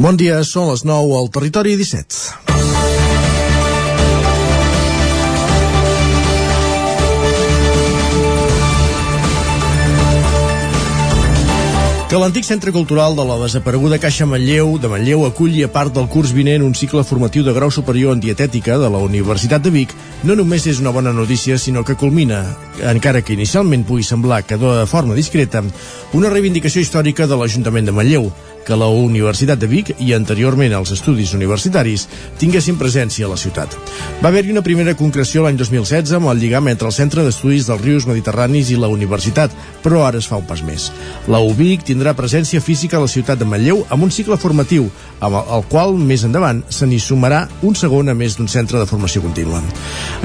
Bon dia, són les 9 al Territori 17. que l'antic centre cultural de la desapareguda Caixa Manlleu de Manlleu aculli a part del curs vinent un cicle formatiu de grau superior en dietètica de la Universitat de Vic no només és una bona notícia, sinó que culmina, encara que inicialment pugui semblar que de forma discreta, una reivindicació històrica de l'Ajuntament de Manlleu, que la Universitat de Vic i anteriorment els estudis universitaris tinguessin presència a la ciutat. Va haver-hi una primera concreció l'any 2016 amb el lligam entre el Centre d'Estudis dels Rius Mediterranis i la Universitat, però ara es fa un pas més. La UBIC tindrà presència física a la ciutat de Manlleu amb un cicle formatiu, amb el qual més endavant se n'hi sumarà un segon a més d'un centre de formació contínua.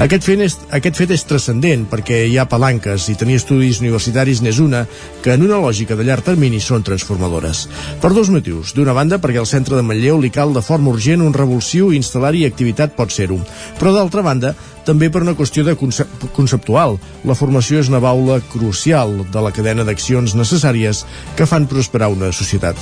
Aquest fet és, aquest fet és transcendent perquè hi ha palanques i tenir estudis universitaris n'és una que en una lògica de llarg termini són transformadores. Per dos motius. D'una banda, perquè al centre de Manlleu li cal de forma urgent un revulsiu i instal·lar-hi activitat pot ser-ho. Però d'altra banda, també per una qüestió de concep conceptual. La formació és una baula crucial de la cadena d'accions necessàries que fan prosperar una societat.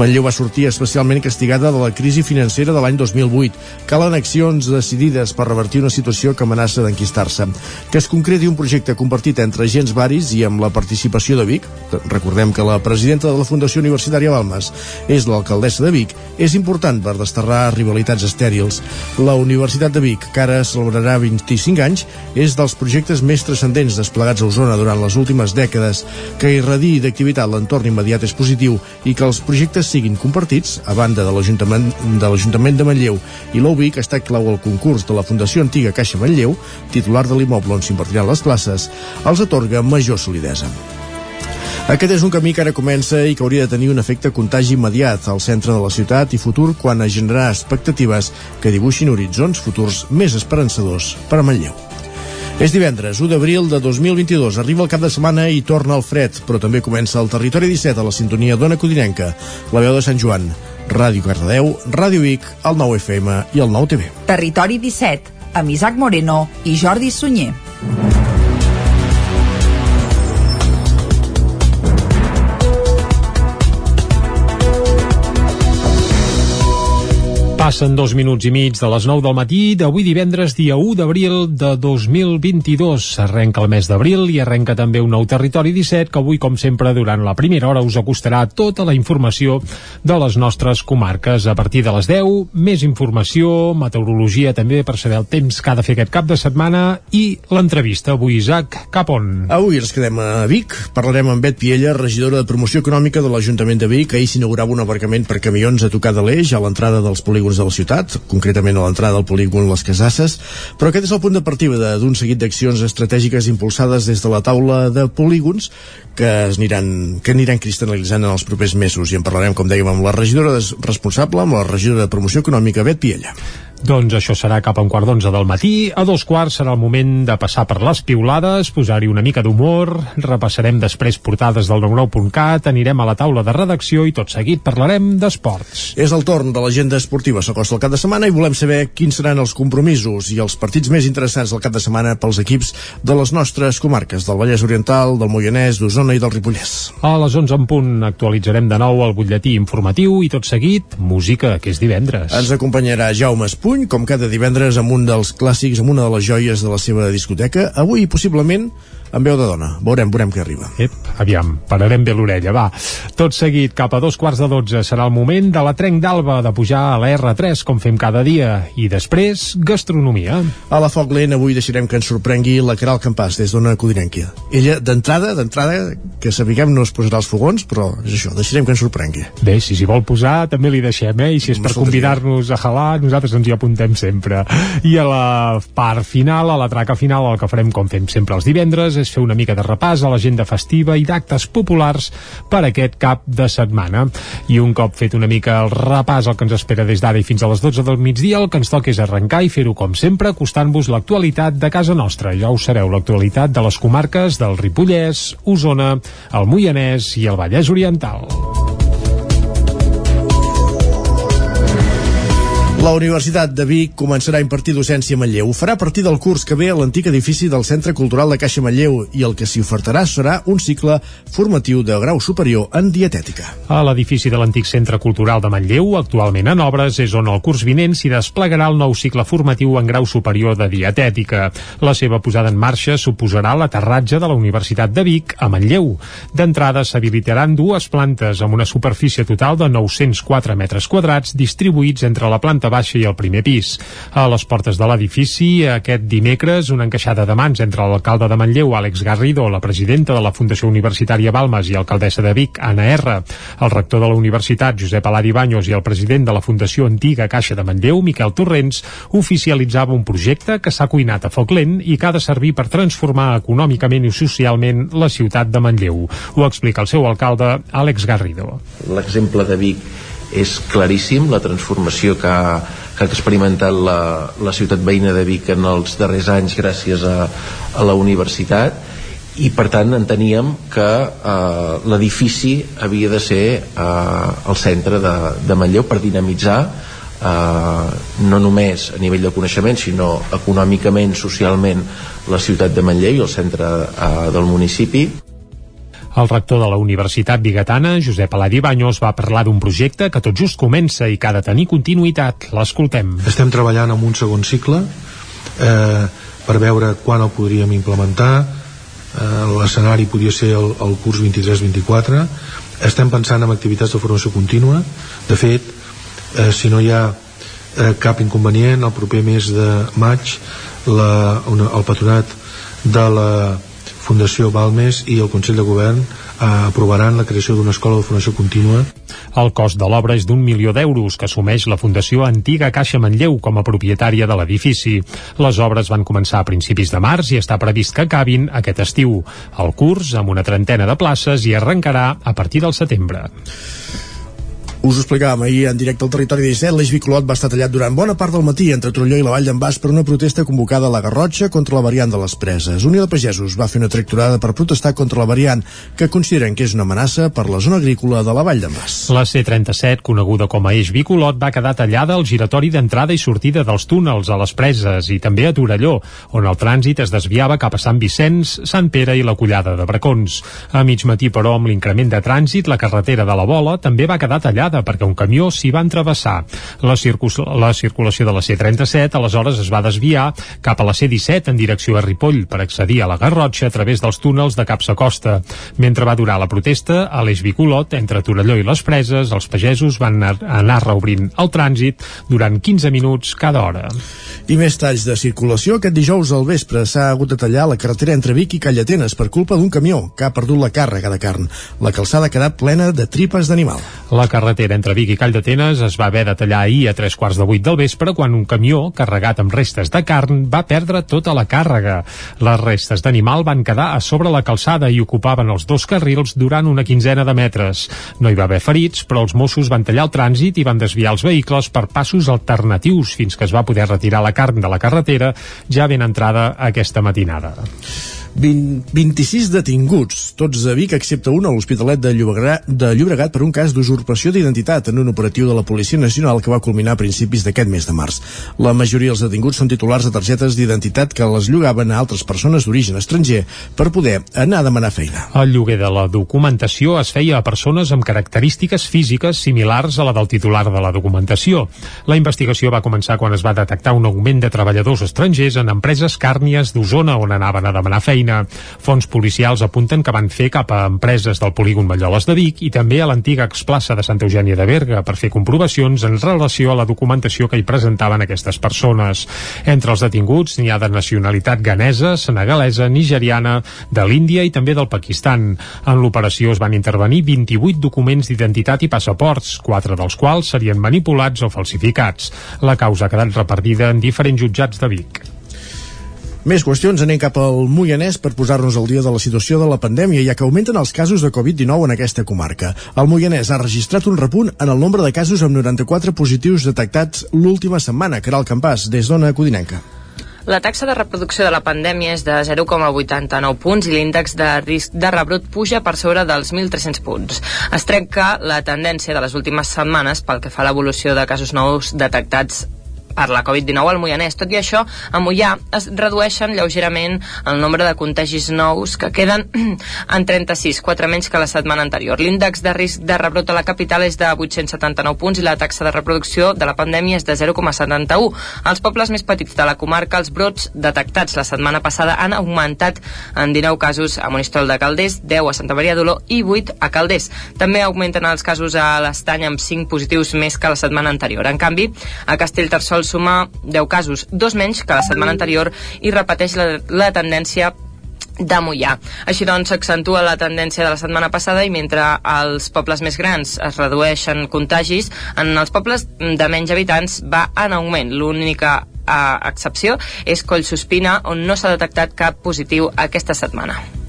Manlleu va sortir especialment castigada de la crisi financera de l'any 2008. Calen accions decidides per revertir una situació que amenaça d'enquistar-se. Que es concreti un projecte compartit entre agents varis i amb la participació de Vic, recordem que la presidenta de la Fundació Universitària Balmes és l'alcaldessa de Vic, és important per desterrar rivalitats estèrils. La Universitat de Vic, que ara celebrarà 20 25 anys, és dels projectes més transcendents desplegats a Osona durant les últimes dècades, que irradi d'activitat l'entorn immediat és positiu i que els projectes siguin compartits, a banda de l'Ajuntament de de Manlleu i l'UBIC ha estat clau al concurs de la Fundació Antiga Caixa Manlleu, titular de l'immoble on s'invertiran les places, els atorga major solidesa. Aquest és un camí que ara comença i que hauria de tenir un efecte contagi immediat al centre de la ciutat i futur quan a generar expectatives que dibuixin horitzons futurs més esperançadors per a Manlleu. És divendres, 1 d'abril de 2022. Arriba el cap de setmana i torna el fred, però també comença el Territori 17 a la sintonia d'Ona Codinenca, la veu de Sant Joan, Ràdio Cardedeu, Ràdio Vic, el 9 FM i el 9 TV. Territori 17, amb Isaac Moreno i Jordi Sunyer. Passen dos minuts i mig de les 9 del matí d'avui divendres, dia 1 d'abril de 2022. Arrenca el mes d'abril i arrenca també un nou territori 17 que avui, com sempre, durant la primera hora us acostarà tota la informació de les nostres comarques. A partir de les 10, més informació, meteorologia també per saber el temps que ha de fer aquest cap de setmana i l'entrevista. Avui, Isaac, cap on? Avui ens quedem a Vic. Parlarem amb Bet Piella, regidora de promoció econòmica de l'Ajuntament de Vic. Ahir s'inaugurava un aparcament per camions a tocar de l'eix a l'entrada dels polígons de la ciutat, concretament a l'entrada del polígon Les Casasses, però aquest és el punt de partida d'un seguit d'accions estratègiques impulsades des de la taula de polígons que aniran, que aniran cristal·litzant en els propers mesos i en parlarem, com dèiem, amb la regidora responsable, amb la regidora de promoció econòmica, Bet Piella. Doncs això serà cap a un quart d'onze del matí. A dos quarts serà el moment de passar per les piulades, posar-hi una mica d'humor, repassarem després portades del 99.cat, anirem a la taula de redacció i tot seguit parlarem d'esports. És el torn de l'agenda esportiva s'acosta el cap de setmana i volem saber quins seran els compromisos i els partits més interessants del cap de setmana pels equips de les nostres comarques, del Vallès Oriental, del Moianès, d'Osona i del Ripollès. A les 11 en punt actualitzarem de nou el butlletí informatiu i tot seguit, música, que és divendres. Ens acompanyarà Jaume Espull, Puny, com cada divendres amb un dels clàssics, amb una de les joies de la seva discoteca. Avui, possiblement, amb veu de dona. Veurem, veurem què arriba. Ep, aviam, pararem bé l'orella, va. Tot seguit, cap a dos quarts de dotze, serà el moment de la trenc d'alba de pujar a la R3, com fem cada dia. I després, gastronomia. A la Foc Lent avui deixarem que ens sorprengui la Caral Campàs, des d'una codinenquia. Ella, d'entrada, d'entrada, que sapiguem no es posarà els fogons, però és això, deixarem que ens sorprengui. Bé, si s'hi vol posar, també li deixem, eh? I si és per convidar-nos a halar, nosaltres ens hi apuntem sempre. I a la part final, a la traca final, el que farem com fem sempre els divendres, és fer una mica de repàs a l'agenda festiva i d'actes populars per aquest cap de setmana. I un cop fet una mica el repàs al que ens espera des d'ara i fins a les 12 del migdia, el que ens toca és arrencar i fer-ho com sempre, acostant-vos l'actualitat de casa nostra. Ja ho sabeu, l'actualitat de les comarques del Ripollès, Osona, el Moianès i el Vallès Oriental. La Universitat de Vic començarà a impartir docència a Manlleu. Ho farà a partir del curs que ve a l'antic edifici del Centre Cultural de Caixa Manlleu i el que s'hi ofertarà serà un cicle formatiu de grau superior en dietètica. A l'edifici de l'antic Centre Cultural de Manlleu, actualment en obres, és on el curs vinent s'hi desplegarà el nou cicle formatiu en grau superior de dietètica. La seva posada en marxa suposarà l'aterratge de la Universitat de Vic a Manlleu. D'entrada s'habilitaran dues plantes amb una superfície total de 904 metres quadrats distribuïts entre la planta baixa i el primer pis. A les portes de l'edifici, aquest dimecres, una encaixada de mans entre l'alcalde de Manlleu, Àlex Garrido, la presidenta de la Fundació Universitària Balmes i alcaldessa de Vic, Anna R, el rector de la universitat, Josep Aladi Baños, i el president de la Fundació Antiga Caixa de Manlleu, Miquel Torrents, oficialitzava un projecte que s'ha cuinat a foc lent i que ha de servir per transformar econòmicament i socialment la ciutat de Manlleu. Ho explica el seu alcalde, Àlex Garrido. L'exemple de Vic és claríssim la transformació que ha, que ha experimentat la, la ciutat veïna de Vic en els darrers anys gràcies a, a la universitat i per tant enteníem que eh, l'edifici havia de ser eh, el centre de, de Manlleu per dinamitzar eh, no només a nivell de coneixement sinó econòmicament, socialment la ciutat de Manlleu i el centre eh, del municipi el rector de la Universitat Bigatana, Josep Aladi Baños, va parlar d'un projecte que tot just comença i que ha de tenir continuïtat. L'escoltem. Estem treballant en un segon cicle eh, per veure quan el podríem implementar. Eh, L'escenari podria ser el, el curs 23-24. Estem pensant en activitats de formació contínua. De fet, eh, si no hi ha eh, cap inconvenient, el proper mes de maig la, una, el patronat de la Fundació Balmes i el Consell de Govern eh, aprovaran la creació d'una escola de formació contínua. El cost de l'obra és d'un milió d'euros que assumeix la Fundació Antiga Caixa Manlleu com a propietària de l'edifici. Les obres van començar a principis de març i està previst que acabin aquest estiu. El curs, amb una trentena de places, i arrencarà a partir del setembre. Us ho explicàvem ahir en directe al Territori 17, l'eix Bicolot va estar tallat durant bona part del matí entre Trolló i la Vall d'en Bas per una protesta convocada a la Garrotxa contra la variant de les preses. Unió de Pagesos va fer una tracturada per protestar contra la variant que consideren que és una amenaça per la zona agrícola de la Vall d'en Bas. La C-37, coneguda com a eix Bicolot, va quedar tallada al giratori d'entrada i sortida dels túnels a les preses i també a Torelló, on el trànsit es desviava cap a Sant Vicenç, Sant Pere i la Collada de Bracons. A mig matí, però, amb l'increment de trànsit, la carretera de la Bola també va quedar tallada tallada perquè un camió s'hi va entrevessar. La, la circulació de la C-37 aleshores es va desviar cap a la C-17 en direcció a Ripoll per accedir a la Garrotxa a través dels túnels de Capsa Costa. Mentre va durar la protesta, a l'eix Bicolot, entre Torelló i les Preses, els pagesos van anar reobrint el trànsit durant 15 minuts cada hora. I més talls de circulació. Aquest dijous al vespre s'ha hagut de tallar la carretera entre Vic i Callatenes per culpa d'un camió que ha perdut la càrrega de carn. La calçada ha quedat plena de tripes d'animal. La carretera entre Vic i Call d'Atenes es va haver de tallar ahir a tres quarts de vuit del vespre quan un camió carregat amb restes de carn va perdre tota la càrrega. Les restes d'animal van quedar a sobre la calçada i ocupaven els dos carrils durant una quinzena de metres. No hi va haver ferits, però els Mossos van tallar el trànsit i van desviar els vehicles per passos alternatius fins que es va poder retirar la carn de la carretera ja ben entrada aquesta matinada. 20, 26 detinguts, tots de Vic, excepte un a l'Hospitalet de, Llobregat, de Llobregat per un cas d'usurpació d'identitat en un operatiu de la Policia Nacional que va culminar a principis d'aquest mes de març. La majoria dels detinguts són titulars de targetes d'identitat que les llogaven a altres persones d'origen estranger per poder anar a demanar feina. El lloguer de la documentació es feia a persones amb característiques físiques similars a la del titular de la documentació. La investigació va començar quan es va detectar un augment de treballadors estrangers en empreses càrnies d'Osona on anaven a demanar feina feina. Fons policials apunten que van fer cap a empreses del polígon Malloles de Vic i també a l'antiga explaça de Santa Eugènia de Berga per fer comprovacions en relació a la documentació que hi presentaven aquestes persones. Entre els detinguts n'hi ha de nacionalitat ganesa, senegalesa, nigeriana, de l'Índia i també del Pakistan. En l'operació es van intervenir 28 documents d'identitat i passaports, quatre dels quals serien manipulats o falsificats. La causa ha quedat repartida en diferents jutjats de Vic. Més qüestions, anem cap al Moianès per posar-nos al dia de la situació de la pandèmia, ja que augmenten els casos de Covid-19 en aquesta comarca. El Moianès ha registrat un repunt en el nombre de casos amb 94 positius detectats l'última setmana. Caral Campàs, des d'Ona Codinenca. La taxa de reproducció de la pandèmia és de 0,89 punts i l'índex de risc de rebrot puja per sobre dels 1.300 punts. Es trenca la tendència de les últimes setmanes pel que fa a l'evolució de casos nous detectats per la Covid-19 al Moianès. Tot i això, a Moià es redueixen lleugerament el nombre de contagis nous que queden en 36, 4 menys que la setmana anterior. L'índex de risc de rebrot a la capital és de 879 punts i la taxa de reproducció de la pandèmia és de 0,71. Als pobles més petits de la comarca, els brots detectats la setmana passada han augmentat en 19 casos a Monistol de Calders, 10 a Santa Maria d'Oló i 8 a Calders. També augmenten els casos a l'Estany amb 5 positius més que la setmana anterior. En canvi, a Castellterçol sol suma 10 casos, dos menys que la setmana anterior i repeteix la, la tendència de Mollà. Així doncs, s'accentua la tendència de la setmana passada i mentre als pobles més grans es redueixen contagis, en els pobles de menys habitants va en augment. L'única eh, excepció és Collsospina, on no s'ha detectat cap positiu aquesta setmana.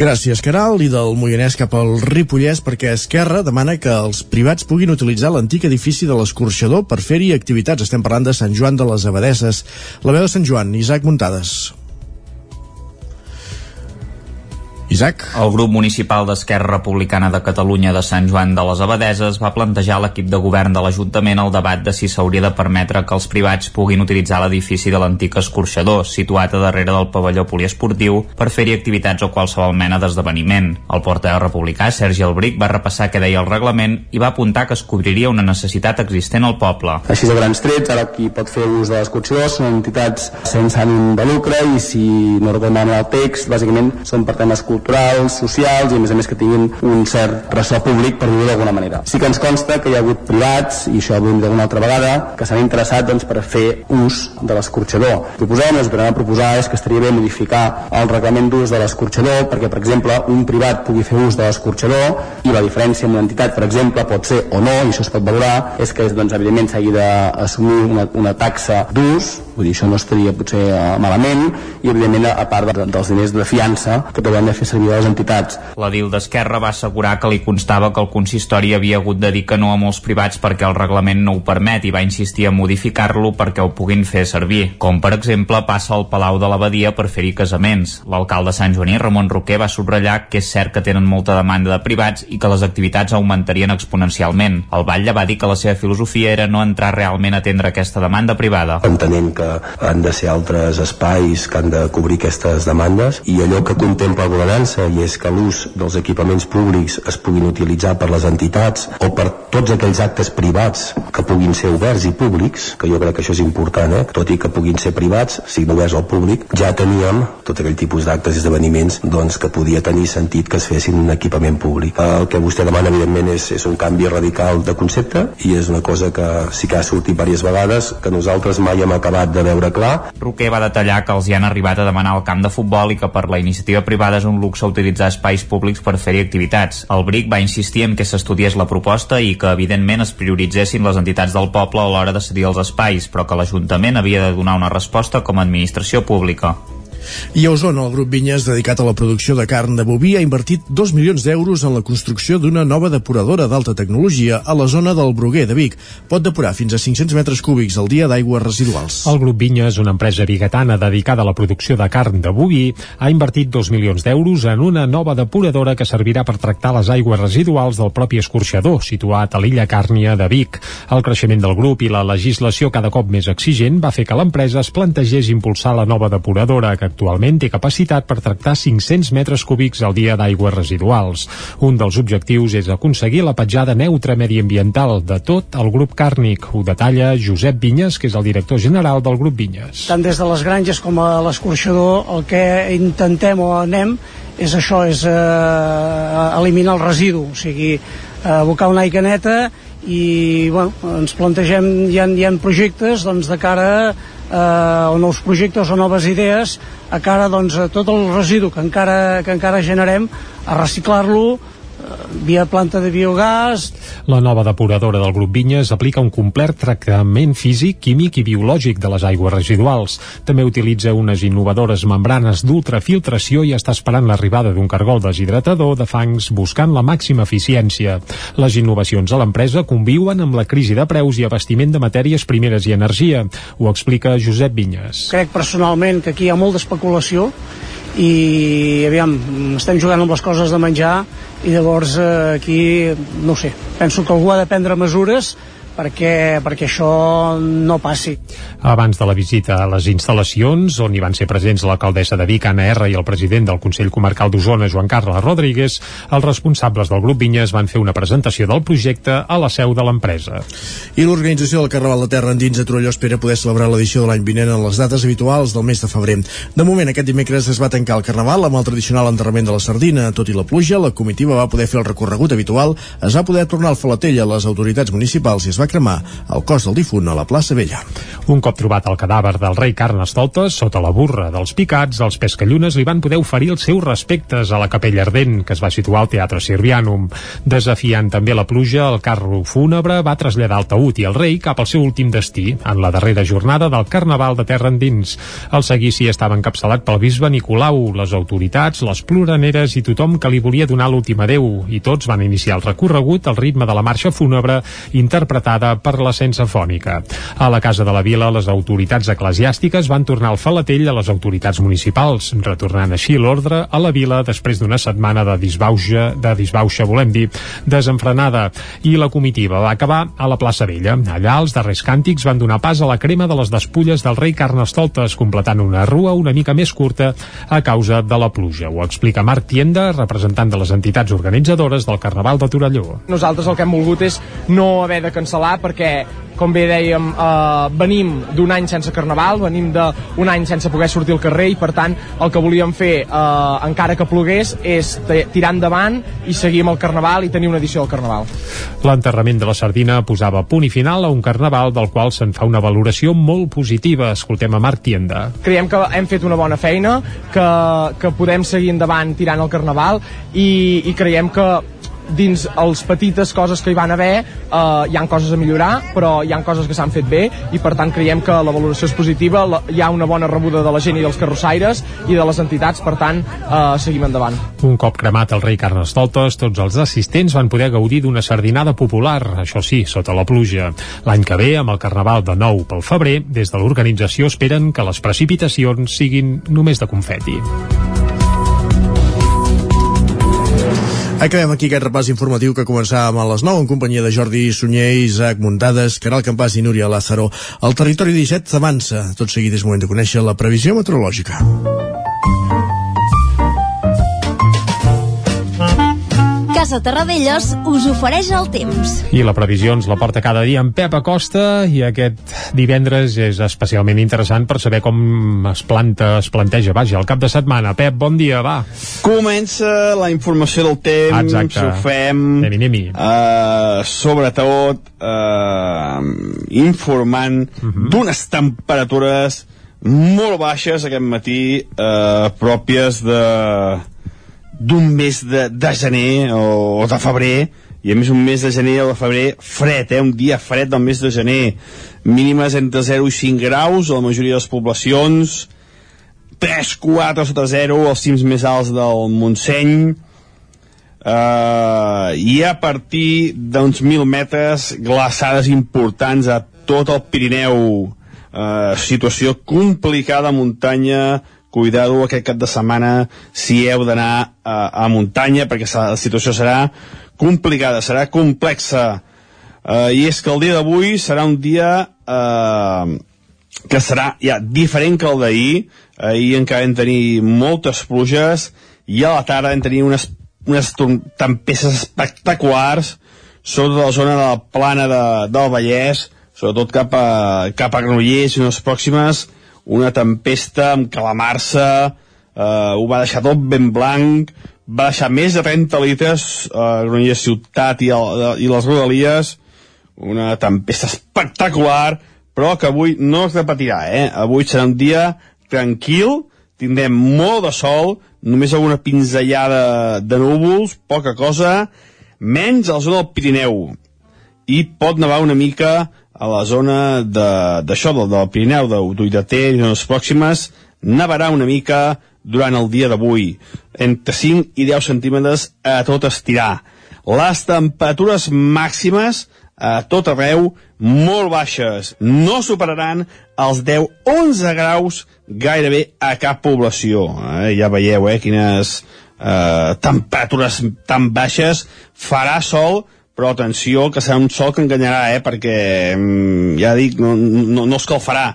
Gràcies, Caral, i del Moianès cap al Ripollès perquè Esquerra demana que els privats puguin utilitzar l'antic edifici de l'escorxador per fer-hi activitats. Estem parlant de Sant Joan de les Abadesses. La veu de Sant Joan, Isaac Muntades. Isaac. El grup municipal d'Esquerra Republicana de Catalunya de Sant Joan de les Abadeses va plantejar a l'equip de govern de l'Ajuntament el debat de si s'hauria de permetre que els privats puguin utilitzar l'edifici de l'antic escorxador, situat a darrere del pavelló poliesportiu, per fer-hi activitats o qualsevol mena d'esdeveniment. El portaveu republicà, Sergi Albric, va repassar què deia el reglament i va apuntar que es cobriria una necessitat existent al poble. Així de grans trets, ara qui pot fer ús de l'escorxador són entitats sense ànim de lucre i si no recordem el text, bàsicament són per temes culturals culturals, socials i a més a més que tinguin un cert ressò públic per dir-ho d'alguna manera. Sí que ens consta que hi ha hagut privats, i això ho hem d'una altra vegada, que s'han interessat doncs, per fer ús de l'escorxador. Proposem, que a proposar és que estaria bé modificar el reglament d'ús de l'escorxador perquè, per exemple, un privat pugui fer ús de l'escorxador i la diferència amb una entitat, per exemple, pot ser o no, i això es pot valorar, és que doncs, evidentment s'hagi d'assumir una, una taxa d'ús, vull dir, això no estaria potser uh, malament, i evidentment a part de, dels diners de fiança que t'haurem de fer servir a les entitats. L'edil d'Esquerra va assegurar que li constava que el consistori havia hagut de dir que no a molts privats perquè el reglament no ho permet i va insistir a modificar-lo perquè ho puguin fer servir, com per exemple passa al Palau de l'Abadia per fer-hi casaments. L'alcalde Sant Joaní, Ramon Roquer, va subratllar que és cert que tenen molta demanda de privats i que les activitats augmentarien exponencialment. El Batlle va dir que la seva filosofia era no entrar realment a atendre aquesta demanda privada. Entenent que han de ser altres espais que han de cobrir aquestes demandes i allò que contempla el governança i és que l'ús dels equipaments públics es puguin utilitzar per les entitats o per tots aquells actes privats que puguin ser oberts i públics, que jo crec que això és important, eh? tot i que puguin ser privats, siguin oberts al públic, ja teníem tot aquell tipus d'actes i esdeveniments doncs, que podia tenir sentit que es fessin un equipament públic. El que vostè demana, evidentment, és, és un canvi radical de concepte i és una cosa que sí que ha sortit diverses vegades, que nosaltres mai hem acabat de veure clar. Roquer va detallar que els hi han arribat a demanar el camp de futbol i que per la iniciativa privada és un luxe utilitzar espais públics per fer-hi activitats. El BRIC va insistir en que s'estudiés la proposta i que, evidentment, es prioritzessin les entitats del poble a l'hora de cedir els espais, però que l'Ajuntament havia de donar una resposta com a administració pública. I a Osona, el grup Vinyes, dedicat a la producció de carn de boví, ha invertit 2 milions d'euros en la construcció d'una nova depuradora d'alta tecnologia a la zona del Bruguer de Vic. Pot depurar fins a 500 metres cúbics al dia d'aigües residuals. El grup Vinyes, una empresa biguetana dedicada a la producció de carn de boví, ha invertit 2 milions d'euros en una nova depuradora que servirà per tractar les aigües residuals del propi escorxador, situat a l'illa Càrnia de Vic. El creixement del grup i la legislació cada cop més exigent va fer que l'empresa es plantegés impulsar la nova depuradora que actualment té capacitat per tractar 500 metres cúbics al dia d'aigües residuals. Un dels objectius és aconseguir la petjada neutra mediambiental de tot el grup càrnic. Ho detalla Josep Vinyes, que és el director general del grup Vinyes. Tant des de les granges com a l'escorxador el que intentem o anem és això, és eh, eliminar el residu, o sigui, abocar una aigua neta i bueno, ens plantegem, hi ha, hi ha projectes doncs, de cara eh, o nous projectes o noves idees a cara doncs, a tot el residu que encara, que encara generem a reciclar-lo via planta de biogàs. La nova depuradora del grup Vinyes aplica un complet tractament físic, químic i biològic de les aigües residuals. També utilitza unes innovadores membranes d'ultrafiltració i està esperant l'arribada d'un cargol deshidratador de fangs buscant la màxima eficiència. Les innovacions a l'empresa conviuen amb la crisi de preus i abastiment de matèries primeres i energia. Ho explica Josep Vinyes. Crec personalment que aquí hi ha molta especulació i aviam, estem jugant amb les coses de menjar i llavors eh, aquí, no sé, penso que algú ha de prendre mesures perquè, perquè això no passi. Abans de la visita a les instal·lacions, on hi van ser presents l'alcaldessa de Vic, Anna R, i el president del Consell Comarcal d'Osona, Joan Carles Rodríguez, els responsables del grup Vinyes van fer una presentació del projecte a la seu de l'empresa. I l'organització del Carnaval de Terra Endins a Torelló espera poder celebrar l'edició de l'any vinent en les dates habituals del mes de febrer. De moment, aquest dimecres es va tancar el Carnaval amb el tradicional enterrament de la sardina. Tot i la pluja, la comitiva va poder fer el recorregut habitual, es va poder tornar al Falatell a les autoritats municipals i es va cremar el cos del difunt a la plaça Vella. Un cop trobat el cadàver del rei Carnestoltes sota la burra dels picats, els pescallunes li van poder oferir els seus respectes a la capella ardent, que es va situar al Teatre Sirvianum. Desafiant també la pluja, el carro fúnebre va traslladar el taüt i el rei cap al seu últim destí, en la darrera jornada del Carnaval de Terra Endins. El seguici estava encapçalat pel bisbe Nicolau, les autoritats, les ploraneres i tothom que li volia donar l'últim adeu, i tots van iniciar el recorregut al ritme de la marxa fúnebre interpretada per la sensafònica. A la Casa de la Vila, les autoritats eclesiàstiques van tornar al falatell a les autoritats municipals, retornant així l'ordre a la vila després d'una setmana de disbauxa, de disbauxa, volem dir, desenfrenada, i la comitiva va acabar a la plaça Vella. Allà els darrers càntics van donar pas a la crema de les despulles del rei Carnestoltes, completant una rua una mica més curta a causa de la pluja. Ho explica Marc Tienda, representant de les entitats organitzadores del Carnaval de Torelló. Nosaltres el que hem volgut és no haver de cancel·lar perquè com bé dèiem, eh, venim d'un any sense carnaval, venim d'un any sense poder sortir al carrer i per tant el que volíem fer, eh, encara que plogués, és tirar endavant i seguir amb el carnaval i tenir una edició del carnaval. L'enterrament de la sardina posava punt i final a un carnaval del qual se'n fa una valoració molt positiva. Escoltem a Marc Tienda. Creiem que hem fet una bona feina, que, que podem seguir endavant tirant el carnaval i, i creiem que dins els petites coses que hi van haver eh, hi han coses a millorar però hi han coses que s'han fet bé i per tant creiem que la valoració és positiva la, hi ha una bona rebuda de la gent i dels carrossaires i de les entitats, per tant eh, seguim endavant. Un cop cremat el rei Carnestoltes, tots els assistents van poder gaudir d'una sardinada popular, això sí, sota la pluja. L'any que ve, amb el Carnaval de nou pel febrer, des de l'organització esperen que les precipitacions siguin només de confeti. Acabem aquí aquest repàs informatiu que començàvem a les 9 en companyia de Jordi Sunyer, Isaac Muntades, Caral Campàs i Núria Lázaro. El territori 17 s'avança. Tot seguit és moment de conèixer la previsió meteorològica. Casa Terradellos us ofereix el temps. I la previsió ens la porta cada dia en Pep Acosta i aquest divendres és especialment interessant per saber com es planta, es planteja, vaja, el cap de setmana. Pep, bon dia, va. Comença la informació del temps, Exacte. ho fem, anem -hi. uh, sobretot uh, informant uh -huh. d'unes temperatures molt baixes aquest matí, uh, pròpies de d'un mes de, de gener o, o de febrer i a més un mes de gener o de febrer fred, eh? un dia fred del mes de gener. Mínimes entre 0 i 5 graus a la majoria de les poblacions. 3, 4 sota 0 als cims més alts del Montseny. Uh, i a partir d'uns 1.000 metres glaçades importants a tot el Pirineu. Uh, situació complicada a muntanya cuidado aquest cap de setmana si heu d'anar a, a muntanya perquè la situació serà complicada, serà complexa. Uh, i és que el dia d'avui serà un dia uh, que serà ja diferent que el d'ahir. Ahir encara vam tenir moltes pluges i a la tarda vam tenir unes, unes tempestes espectaculars sobretot la zona de la plana de, del Vallès sobretot cap a, cap a Granollers i unes pròximes una tempesta amb calamarsa, eh, ho va deixar tot ben blanc, va deixar més de 30 litres eh, a Granollers Ciutat i, el, i les rodalies, una tempesta espectacular, però que avui no es repetirà, eh? Avui serà un dia tranquil, tindrem molt de sol, només alguna pinzellada de núvols, poca cosa, menys a la zona del Pirineu. I pot nevar una mica a la zona d'això, de, del, Pirineu, d'Uidater i les pròximes, nevarà una mica durant el dia d'avui, entre 5 i 10 centímetres a tot estirar. Les temperatures màximes a tot arreu molt baixes. No superaran els 10-11 graus gairebé a cap població. Eh? Ja veieu eh, quines eh, temperatures tan baixes. Farà sol, però atenció, que serà un sol que enganyarà, eh? perquè mm, ja dic, no, no, no escalfarà.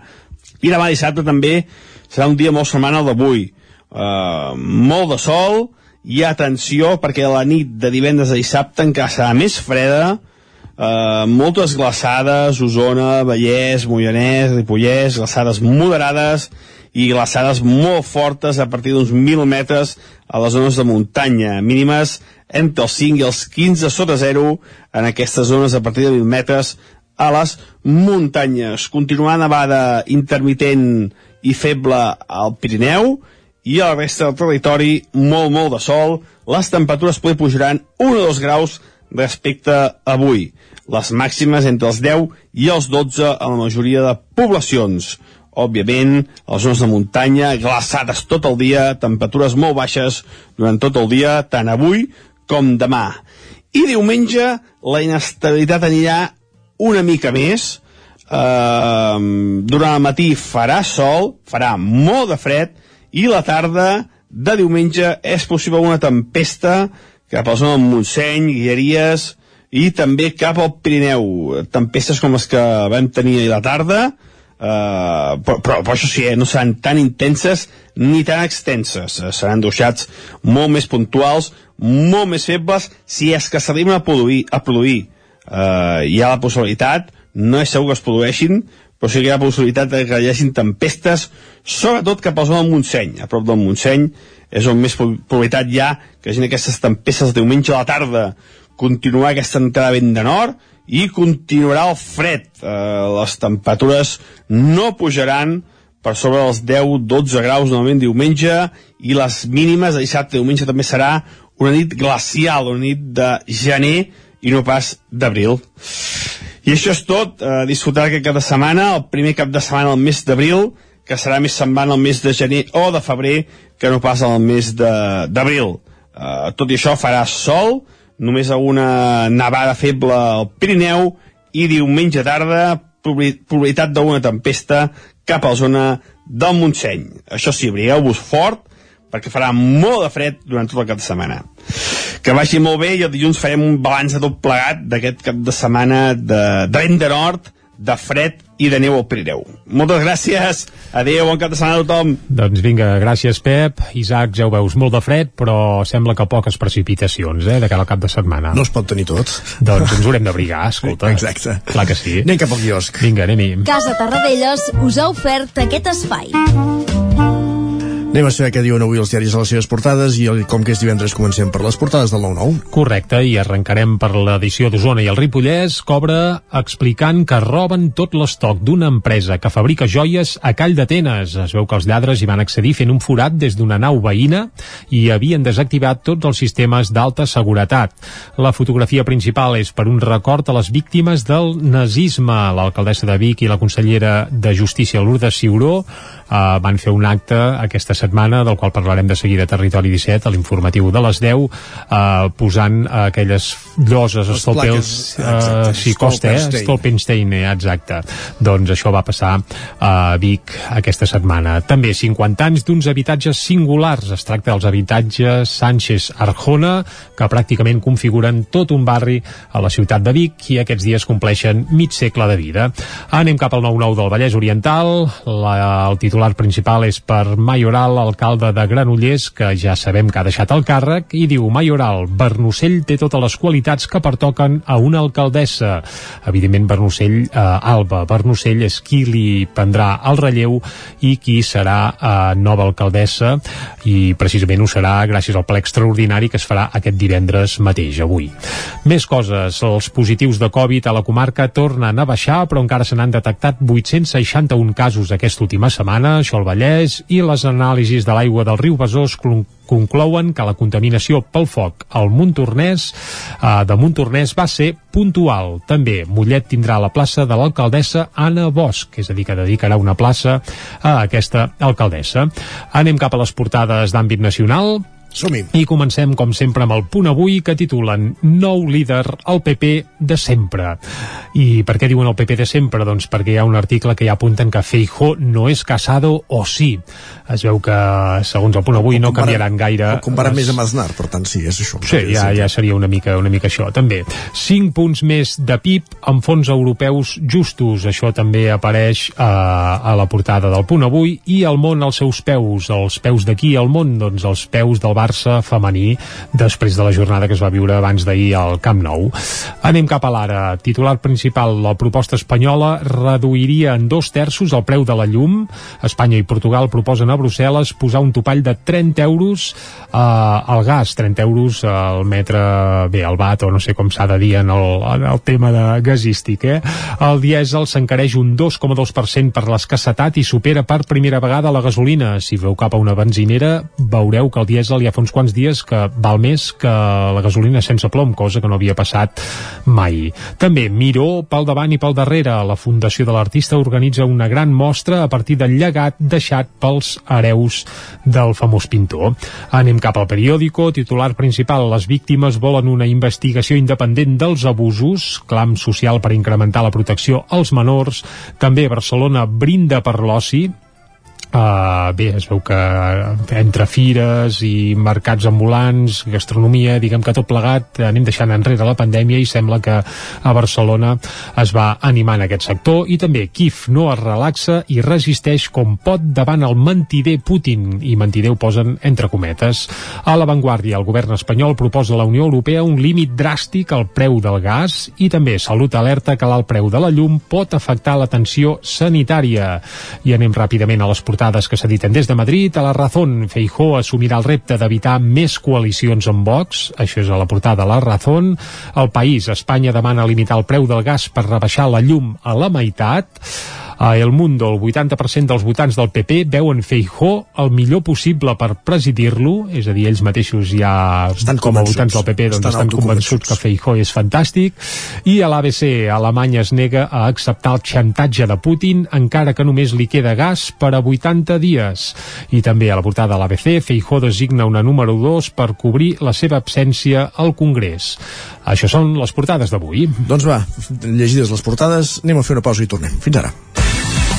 I demà dissabte també serà un dia molt semblant al d'avui. Eh, molt de sol, i atenció perquè la nit de divendres a dissabte encara serà més freda, Uh, moltes glaçades, Osona, Vallès, Moianès, Ripollès, glaçades moderades i glaçades molt fortes a partir d'uns 1.000 metres a les zones de muntanya, mínimes entre els 5 i els 15 sota zero en aquestes zones a partir de 1.000 metres a les muntanyes. Continuar nevada intermitent i feble al Pirineu i a la resta del territori molt, molt de sol. Les temperatures poder pujaran 1 o 2 graus respecte a avui. Les màximes entre els 10 i els 12 a la majoria de poblacions. Òbviament, a les zones de muntanya, glaçades tot el dia, temperatures molt baixes durant tot el dia, tant avui com demà. I diumenge la inestabilitat anirà una mica més. Uh, durant el matí farà sol, farà molt de fred, i la tarda de diumenge és possible una tempesta cap a la zona del Montseny, Guilleries i també cap al Pirineu. Tempestes com les que vam tenir ahir la tarda, eh, però, però, però això sí, eh, no seran tan intenses ni tan extenses. Eh, seran duixats molt més puntuals, molt més febles, si és que s'arriben a produir. A produir. Eh, hi ha la possibilitat, no és segur que es produeixin, però sí que hi ha la possibilitat que hi hagi tempestes, sobretot cap a la zona del Montseny, a prop del Montseny, és on més probabilitat hi ha que hagin aquestes tempestes diumenge a la tarda continuar aquesta entrada vent de nord i continuarà el fred eh, les temperatures no pujaran per sobre dels 10-12 graus normalment diumenge i les mínimes de dissabte diumenge també serà una nit glacial, una nit de gener i no pas d'abril. I això és tot, eh, disfrutar aquest cap de setmana, el primer cap de setmana del mes d'abril, que serà més semblant al mes de gener o de febrer que no pas al mes d'abril. Uh, tot i això farà sol, només alguna nevada feble al Pirineu i diumenge tarda probabilitat d'una tempesta cap a la zona del Montseny. Això sí, abrigueu-vos fort perquè farà molt de fred durant tot el cap de setmana. Que vagi molt bé i el dilluns farem un balanç de tot plegat d'aquest cap de setmana de, de vent de nord de fred i de neu al Pirineu. Moltes gràcies, adeu, bon cap de setmana a tothom. Doncs vinga, gràcies Pep. Isaac, ja ho veus, molt de fred, però sembla que poques precipitacions, eh, de cara al cap de setmana. No es pot tenir tot. Doncs ens haurem d'abrigar, escolta. Exacte. Clar que sí. Anem cap al quiosc. Vinga, anem-hi. Casa Tarradellas us ha ofert aquest espai. Anem a saber què diuen avui els diaris a les seves portades i com que és divendres comencem per les portades del 9-9. Correcte, i arrencarem per l'edició d'Osona i el Ripollès, cobra explicant que roben tot l'estoc d'una empresa que fabrica joies a Call d'Atenes. Es veu que els lladres hi van accedir fent un forat des d'una nau veïna i havien desactivat tots els sistemes d'alta seguretat. La fotografia principal és per un record a les víctimes del nazisme. L'alcaldessa de Vic i la consellera de Justícia, Lourdes Ciuró, eh, van fer un acte aquesta setmana setmana, del qual parlarem de seguida a Territori 17, a l'informatiu de les 10, eh, posant aquelles lloses, Les estolpels, plaques, eh, sí, costa, eh? Stolpenstein. Stolpenstein, eh, exacte. Doncs això va passar a Vic aquesta setmana. També 50 anys d'uns habitatges singulars. Es tracta dels habitatges Sánchez Arjona, que pràcticament configuren tot un barri a la ciutat de Vic i aquests dies compleixen mig segle de vida. Anem cap al 9-9 del Vallès Oriental. La, el titular principal és per Mayoral, alcalde de Granollers, que ja sabem que ha deixat el càrrec, i diu Mayoral, Bernocell té totes les qualitats que pertoquen a una alcaldessa. Evidentment, Bernocell, eh, Alba Bernocell és qui li prendrà el relleu i qui serà eh, nova alcaldessa i precisament ho serà gràcies al ple extraordinari que es farà aquest divendres mateix, avui. Més coses, els positius de Covid a la comarca tornen a baixar, però encara se n'han detectat 861 casos aquesta última setmana, això al Vallès, i les anàlisis anàlisis de l'aigua del riu Besòs conclouen que la contaminació pel foc al Montornès eh, de Montornès va ser puntual. També Mollet tindrà la plaça de l'alcaldessa Anna Bosch, és a dir, que dedicarà una plaça a aquesta alcaldessa. Anem cap a les portades d'àmbit nacional. Som -hi. I comencem, com sempre, amb el punt avui que titulen Nou líder al PP de sempre. I per què diuen el PP de sempre? Doncs perquè hi ha un article que ja apunten que Feijó no és casado o sí. Es veu que, segons el punt avui, no canviaran gaire... Ho comparen les- més amb Aznar, per tant, sí, és això. Sí, ja, ja seria una mica, una mica això, també. 5 punts més de PIB amb fons europeus justos. Això també apareix eh, a la portada del punt avui. I el món als seus peus. Els peus d'aquí al món, doncs els peus del Barça femení després de la jornada que es va viure abans d'ahir al Camp Nou. Anem cap a l'ara. Titular principal, la proposta espanyola reduiria en dos terços el preu de la llum. Espanya i Portugal proposen a Brussel·les posar un topall de 30 euros eh, al gas, 30 euros al metre, bé, al bat, o no sé com s'ha de dir en el, en el tema de gasístic, eh? El dièsel s'encareix un 2,2% per l'escassetat i supera per primera vegada la gasolina. Si veu cap a una benzinera, veureu que el dièsel ja fa uns quants dies que val més que la gasolina sense plom, cosa que no havia passat mai. També Miró pel davant i pel darrere. La Fundació de l'Artista organitza una gran mostra a partir del llegat deixat pels hereus del famós pintor. Anem cap al periòdico, titular principal, les víctimes volen una investigació independent dels abusos, clam social per incrementar la protecció als menors, també Barcelona brinda per l'oci, Uh, bé, es veu que entre fires i mercats ambulants, gastronomia, diguem que tot plegat anem deixant enrere la pandèmia i sembla que a Barcelona es va animant aquest sector i també Kif no es relaxa i resisteix com pot davant el mentider Putin i mentider ho posen entre cometes. A l'avantguàrdia, el govern espanyol proposa a la Unió Europea un límit dràstic al preu del gas i també Salut alerta que l'alt preu de la llum pot afectar l'atenció sanitària. I anem ràpidament a les portades que s'editen des de Madrid. A la Razón, Feijó assumirà el repte d'evitar més coalicions amb Vox. Això és a la portada de la Razón. El País, Espanya demana limitar el preu del gas per rebaixar la llum a la meitat. A El Mundo, el 80% dels votants del PP veuen Feijó el millor possible per presidir-lo, és a dir, ells mateixos ja, Estan com a votants del PP, doncs Estan estan, convençuts que Feijó és fantàstic. I a l'ABC, Alemanya es nega a acceptar el xantatge de Putin, encara que només li queda gas per a 80 dies. I també a la portada de l'ABC, Feijó designa una número 2 per cobrir la seva absència al Congrés. Això són les portades d'avui. Doncs va, llegides les portades, anem a fer una pausa i tornem. Fins ara.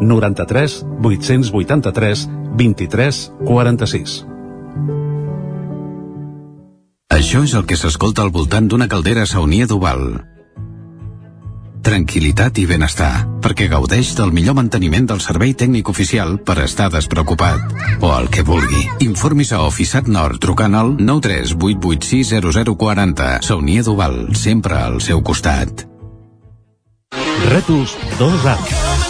93 883 23 46. Això és el que s'escolta al voltant d'una caldera saunia d'Oval. Tranquilitat i benestar, perquè gaudeix del millor manteniment del servei tècnic oficial per estar despreocupat. O el que vulgui. Informis a Oficiat Nord trucant al 938860040. Saunia d'Oval, sempre al seu costat. Rètols 2A.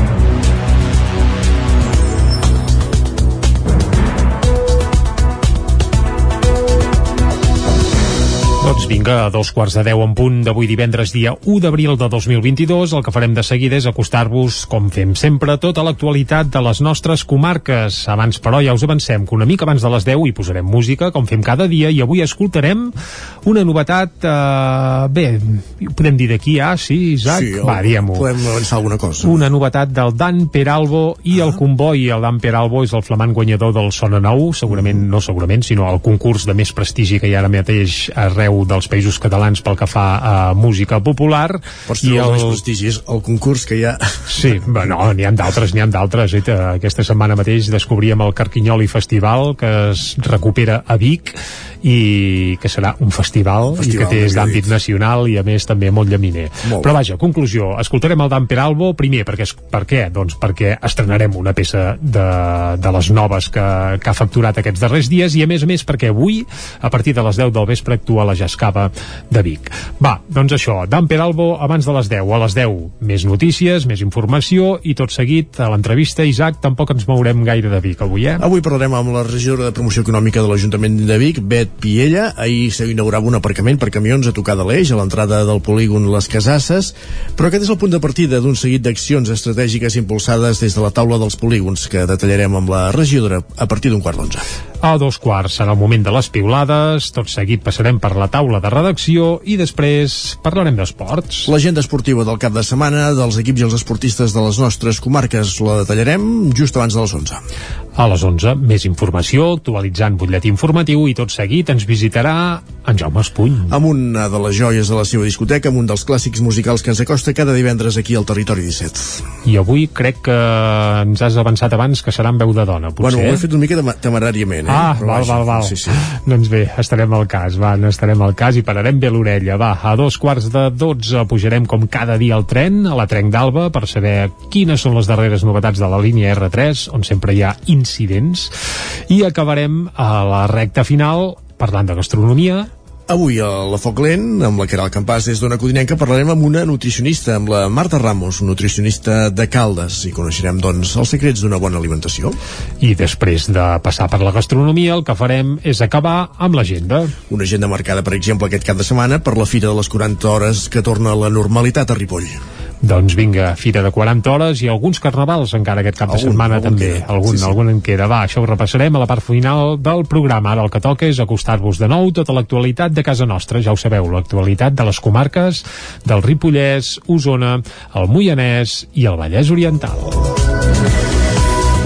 Doncs vinga, a dos quarts de deu en punt d'avui divendres dia 1 d'abril de 2022. El que farem de seguida és acostar-vos, com fem sempre, tota l'actualitat de les nostres comarques. Abans, però, ja us avancem que una mica abans de les 10 hi posarem música, com fem cada dia, i avui escoltarem una novetat... Eh, bé, ho podem dir d'aquí, ah, sí, Isaac? Sí, Va, diguem-ho. podem avançar alguna cosa. Una novetat del Dan Peralbo i el Comboi. El Dan Peralbo és el flamant guanyador del Sona Nou, segurament, no segurament, sinó el concurs de més prestigi que hi ha ara mateix arreu dels països catalans pel que fa a música popular. Pots treure el més prestigi, és el concurs que hi ha... Sí, bé, no, n'hi ha d'altres, n'hi ha d'altres. Eh? Aquesta setmana mateix descobríem el Carquinyoli Festival, que es recupera a Vic, i que serà un festival, Festival, i que té d'àmbit nacional i a més també molt llaminer. Molt Però vaja, conclusió, escoltarem el Dan Peralbo primer, perquè, per què? Doncs perquè estrenarem una peça de, de les noves que, que ha facturat aquests darrers dies i a més a més perquè avui, a partir de les 10 del vespre, actua la Jascava de Vic. Va, doncs això, Dan Peralbo abans de les 10. A les 10 més notícies, més informació i tot seguit a l'entrevista, Isaac, tampoc ens mourem gaire de Vic avui, eh? Avui parlarem amb la regidora de promoció econòmica de l'Ajuntament de Vic, Bet Piella. Ahir s'inaugurava un aparcament per camions a tocar de l'eix, a l'entrada del polígon Les Casasses, però aquest és el punt de partida d'un seguit d'accions estratègiques impulsades des de la taula dels polígons, que detallarem amb la regidora a partir d'un quart d'onze. A dos quarts serà el moment de les piulades, tot seguit passarem per la taula de redacció i després parlarem d'esports. L'agenda esportiva del cap de setmana dels equips i els esportistes de les nostres comarques la detallarem just abans de les 11. A les 11, més informació, actualitzant butlletí informatiu i tot seguit ens visitarà en Jaume Espuny. Amb una de les joies de la seva discoteca, amb un dels clàssics musicals que ens acosta cada divendres aquí al Territori 17. I avui crec que ens has avançat abans que serà en veu de dona, potser. Bueno, ho he fet una mica temeràriament? Ah, Però val, vaja, val, val. Sí, sí. Doncs bé, estarem al cas, va, estarem al cas i pararem bé l'orella. Va, a dos quarts de dotze pujarem com cada dia al tren, a la Trenc d'Alba, per saber quines són les darreres novetats de la línia R3, on sempre hi ha incidents, i acabarem a la recta final parlant de gastronomia, Avui a la Foc Lent, amb la Caral Campàs des d'Ona Codinenca, parlarem amb una nutricionista, amb la Marta Ramos, nutricionista de Caldes, i coneixerem, doncs, els secrets d'una bona alimentació. i després de passar per la gastronomia, el que farem és acabar amb l'agenda. Una agenda marcada, per exemple, aquest cap de setmana per la Fira de les 40 hores que torna a la normalitat a Ripoll. Doncs vinga, fira de 40 hores i alguns carnavals encara aquest cap de Algun, setmana algun també. queda. Algun, Sí, sí. algun en queda. Va, això ho repassarem a la part final del programa. Ara el que toca és acostar-vos de nou tota l'actualitat de casa nostra. Ja ho sabeu, l'actualitat de les comarques del Ripollès, Osona, el Moianès i el Vallès Oriental.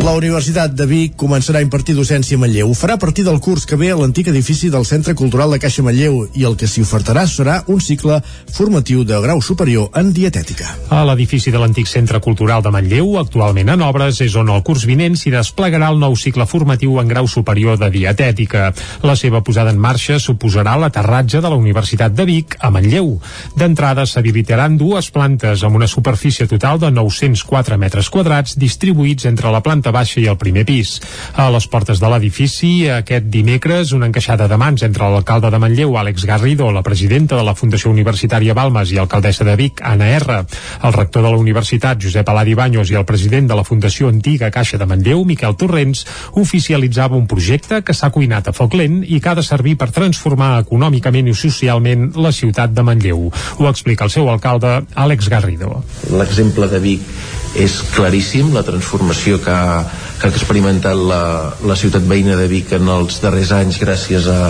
La Universitat de Vic començarà a impartir docència a Manlleu. Ho farà a partir del curs que ve a l'antic edifici del Centre Cultural de Caixa Manlleu i el que s'hi ofertarà serà un cicle formatiu de grau superior en dietètica. A l'edifici de l'antic Centre Cultural de Manlleu, actualment en obres, és on el curs vinent s'hi desplegarà el nou cicle formatiu en grau superior de dietètica. La seva posada en marxa suposarà l'aterratge de la Universitat de Vic a Manlleu. D'entrada s'habilitaran dues plantes amb una superfície total de 904 metres quadrats distribuïts entre la planta baixa i el primer pis. A les portes de l'edifici, aquest dimecres, una encaixada de mans entre l'alcalde de Manlleu, Àlex Garrido, la presidenta de la Fundació Universitària Balmes i alcaldessa de Vic, Anna R, el rector de la universitat, Josep Aladi Banyos, i el president de la Fundació Antiga Caixa de Manlleu, Miquel Torrents, oficialitzava un projecte que s'ha cuinat a foc lent i que ha de servir per transformar econòmicament i socialment la ciutat de Manlleu. Ho explica el seu alcalde, Àlex Garrido. L'exemple de Vic és claríssim, la transformació que ha, que ha experimentat la, la ciutat veïna de Vic en els darrers anys gràcies a,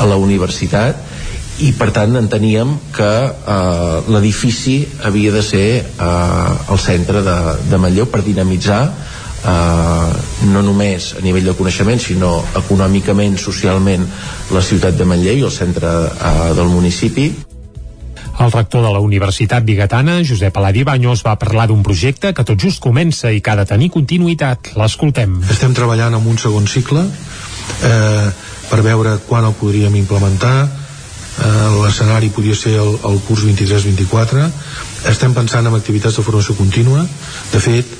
a la universitat i per tant enteníem que eh, l'edifici havia de ser eh, el centre de, de Manlleu per dinamitzar eh, no només a nivell de coneixement sinó econòmicament, socialment la ciutat de Manlleu i el centre eh, del municipi el rector de la Universitat Bigatana, Josep Aladi Banyos, va parlar d'un projecte que tot just comença i que ha de tenir continuïtat. L'escoltem. Estem treballant en un segon cicle eh, per veure quan el podríem implementar. Eh, L'escenari podria ser el, el curs 23-24. Estem pensant en activitats de formació contínua. De fet,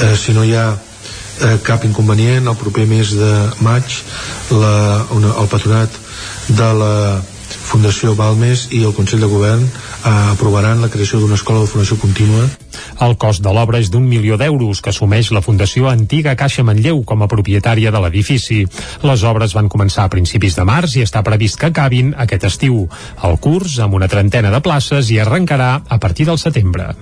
eh, si no hi ha eh, cap inconvenient, el proper mes de maig la, una, el patronat de la Fundació Balmes i el Consell de Govern eh, aprovaran la creació d'una escola de formació contínua. El cost de l'obra és d'un milió d'euros que assumeix la Fundació Antiga Caixa Manlleu com a propietària de l'edifici. Les obres van començar a principis de març i està previst que acabin aquest estiu. El curs, amb una trentena de places, i arrencarà a partir del setembre.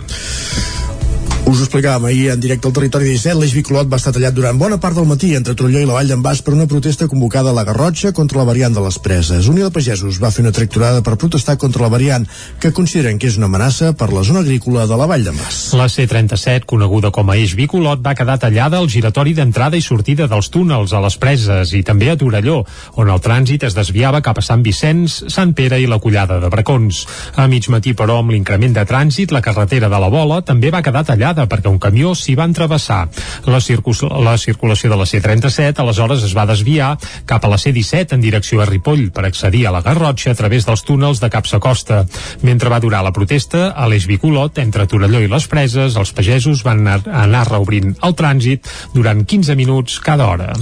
Us ho explicàvem ahir en directe al territori 17, l'eix Bicolot va estar tallat durant bona part del matí entre Torelló i la Vall d'en Bas per una protesta convocada a la Garrotxa contra la variant de les preses. Unió de Pagesos va fer una tracturada per protestar contra la variant que consideren que és una amenaça per la zona agrícola de la Vall d'en Bas. La C-37, coneguda com a eix Bicolot, va quedar tallada al giratori d'entrada i sortida dels túnels a les preses i també a Torelló, on el trànsit es desviava cap a Sant Vicenç, Sant Pere i la Collada de Bracons. A mig matí, però, amb l'increment de trànsit, la carretera de la Bola també va quedar tallada tallada perquè un camió s'hi va entrevessar. La, la circulació de la C-37 aleshores es va desviar cap a la C-17 en direcció a Ripoll per accedir a la Garrotxa a través dels túnels de Capsa Costa. Mentre va durar la protesta, a l'Eix Bicolot, entre Torelló i les Preses, els pagesos van anar reobrint el trànsit durant 15 minuts cada hora.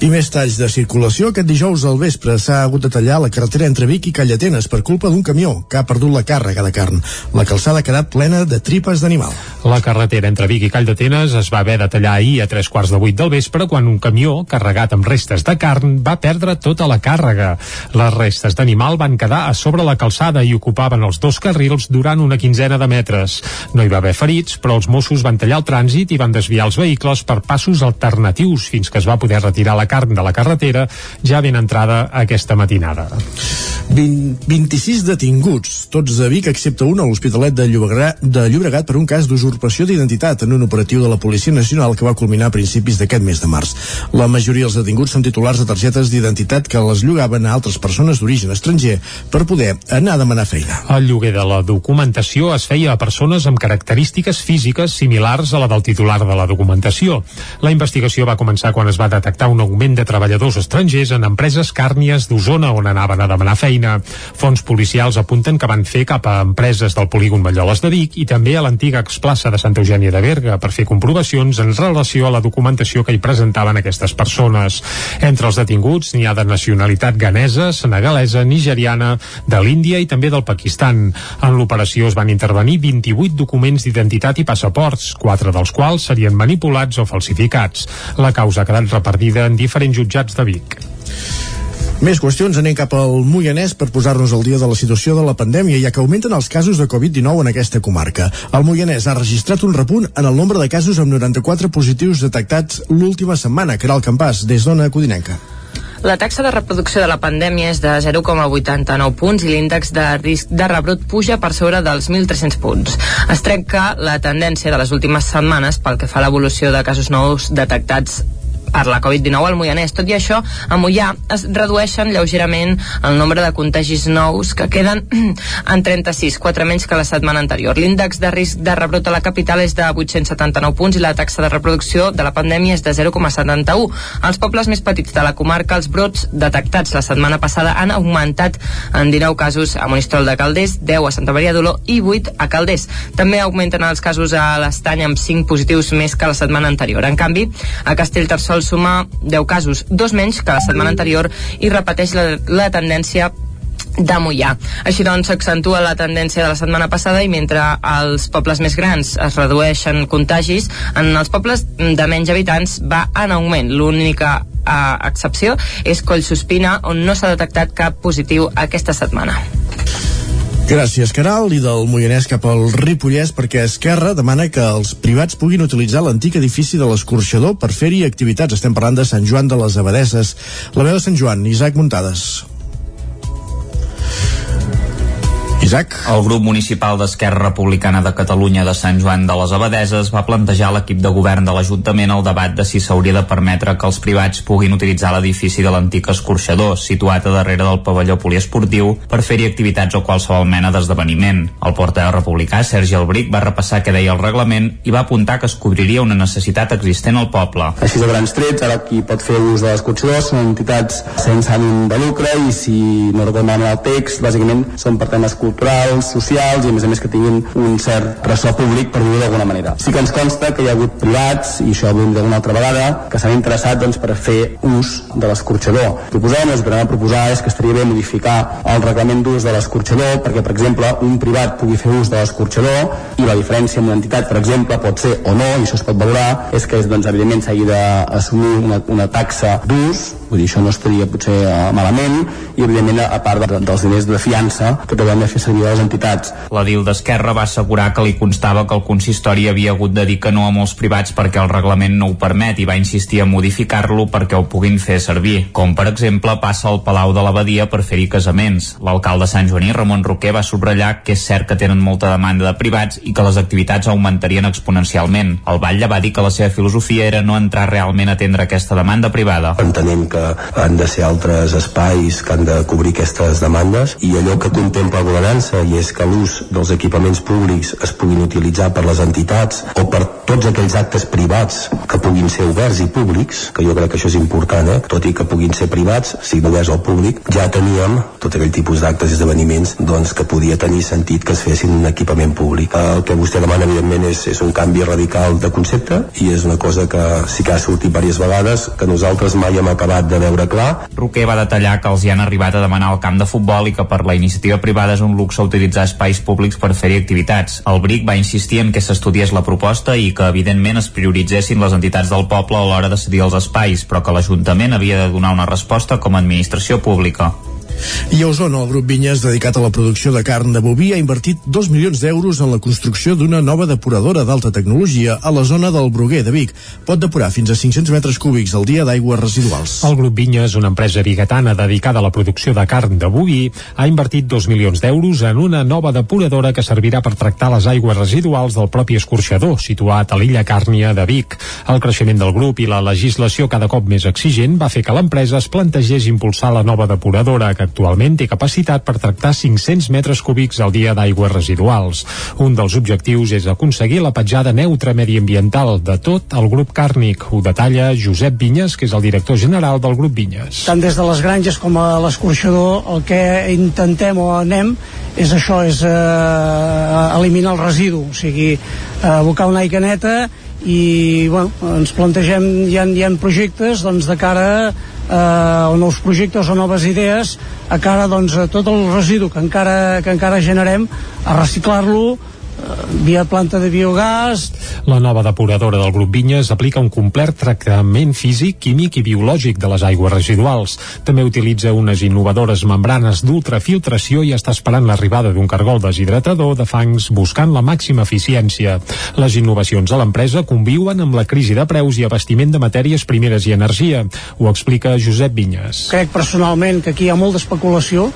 I més talls de circulació. Aquest dijous al vespre s'ha hagut de tallar la carretera entre Vic i Callatenes per culpa d'un camió que ha perdut la càrrega de carn. La calçada ha quedat plena de tripes d'animal. La carretera entre Vic i Call d'Atenes es va haver de tallar ahir a tres quarts de vuit del vespre quan un camió carregat amb restes de carn va perdre tota la càrrega. Les restes d'animal van quedar a sobre la calçada i ocupaven els dos carrils durant una quinzena de metres. No hi va haver ferits, però els Mossos van tallar el trànsit i van desviar els vehicles per passos alternatius fins que es va poder retirar la carn de la carretera ja ben entrada aquesta matinada. 20, 26 detinguts, tots de Vic, excepte un a l'Hospitalet de, Llobregat, de Llobregat per un cas d'usurpació d'identitat en un operatiu de la Policia Nacional que va culminar a principis d'aquest mes de març. La majoria dels detinguts són titulars de targetes d'identitat que les llogaven a altres persones d'origen estranger per poder anar a demanar feina. El lloguer de la documentació es feia a persones amb característiques físiques similars a la del titular de la documentació. La investigació va començar quan es va detectar un augment de treballadors estrangers en empreses càrnies d'Osona on anaven a demanar feina. Fons policials apunten que van fer cap a empreses del polígon Malloles de Vic i també a l'antiga explaça de Santa Eugènia de Berga per fer comprovacions en relació a la documentació que hi presentaven aquestes persones. Entre els detinguts n'hi ha de nacionalitat ganesa, senegalesa, nigeriana, de l'Índia i també del Pakistan. En l'operació es van intervenir 28 documents d'identitat i passaports, quatre dels quals serien manipulats o falsificats. La causa ha quedat repartida en diferents jutjats de Vic. Més qüestions, anem cap al Moianès per posar-nos al dia de la situació de la pandèmia, ja que augmenten els casos de Covid-19 en aquesta comarca. El Moianès ha registrat un repunt en el nombre de casos amb 94 positius detectats l'última setmana, que era el campàs, des d'Ona Codinenca. La taxa de reproducció de la pandèmia és de 0,89 punts i l'índex de risc de rebrot puja per sobre dels 1.300 punts. Es trenca la tendència de les últimes setmanes pel que fa a l'evolució de casos nous detectats per la Covid-19 al Moianès. Tot i això, a Mollà es redueixen lleugerament el nombre de contagis nous que queden en 36, 4 menys que la setmana anterior. L'índex de risc de rebrot a la capital és de 879 punts i la taxa de reproducció de la pandèmia és de 0,71. Als pobles més petits de la comarca, els brots detectats la setmana passada han augmentat en 19 casos a Monistrol de Calders, 10 a Santa Maria d'Oló i 8 a Calders. També augmenten els casos a l'Estany amb 5 positius més que la setmana anterior. En canvi, a Castellterçol suma 10 casos, dos menys que la setmana anterior i repeteix la, la tendència de Mollà. Així doncs s'accentua la tendència de la setmana passada i mentre als pobles més grans es redueixen contagis, en els pobles de menys habitants va en augment. L'única eh, excepció és Collsospina, on no s'ha detectat cap positiu aquesta setmana. Gràcies, Caral, i del Moianès cap al Ripollès, perquè Esquerra demana que els privats puguin utilitzar l'antic edifici de l'escorxador per fer-hi activitats. Estem parlant de Sant Joan de les Abadeses. La veu de Sant Joan, Isaac Muntades. Isaac. El grup municipal d'Esquerra Republicana de Catalunya de Sant Joan de les Abadeses va plantejar a l'equip de govern de l'Ajuntament el debat de si s'hauria de permetre que els privats puguin utilitzar l'edifici de l'antic escorxador, situat a darrere del pavelló poliesportiu, per fer-hi activitats o qualsevol mena d'esdeveniment. El portaveu republicà, Sergi Albric, va repassar què deia el reglament i va apuntar que es cobriria una necessitat existent al poble. Així de grans trets, ara qui pot fer ús de l'escorxador són entitats sense ànim de lucre i si no recordo el text, bàsicament són per temes culturals, socials i a més a més que tinguin un cert ressò públic per dir-ho d'alguna manera. Sí que ens consta que hi ha hagut privats, i això ho hem d'una altra vegada, que s'han interessat doncs, per fer ús de l'escorxador. Proposem, anem a proposar és que estaria bé modificar el reglament d'ús de l'escorxador perquè, per exemple, un privat pugui fer ús de l'escorxador i la diferència amb una entitat, per exemple, pot ser o no, i això es pot valorar, és que doncs, evidentment s'hagi d'assumir una, una taxa d'ús, vull dir, això no estaria potser eh, malament, i evidentment a part de, dels diners de fiança que també hem de fer servir a les entitats. La DIL d'Esquerra va assegurar que li constava que el consistori havia hagut de dir que no a molts privats perquè el reglament no ho permet i va insistir a modificar-lo perquè ho puguin fer servir, com per exemple passa al Palau de l'Abadia per fer-hi casaments. L'alcalde Sant Joaní, Ramon Roquer, va subratllar que és cert que tenen molta demanda de privats i que les activitats augmentarien exponencialment. El Batlle va dir que la seva filosofia era no entrar realment a atendre aquesta demanda privada. Entenem que han de ser altres espais que han de cobrir aquestes demandes i allò que contempla l'ordenança i és que l'ús dels equipaments públics es puguin utilitzar per les entitats o per tots aquells actes privats que puguin ser oberts i públics, que jo crec que això és important, eh? tot i que puguin ser privats, siguin oberts al públic, ja teníem tot aquell tipus d'actes i esdeveniments doncs, que podia tenir sentit que es fessin en equipament públic. El que vostè demana, evidentment, és, és un canvi radical de concepte i és una cosa que sí que ha sortit diverses vegades, que nosaltres mai hem acabat de veure clar. Roquer va detallar que els hi han arribat a demanar el camp de futbol i que per la iniciativa privada és un luxe utilitzar espais públics per fer-hi activitats. El BRIC va insistir en que s'estudiés la proposta i que, evidentment, es prioritzessin les entitats del poble a l'hora de cedir els espais, però que l'Ajuntament havia de donar una resposta com a administració pública. I a Osona, el grup Vinyes, dedicat a la producció de carn de boví, ha invertit 2 milions d'euros en la construcció d'una nova depuradora d'alta tecnologia a la zona del Bruguer de Vic. Pot depurar fins a 500 metres cúbics al dia d'aigües residuals. El grup Vinyes, una empresa biguetana dedicada a la producció de carn de boví, ha invertit 2 milions d'euros en una nova depuradora que servirà per tractar les aigües residuals del propi escorxador, situat a l'illa Càrnia de Vic. El creixement del grup i la legislació cada cop més exigent va fer que l'empresa es plantegés impulsar la nova depuradora que actualment té capacitat per tractar 500 metres cúbics al dia d'aigües residuals. Un dels objectius és aconseguir la petjada neutra mediambiental de tot el grup càrnic. Ho detalla Josep Vinyes, que és el director general del grup Vinyes. Tant des de les granges com a l'escorxador el que intentem o anem és això, és eh, eliminar el residu, o sigui, eh, abocar una aigua neta i bueno, ens plantegem, hi ha, hi ha projectes doncs, de cara eh, o nous projectes o noves idees a cara doncs, a tot el residu que encara, que encara generem a reciclar-lo via planta de biogàs. La nova depuradora del grup Vinyes aplica un complet tractament físic, químic i biològic de les aigües residuals. També utilitza unes innovadores membranes d'ultrafiltració i està esperant l'arribada d'un cargol deshidratador de fangs buscant la màxima eficiència. Les innovacions de l'empresa conviuen amb la crisi de preus i abastiment de matèries primeres i energia. Ho explica Josep Vinyes. Crec personalment que aquí hi ha molta especulació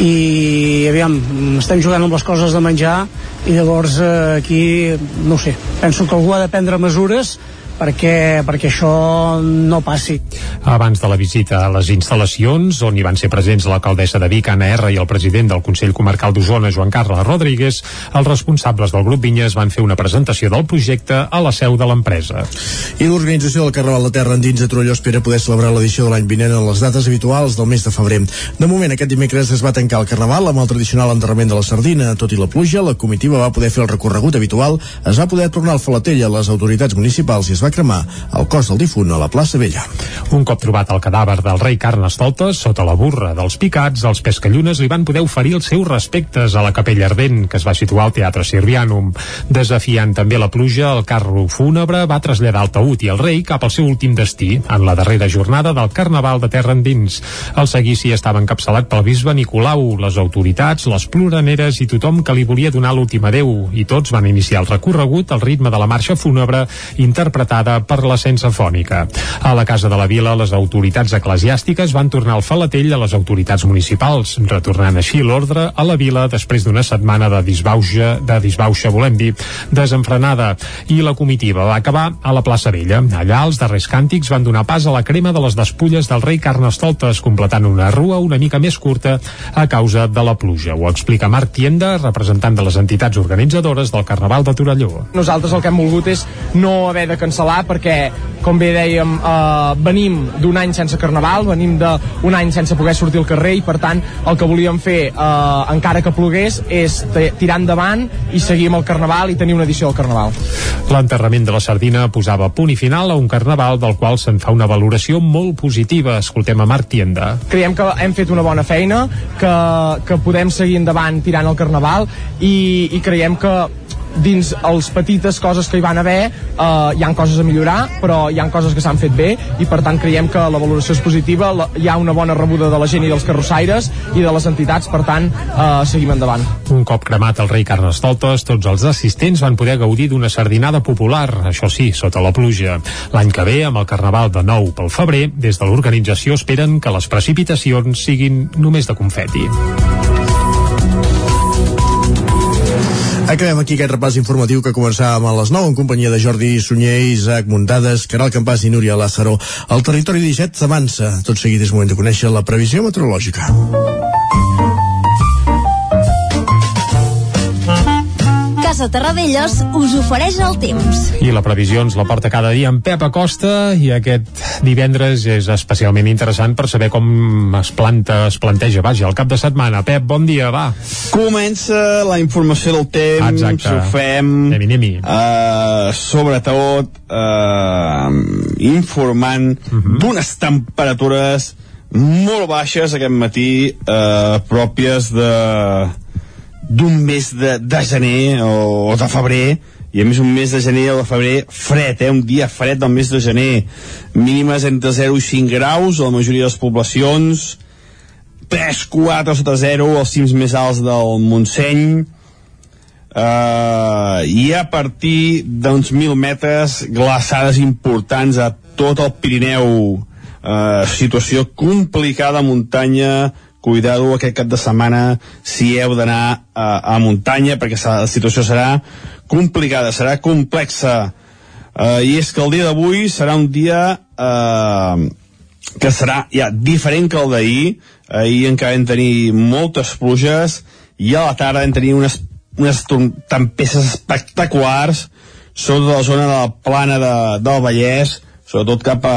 i aviam, estem jugant amb les coses de menjar i llavors eh, aquí, no sé, penso que algú ha de prendre mesures perquè, perquè això no passi. Abans de la visita a les instal·lacions, on hi van ser presents l'alcaldessa de Vic, Anna R, i el president del Consell Comarcal d'Osona, Joan Carles Rodríguez, els responsables del grup Vinyes van fer una presentació del projecte a la seu de l'empresa. I l'organització del Carnaval de Terra Endins de Torelló espera poder celebrar l'edició de l'any vinent en les dates habituals del mes de febrer. De moment, aquest dimecres es va tancar el Carnaval amb el tradicional enterrament de la sardina. Tot i la pluja, la comitiva va poder fer el recorregut habitual, es va poder tornar al Falatell a les autoritats municipals i es va cremar el cos del difunt a la plaça Vella. Un cop trobat el cadàver del rei Carnestoltes, sota la burra dels picats, els pescallunes li van poder oferir els seus respectes a la capella ardent, que es va situar al Teatre Sirvianum. Desafiant també la pluja, el carro fúnebre va traslladar el taüt i el rei cap al seu últim destí, en la darrera jornada del Carnaval de Terra Endins. El seguici estava encapçalat pel bisbe Nicolau, les autoritats, les ploraneres i tothom que li volia donar l'últim adeu, i tots van iniciar el recorregut al ritme de la marxa fúnebre interpretada per la sensafònica. A la Casa de la Vila, les autoritats eclesiàstiques van tornar al falatell a les autoritats municipals, retornant així l'ordre a la vila després d'una setmana de disbauxa, de disbauxa, volem dir, desenfrenada, i la comitiva va acabar a la plaça Vella. Allà, els darrers càntics van donar pas a la crema de les despulles del rei Carnestoltes, completant una rua una mica més curta a causa de la pluja. Ho explica Marc Tienda, representant de les entitats organitzadores del Carnaval de Torelló. Nosaltres el que hem volgut és no haver de cancel·lar perquè, com bé dèiem, eh, venim d'un any sense Carnaval, venim d'un any sense poder sortir al carrer i, per tant, el que volíem fer, eh, encara que plogués, és tirar endavant i seguir amb el Carnaval i tenir una edició del Carnaval. L'enterrament de la sardina posava punt i final a un Carnaval del qual se'n fa una valoració molt positiva. Escoltem a Marc Tienda. Creiem que hem fet una bona feina, que, que podem seguir endavant tirant el Carnaval i, i creiem que dins les petites coses que hi van haver eh, hi han coses a millorar però hi han coses que s'han fet bé i per tant creiem que la valoració és positiva la, hi ha una bona rebuda de la gent i dels carrossaires i de les entitats, per tant eh, seguim endavant. Un cop cremat el rei Carnestoltes, tots els assistents van poder gaudir d'una sardinada popular, això sí, sota la pluja. L'any que ve, amb el Carnaval de nou pel febrer, des de l'organització esperen que les precipitacions siguin només de confeti. Acabem aquí aquest repàs informatiu que començàvem a les 9 en companyia de Jordi Sunyer, Isaac Muntades, Caral Campàs i Núria Lázaro. El territori 17 s'avança. Tot seguit és moment de conèixer la previsió meteorològica. Casa Terradellos us ofereix el temps. I la previsió ens la porta cada dia en Pep Acosta i aquest divendres és especialment interessant per saber com es planta, es planteja, vaja, el cap de setmana. Pep, bon dia, va. Comença la informació del temps, Exacte. ho fem, Anem-hi, anem-hi. uh, sobretot uh, informant uh Mhm. -huh. d'unes temperatures molt baixes aquest matí, uh, pròpies de d'un mes de, de gener o, o de febrer i a més un mes de gener o de febrer fred, eh? un dia fred del mes de gener. Mínimes entre 0 i 5 graus a la majoria de les poblacions. 3, 4 sota 0 als cims més alts del Montseny. Uh, i a partir d'uns 1.000 metres glaçades importants a tot el Pirineu. Uh, situació complicada muntanya cuidado aquest cap de setmana si heu d'anar a, a muntanya perquè la situació serà complicada, serà complexa. Uh, i és que el dia d'avui serà un dia uh, que serà ja diferent que el d'ahir. Ahir encara vam tenir moltes pluges i a la tarda vam tenir unes, unes tempestes espectaculars sobretot la zona de la plana de, del Vallès sobretot cap a,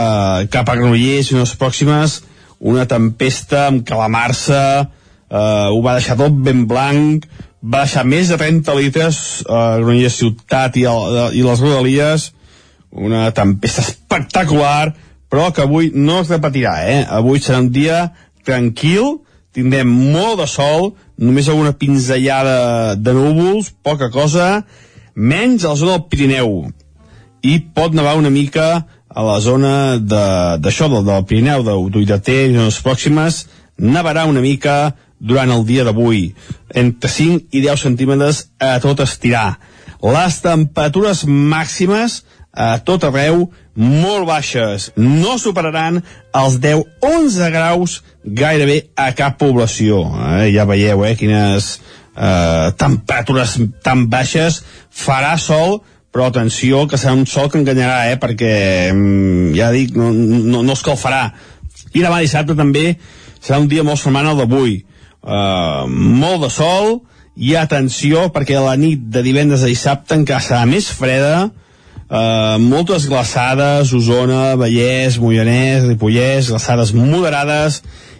cap a Granollers i unes pròximes una tempesta amb calamarsa eh, ho va deixar tot ben blanc va deixar més de 30 litres a Granollers ciutat i, el, i les rodalies una tempesta espectacular però que avui no es repetirà eh? avui serà un dia tranquil tindrem molt de sol només alguna pinzellada de núvols poca cosa menys a la zona del Pirineu i pot nevar una mica a la zona d'això, de, del, Pirineu, d'Uidater i les pròximes, nevarà una mica durant el dia d'avui, entre 5 i 10 centímetres a tot estirar. Les temperatures màximes a tot arreu molt baixes, no superaran els 10-11 graus gairebé a cap població. Eh? Ja veieu eh, quines eh, temperatures tan baixes, farà sol, però atenció que serà un sol que enganyarà, eh, perquè mm, ja dic, no, no, no escalfarà. I demà dissabte també serà un dia molt semblant al d'avui. Uh, molt de sol, i atenció perquè la nit de divendres a dissabte encara serà més freda, Uh, moltes glaçades, Osona, Vallès, Moianès, Ripollès, glaçades moderades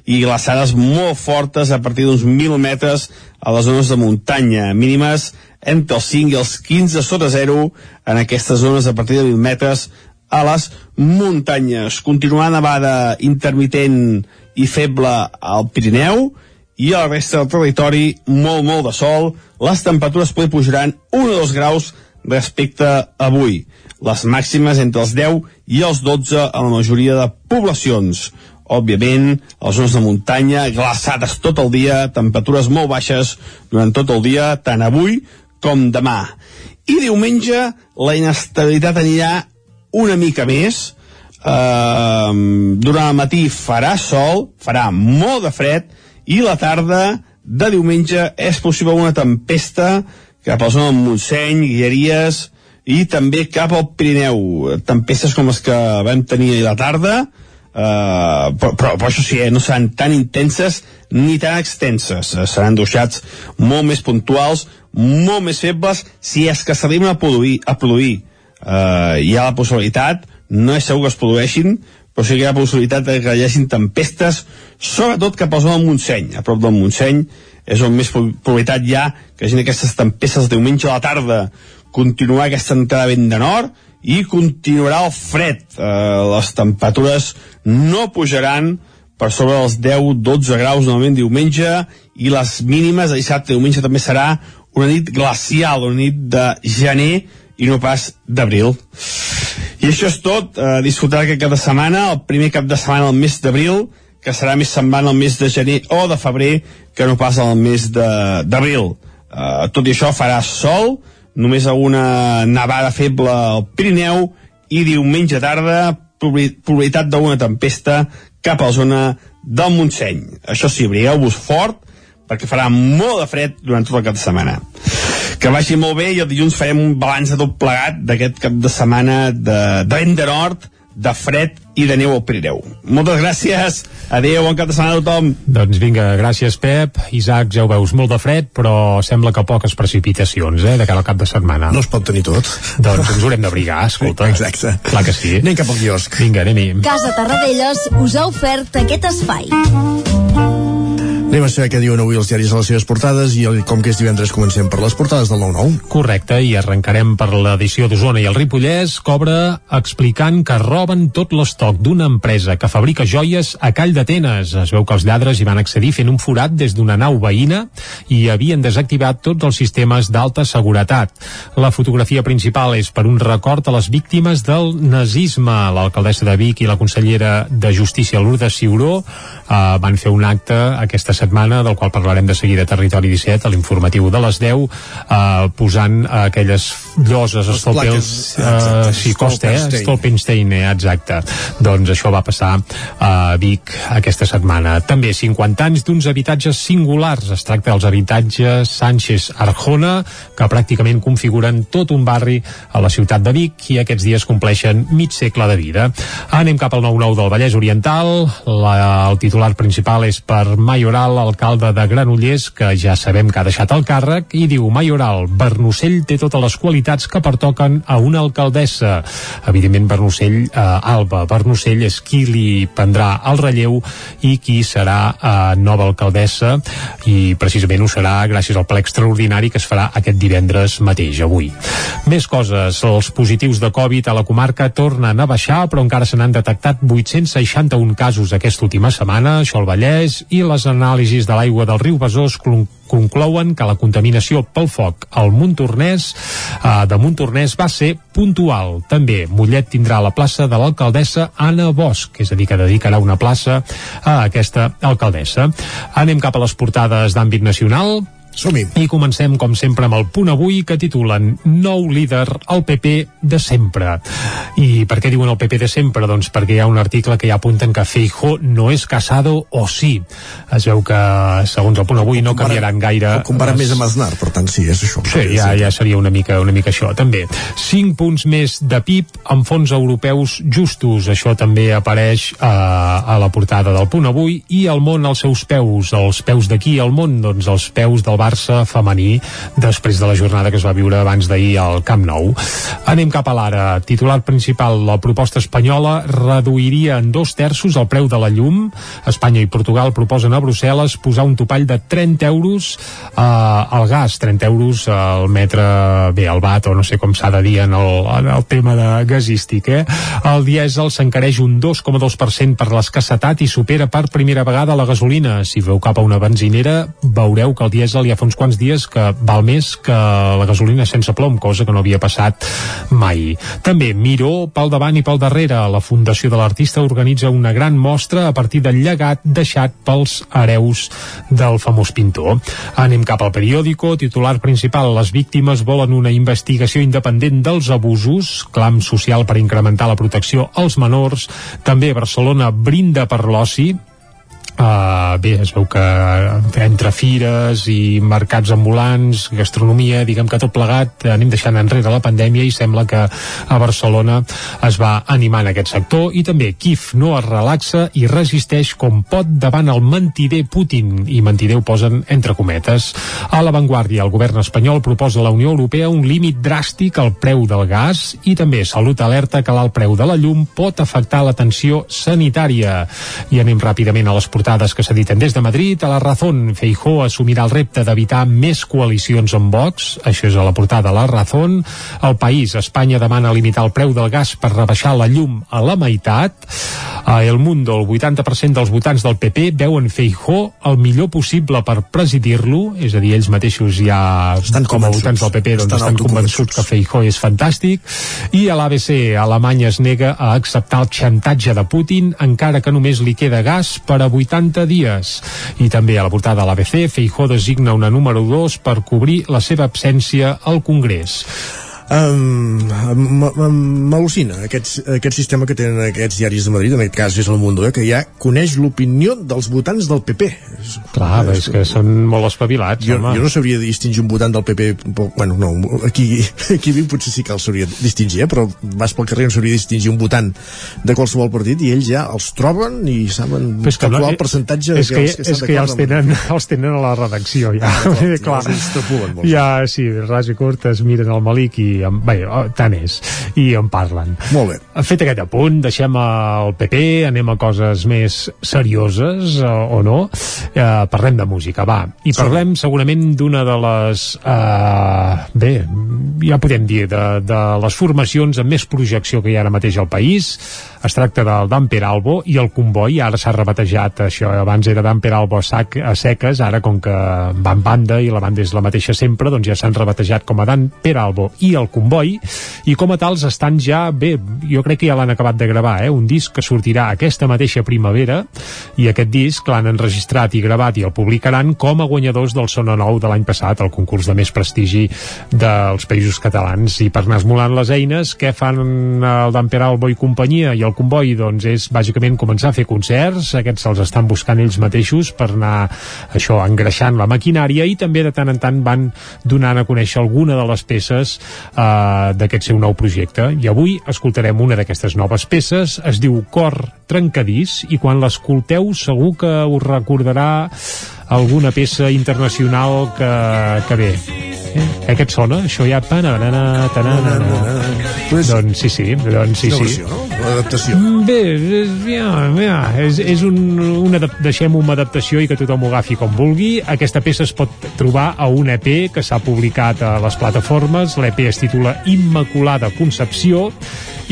i glaçades molt fortes a partir d'uns 1.000 metres a les zones de muntanya, mínimes entre els 5 i els 15 sota zero en aquestes zones a partir de 1.000 metres a les muntanyes. Continuarà nevada intermitent i feble al Pirineu i a la resta del territori molt, molt de sol. Les temperatures poder pujaran 1 o 2 graus respecte a avui. Les màximes entre els 10 i els 12 a la majoria de poblacions. Òbviament, a les zones de muntanya, glaçades tot el dia, temperatures molt baixes durant tot el dia, tant avui com demà. I diumenge la inestabilitat anirà una mica més. Uh, durant el matí farà sol, farà molt de fred, i la tarda de diumenge és possible una tempesta cap a la zona del Montseny, Guilleries i també cap al Pirineu. Tempestes com les que vam tenir ahir la tarda, eh, però, però, però això sí, eh, no seran tan intenses ni tan extenses. Eh, seran duixats molt més puntuals, molt més febles, si és que s'arriben a produir. A produir. Eh, hi ha la possibilitat, no és segur que es produeixin, però sí que hi ha la possibilitat que hi hagi tempestes, sobretot cap a zona del Montseny, a prop del Montseny, és on més probabilitat hi ha que hagin aquestes tempestes diumenge a la tarda continuar aquesta entrada vent de nord i continuarà el fred eh, les temperatures no pujaran per sobre dels 10-12 graus normalment diumenge i les mínimes de dissabte diumenge també serà una nit glacial, una nit de gener i no pas d'abril. I això és tot, eh, disfrutar aquest cap de setmana, el primer cap de setmana del mes d'abril, que serà més semblant al mes de gener o de febrer que no pas al mes d'abril. Uh, tot i això farà sol, només alguna nevada feble al Pirineu i diumenge tarda probabilitat d'una tempesta cap a la zona del Montseny. Això sí, abrigueu-vos fort perquè farà molt de fred durant tot el cap de setmana. Que vagi molt bé i el dilluns farem un balanç de tot plegat d'aquest cap de setmana de, de vent de nord de fred i de neu al Pirineu. Moltes gràcies, adeu, bon cap de setmana a tothom. Doncs vinga, gràcies Pep. Isaac, ja ho veus, molt de fred, però sembla que poques precipitacions, eh, de cara al cap de setmana. No es pot tenir tot. Doncs ens haurem d'abrigar, escolta. Exacte. Clar que sí. Anem cap al quiosc. Vinga, anem-hi. Casa Tarradellas us ha ofert aquest espai. Anem a saber què diuen avui els diaris a les seves portades i com que és divendres comencem per les portades del 9-9. Correcte, i arrencarem per l'edició d'Osona i el Ripollès, cobra explicant que roben tot l'estoc d'una empresa que fabrica joies a Call d'Atenes. Es veu que els lladres hi van accedir fent un forat des d'una nau veïna i havien desactivat tots els sistemes d'alta seguretat. La fotografia principal és per un record a les víctimes del nazisme. L'alcaldessa de Vic i la consellera de Justícia, Lourdes Ciuró, eh, van fer un acte aquesta setmana, del qual parlarem de seguida a Territori 17, a l'informatiu de les 10, eh, posant uh, aquelles lloses, estolpels, uh, sí, costa, eh? Stolpenstein, eh, exacte. Doncs això va passar a Vic aquesta setmana. També 50 anys d'uns habitatges singulars. Es tracta dels habitatges Sánchez Arjona, que pràcticament configuren tot un barri a la ciutat de Vic i aquests dies compleixen mig segle de vida. Anem cap al 9-9 del Vallès Oriental. La, el titular principal és per Mayoral, alcalde de Granollers, que ja sabem que ha deixat el càrrec, i diu Mayoral, Bernocell té totes les qualitats que pertoquen a una alcaldessa. Evidentment, Bernocell, eh, Alba Bernocell és qui li prendrà el relleu i qui serà eh, nova alcaldessa i precisament ho serà gràcies al ple extraordinari que es farà aquest divendres mateix, avui. Més coses, els positius de Covid a la comarca tornen a baixar, però encara se n'han detectat 861 casos aquesta última setmana, això al Vallès, i les anàlisis de l'aigua del riu Besòs conclouen que la contaminació pel foc al Montornès eh, de Montornès va ser puntual. També Mollet tindrà la plaça de l'alcaldessa Anna Bosch, és a dir, que dedicarà una plaça a aquesta alcaldessa. Anem cap a les portades d'àmbit nacional Som-hi. I comencem, com sempre, amb el punt avui que titulen Nou líder al PP de sempre. I per què diuen el PP de sempre? Doncs perquè hi ha un article que ja apunten que Feijó no és casado o sí. Es veu que, segons el punt avui, no canviaran gaire... Ho comparen més amb Aznar, per tant, sí, és això. Sí, ja, ja seria una mica, una mica això, també. 5 punts més de PIB amb fons europeus justos. Això també apareix eh, a la portada del punt avui. I el món als seus peus. Els peus d'aquí al món, doncs els peus del Barça femení després de la jornada que es va viure abans d'ahir al Camp Nou. Anem cap a l'ara. Titular principal, la proposta espanyola reduiria en dos terços el preu de la llum. Espanya i Portugal proposen a Brussel·les posar un topall de 30 euros eh, al gas, 30 euros al metre, bé, al bat, o no sé com s'ha de dir en el, en el tema de gasístic, eh? El dièsel s'encareix un 2,2% per l'escassetat i supera per primera vegada la gasolina. Si veu cap a una benzinera, veureu que el dièsel ja fa uns quants dies que val més que la gasolina sense plom, cosa que no havia passat mai. També Miró pel davant i pel darrere. La Fundació de l'Artista organitza una gran mostra a partir del llegat deixat pels hereus del famós pintor. Anem cap al periòdico, titular principal, les víctimes volen una investigació independent dels abusos, clam social per incrementar la protecció als menors, també Barcelona brinda per l'oci, Uh, bé, es veu que entre fires i mercats ambulants, gastronomia, diguem que tot plegat, anem deixant enrere la pandèmia i sembla que a Barcelona es va animar en aquest sector i també Kif no es relaxa i resisteix com pot davant el mentider Putin i mentider ho posen entre cometes. A l'avantguàrdia, el govern espanyol proposa a la Unió Europea un límit dràstic al preu del gas i també Salut alerta que l'alt preu de la llum pot afectar l'atenció sanitària. I anem ràpidament a les portades que s'editen des de Madrid. A la Razón, Feijó assumirà el repte d'evitar més coalicions amb Vox. Això és a la portada La Razón. El País, Espanya demana limitar el preu del gas per rebaixar la llum a la meitat. A El Mundo, el 80% dels votants del PP veuen Feijó el millor possible per presidir-lo, és a dir, ells mateixos ja, estan com a votants del PP, doncs estan, estan convençuts que Feijó és fantàstic. I a l'ABC, Alemanya es nega a acceptar el xantatge de Putin, encara que només li queda gas per a 80 dies. I també a la portada de l'ABC, Feijó designa una número 2 per cobrir la seva absència al Congrés. Um, M'al·lucina aquest, aquest sistema que tenen aquests diaris de Madrid, en aquest cas és el Mundo, eh, que ja coneix l'opinió dels votants del PP. Clar, és, és que són molt espavilats, jo, home. jo no sabria distingir un votant del PP, però, bueno, no, aquí, aquí viu potser sí que el sabria distingir, eh, però vas pel carrer no sabria distingir un votant de qualsevol partit i ells ja els troben i saben Però és que no, calcular el percentatge és que, que, que és que ja els tenen, els tenen a la redacció ja, Ah, clar, clar, ja sí, ras i curt es miren el Malik i en, bé, oh, tant és i en parlen. Molt bé. fet aquest apunt, deixem el PP anem a coses més serioses o, o no, eh, parlem de música, va, i parlem segurament d'una de les eh, bé, ja podem dir de, de les formacions amb més projecció que hi ha ara mateix al país. Es tracta del Dan Peralbo i el Comboi, ara s'ha rebatejat això, abans era Dan Peralbo a, sac, a seques, ara com que van banda i la banda és la mateixa sempre, doncs ja s'han rebatejat com a Dan Peralbo i el Comboi i com a tals estan ja, bé, jo crec que ja l'han acabat de gravar, eh? un disc que sortirà aquesta mateixa primavera i aquest disc l'han enregistrat i gravat i el publicaran com a guanyadors del Sona Nou de l'any passat, el concurs de més prestigi dels països catalans i per anar esmolant les eines, què fan el Dan Peralbo i companyia i el comboi doncs és bàsicament començar a fer concerts, aquests se'ls estan buscant ells mateixos per anar això engreixant la maquinària i també de tant en tant van donant a conèixer alguna de les peces eh, d'aquest seu nou projecte. I avui escoltarem una d'aquestes noves peces. Es diu Cor trencadís i quan l'escolteu segur que us recordarà alguna peça internacional que, que ve eh? aquest sona? Això ja pananana, tananana. doncs sí, sí, doncs sí, sí. L'adaptació. Bé, és, ja, ja, és, és un, una, adap- deixem una adaptació i que tothom ho agafi com vulgui. Aquesta peça es pot trobar a un EP que s'ha publicat a les plataformes. L'EP es titula Immaculada Concepció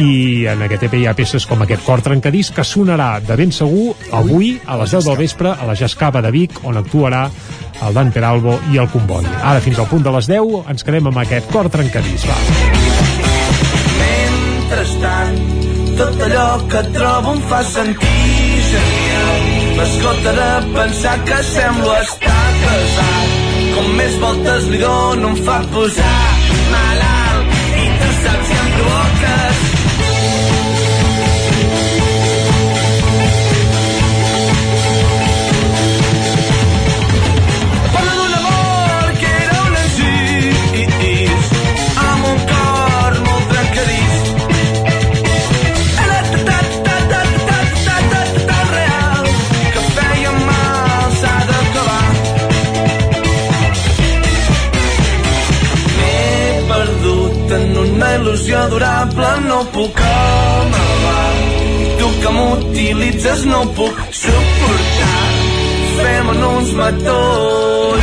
i en aquest EP hi ha peces com aquest cor trencadís que sonarà de ben segur avui a les 10 del vespre a la Jascava de Vic on actuarà el Dan Peralbo i el Comboi. Ara fins al punt de les 10 ens quedem amb aquest cor trencadís. Va. Mentrestant, tot allò que trobo em fa sentir genial. M'escolta de pensar que semblo estar casat. Com més voltes li dono em fa posar malalt i tu saps si em provoques il·lusió durable, no puc amagar. Tu que m'utilitzes no puc suportar. Fem-en uns matolls.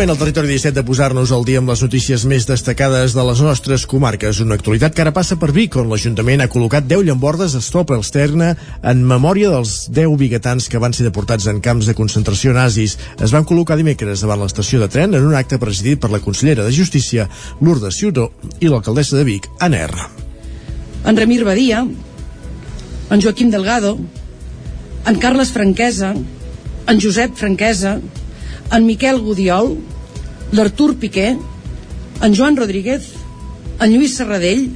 Moment al territori 17 de posar-nos al dia amb les notícies més destacades de les nostres comarques. Una actualitat que ara passa per Vic, on l'Ajuntament ha col·locat 10 llambordes a Stop Elsterna en memòria dels 10 biguetans que van ser deportats en camps de concentració nazis. Es van col·locar dimecres davant l'estació de tren en un acte presidit per la consellera de Justícia, Lourdes Ciutó, i l'alcaldessa de Vic, Anna R. en Remir Badia, en Joaquim Delgado, en Carles Franquesa, en Josep Franquesa, en Miquel Gudiol, l'Artur Piqué, en Joan Rodríguez, en Lluís Serradell,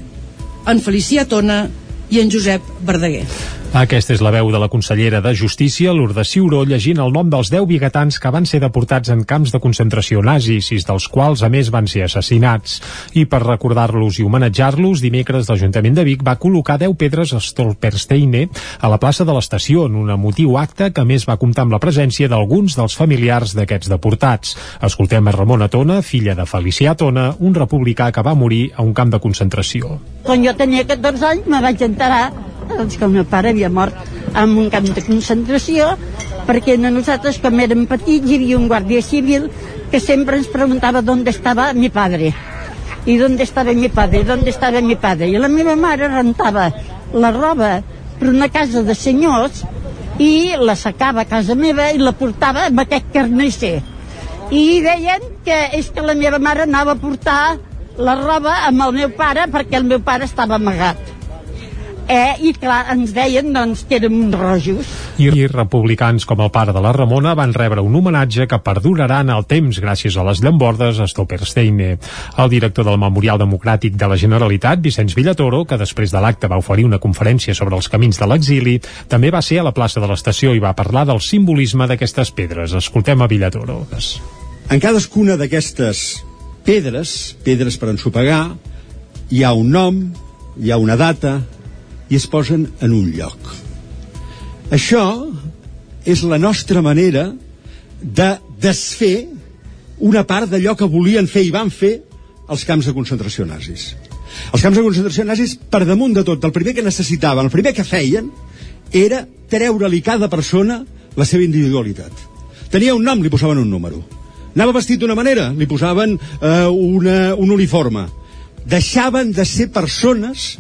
en Felicià Tona i en Josep Verdaguer. Aquesta és la veu de la consellera de Justícia, Lourdes Ciuró, llegint el nom dels 10 biguetans que van ser deportats en camps de concentració nazis, sis dels quals, a més, van ser assassinats. I per recordar-los i homenatjar-los, dimecres l'Ajuntament de Vic va col·locar 10 pedres a Stolpersteine a la plaça de l'estació, en un emotiu acte que més va comptar amb la presència d'alguns dels familiars d'aquests deportats. Escoltem a Ramona Tona, filla de Felicià Tona, un republicà que va morir a un camp de concentració. Quan jo tenia 14 anys me vaig enterar doncs, que el meu pare havia mort en un camp de concentració perquè a nosaltres quan érem petits hi havia un guàrdia civil que sempre ens preguntava d'on estava mi padre. I d'on estava mi padre, d'on estava mi padre. I la meva mare rentava la roba per una casa de senyors i la sacava a casa meva i la portava amb aquest carnisser. I deien que és que la meva mare anava a portar la roba amb el meu pare perquè el meu pare estava amagat eh, i clar, ens deien doncs, que érem uns rojos I, I republicans com el pare de la Ramona van rebre un homenatge que perdurarà en el temps gràcies a les llambordes a Stoppersteine. El director del Memorial Democràtic de la Generalitat, Vicenç Villatoro, que després de l'acte va oferir una conferència sobre els camins de l'exili, també va ser a la plaça de l'estació i va parlar del simbolisme d'aquestes pedres. Escoltem a Villatoro. En cadascuna d'aquestes pedres, pedres per ensopegar, hi ha un nom, hi ha una data i es posen en un lloc. Això és la nostra manera de desfer una part d'allò que volien fer i van fer els camps de concentració nazis. Els camps de concentració nazis, per damunt de tot, el primer que necessitaven, el primer que feien, era treure-li cada persona la seva individualitat. Tenia un nom, li posaven un número. Anava vestit d'una manera, li posaven eh, una, un uniforme. Deixaven de ser persones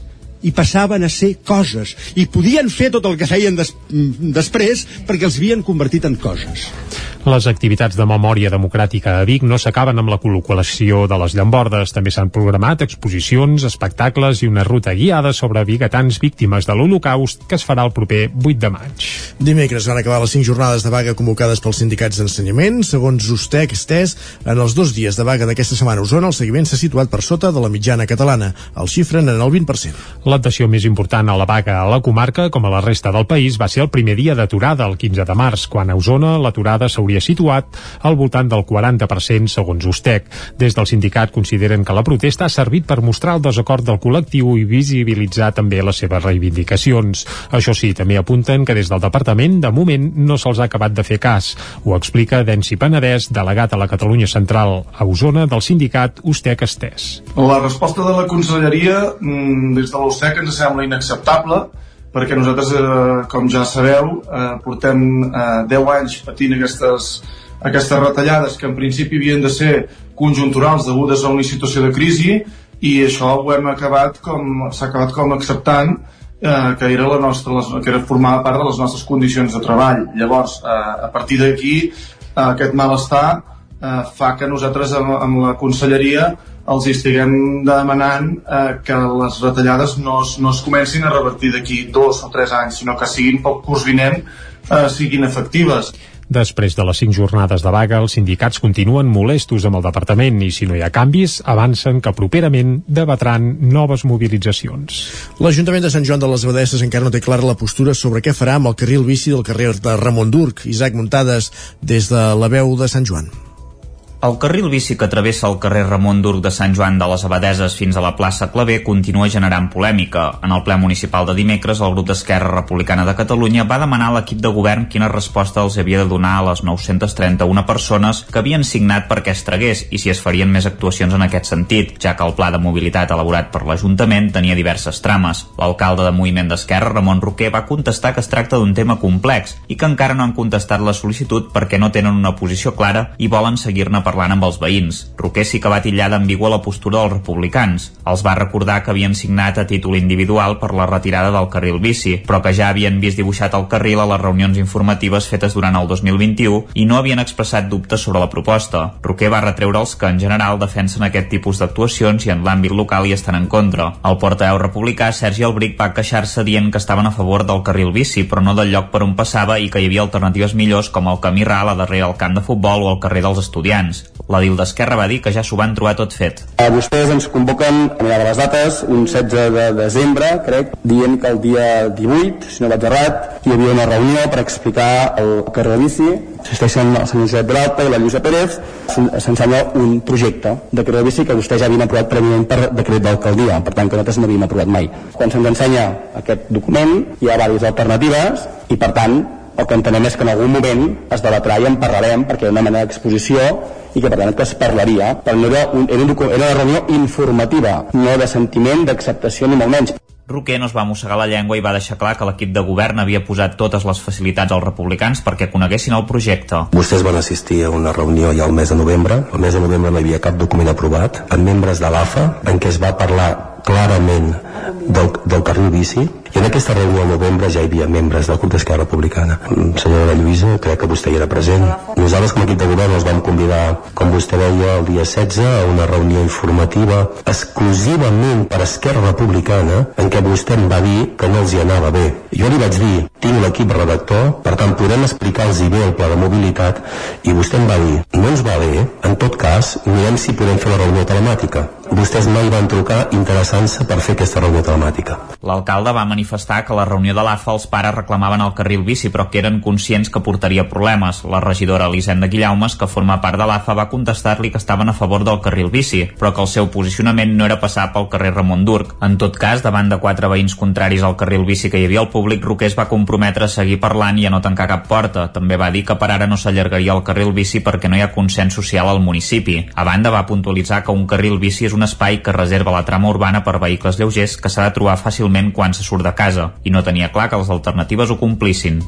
i passaven a ser coses. I podien fer tot el que feien des, després perquè els havien convertit en coses. Les activitats de memòria democràtica a Vic no s'acaben amb la col·locació de les llambordes. També s'han programat exposicions, espectacles i una ruta guiada sobre biguetans víctimes de l'Holocaust que es farà el proper 8 de maig. Dimecres van acabar les cinc jornades de vaga convocades pels sindicats d'ensenyament. Segons Ustec Estès, en els dos dies de vaga d'aquesta setmana a Osona, el seguiment s'ha situat per sota de la mitjana catalana. El xifren en el 20%. L'adhesió més important a la vaga a la comarca, com a la resta del país, va ser el primer dia d'aturada, el 15 de març, quan a Osona l'aturada s'hauria situat al voltant del 40% segons Ustec. Des del sindicat consideren que la protesta ha servit per mostrar el desacord del col·lectiu i visibilitzar també les seves reivindicacions. Això sí, també apunten que des del departament, de moment, no se'ls ha acabat de fer cas. Ho explica Densi Penedès, delegat a la Catalunya Central a Osona del sindicat Ustec Estès. La resposta de la conselleria mm, des de l'USEC ens sembla inacceptable perquè nosaltres, eh, com ja sabeu, eh, portem eh, 10 anys patint aquestes, aquestes retallades que en principi havien de ser conjunturals degudes a una situació de crisi i això ho hem acabat com s'ha acabat com acceptant eh, que era la nostra, les, que era formava part de les nostres condicions de treball. Llavors, eh, a partir d'aquí, eh, aquest malestar eh, fa que nosaltres amb, amb la conselleria els estiguem demanant eh, que les retallades no es, no es comencin a revertir d'aquí dos o tres anys, sinó que siguin pel curs vinent eh, siguin efectives. Després de les cinc jornades de vaga, els sindicats continuen molestos amb el departament i si no hi ha canvis, avancen que properament debatran noves mobilitzacions. L'Ajuntament de Sant Joan de les Abadesses encara no té clara la postura sobre què farà amb el carril bici del carrer de Ramon Durc. Isaac Muntades, des de la veu de Sant Joan. El carril bici que travessa el carrer Ramon Durc de Sant Joan de les Abadeses fins a la plaça Clavé continua generant polèmica. En el ple municipal de dimecres, el grup d'Esquerra Republicana de Catalunya va demanar a l'equip de govern quina resposta els havia de donar a les 931 persones que havien signat perquè es tragués i si es farien més actuacions en aquest sentit, ja que el pla de mobilitat elaborat per l'Ajuntament tenia diverses trames. L'alcalde de Moviment d'Esquerra, Ramon Roquer, va contestar que es tracta d'un tema complex i que encara no han contestat la sol·licitud perquè no tenen una posició clara i volen seguir-ne parlant amb els veïns. Roquer sí que va titllar d'ambigua la postura dels republicans. Els va recordar que havien signat a títol individual per la retirada del carril bici, però que ja havien vist dibuixat el carril a les reunions informatives fetes durant el 2021 i no havien expressat dubtes sobre la proposta. Roquer va retreure'ls que en general defensen aquest tipus d'actuacions i en l'àmbit local hi estan en contra. El portaveu republicà Sergi Albric va queixar-se dient que estaven a favor del carril bici, però no del lloc per on passava i que hi havia alternatives millors com el camí ral a darrere el camp de futbol o el carrer dels estudiants. La Dil d'Esquerra va dir que ja s'ho van trobar tot fet. A vostès ens convoquen, a mirar de les dates, un 16 de desembre, crec, dient que el dia 18, si no vaig errat, hi havia una reunió per explicar el carrer de bici. Assisteixen el senyor Josep Peralta i la Lluïsa Pérez. S'ensenya un projecte de carrer de bici que vostès ja havien aprovat prèviament per decret d'alcaldia, per tant que nosaltres no havíem aprovat mai. Quan se'ns ensenya aquest document hi ha diverses alternatives i per tant el que entenem és que en algun moment es debatrà i en parlarem perquè hi ha una mena d'exposició i que per tant que es parlaria però no era, un, era, un, era una reunió informativa no de sentiment, d'acceptació ni molt menys Roquer no es va mossegar la llengua i va deixar clar que l'equip de govern havia posat totes les facilitats als republicans perquè coneguessin el projecte. Vostès van assistir a una reunió ja al mes de novembre. Al mes de novembre no hi havia cap document aprovat, amb membres de l'AFA, en què es va parlar clarament del, del carril bici i en aquesta reunió al novembre ja hi havia membres del grup d'Esquerra Republicana. Mm, Senyora Lluïsa, crec que vostè hi era present. Nosaltres com a equip de govern els vam convidar, com vostè deia, el dia 16 a una reunió informativa exclusivament per Esquerra Republicana en què vostè em va dir que no els hi anava bé. Jo li vaig dir, tinc l'equip redactor, per tant podem explicar-los bé el pla de mobilitat i vostè em va dir, no ens va bé, en tot cas mirem si podem fer la reunió telemàtica. Vostès mai van trucar interessant-se per fer aquesta reunió telemàtica. L'alcalde va manifestar que a la reunió de l'AFA els pares reclamaven el carril bici però que eren conscients que portaria problemes. La regidora Elisenda Guillaumes, que forma part de l'AFA, va contestar-li que estaven a favor del carril bici, però que el seu posicionament no era passar pel carrer Ramon Durc. En tot cas, davant de quatre veïns contraris al carril bici que hi havia al públic, Roquer es va comprometre a seguir parlant i a no tancar cap porta. També va dir que per ara no s'allargaria el carril bici perquè no hi ha consens social al municipi. A banda, va puntualitzar que un carril bici és un espai que reserva la trama urbana per vehicles lleugers que s'ha de trobar fàcilment quan se surt de casa, i no tenia clar que les alternatives ho complissin.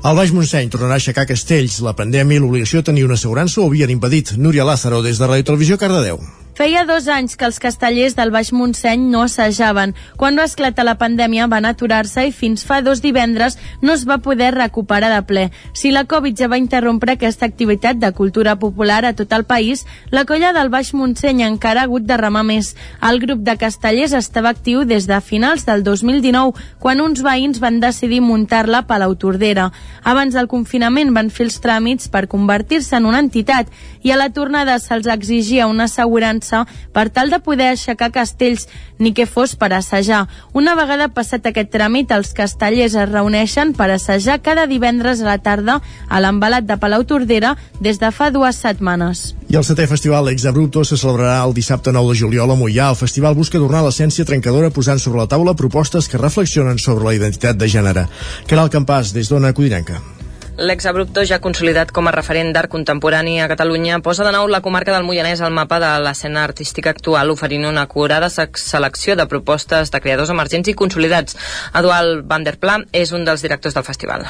El Baix Montseny tornarà a aixecar castells. La pandèmia i l'obligació de tenir una assegurança ho havien impedit. Núria Lázaro, des de Ràdio Televisió, Cardedeu. Feia dos anys que els castellers del Baix Montseny no assajaven. Quan va esclatar la pandèmia van aturar-se i fins fa dos divendres no es va poder recuperar de ple. Si la Covid ja va interrompre aquesta activitat de cultura popular a tot el país, la colla del Baix Montseny encara ha hagut de remar més. El grup de castellers estava actiu des de finals del 2019, quan uns veïns van decidir muntar-la a l'Autordera. Abans del confinament van fer els tràmits per convertir-se en una entitat i a la tornada se'ls exigia una assegurança per tal de poder aixecar castells, ni que fos per assajar. Una vegada passat aquest tràmit, els castellers es reuneixen per assajar cada divendres a la tarda a l'embalat de Palau Tordera des de fa dues setmanes. I el setè festival Ex Abrupto se celebrarà el dissabte 9 de juliol a Mollà. El festival busca tornar l'essència trencadora posant sobre la taula propostes que reflexionen sobre la identitat de gènere. Caral Campàs, des d'Ona Codinenca. L'exabrupto, ja consolidat com a referent d'art contemporani a Catalunya, posa de nou la comarca del Moianès al mapa de l'escena artística actual, oferint una curada selecció de propostes de creadors emergents i consolidats. Eduard Van der Pla és un dels directors del festival.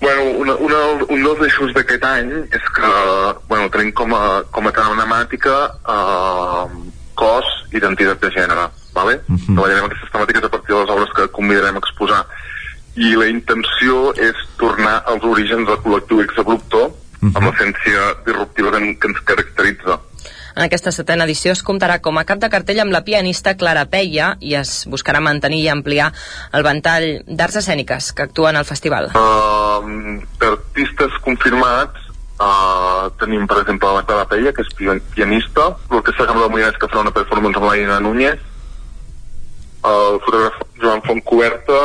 Bueno, una, una, un dels eixos d'aquest any és que bueno, tenim com a, com a temàtica eh, cos, identitat de gènere. Vale? Uh -huh. Treballarem aquestes temàtiques a partir de les obres que convidarem a exposar i la intenció és tornar als orígens del col·lectiu Exabrupto uh -huh. amb l'essència disruptiva que, que ens caracteritza. En aquesta setena edició es comptarà com a cap de cartell amb la pianista Clara Peia i es buscarà mantenir i ampliar el ventall d'arts escèniques que actuen al festival. Uh, D'artistes confirmats uh, tenim, per exemple, la Clara Peia, que és pianista, l'Orquestra Camp de Moianès, que farà una performance amb l'Aina Núñez, el fotògraf Joan Fontcoberta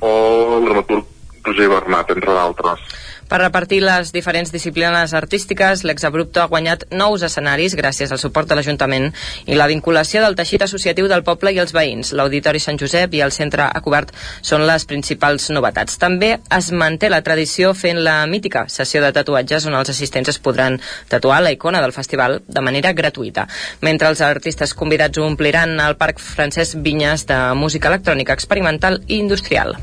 o el dramaturg Roger Bernat, entre d'altres. Per repartir les diferents disciplines artístiques, l'exabrupto ha guanyat nous escenaris gràcies al suport de l'Ajuntament i la vinculació del teixit associatiu del poble i els veïns. L'Auditori Sant Josep i el Centre a Cobert són les principals novetats. També es manté la tradició fent la mítica sessió de tatuatges on els assistents es podran tatuar la icona del festival de manera gratuïta. Mentre els artistes convidats ompliran el Parc Francesc Vinyes de música electrònica experimental i industrial.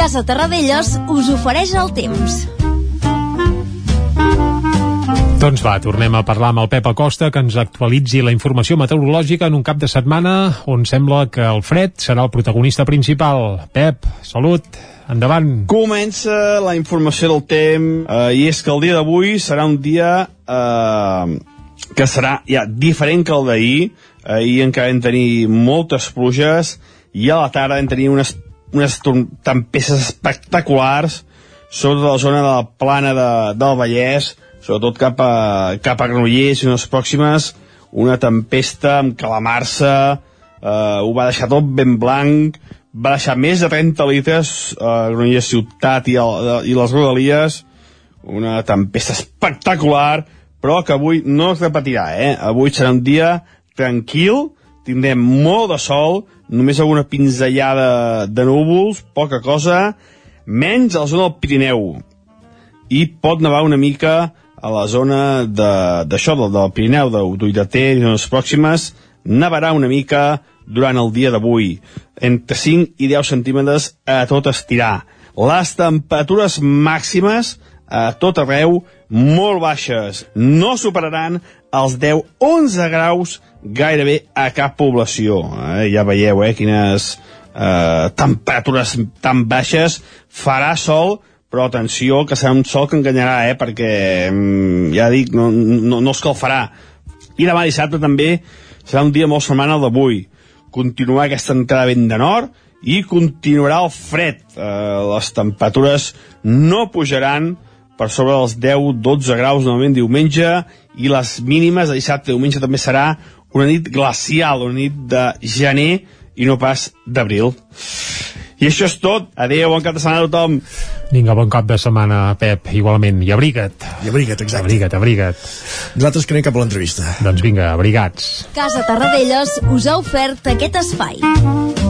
Casa Terradellos us ofereix el temps. Doncs va, tornem a parlar amb el Pep Acosta que ens actualitzi la informació meteorològica en un cap de setmana on sembla que el fred serà el protagonista principal. Pep, salut, endavant. Comença la informació del temps eh, i és que el dia d'avui serà un dia eh, que serà ja diferent que el d'ahir. Ahir encara vam tenir moltes pluges i a la tarda vam tenir unes unes tempestes espectaculars sobretot a la zona de la plana de, del Vallès sobretot cap a, cap a Granollers i unes pròximes una tempesta amb calamarsa eh, ho va deixar tot ben blanc va deixar més de 30 litres a Granollers ciutat i, el, i les rodalies una tempesta espectacular però que avui no es repetirà eh? avui serà un dia tranquil tindrem molt de sol només alguna pinzellada de núvols, poca cosa, menys a la zona del Pirineu. I pot nevar una mica a la zona d'això, de, del, del Pirineu, d'Uidater i zones pròximes, nevarà una mica durant el dia d'avui, entre 5 i 10 centímetres a tot estirar. Les temperatures màximes a tot arreu molt baixes. No superaran els 10-11 graus gairebé a cap població. Eh? Ja veieu eh, quines eh, temperatures tan baixes. Farà sol, però atenció, que serà un sol que enganyarà, eh? perquè, mm, ja dic, no, no, no escalfarà. I demà dissabte també serà un dia molt semblant al d'avui. Continuarà aquesta entrada vent de nord i continuarà el fred. Eh, les temperatures no pujaran per sobre dels 10-12 graus normalment diumenge i les mínimes de dissabte i diumenge també serà una nit glacial, una nit de gener i no pas d'abril. I això és tot. Adéu, bon cap de setmana a tothom. Vinga, bon cap de setmana, Pep, igualment. I abriga't. I abriga't, exacte. Abriga't, abriga't. Nosaltres que anem cap a l'entrevista. Doncs vinga, abrigats. Casa Tarradellas us ha ofert aquest espai.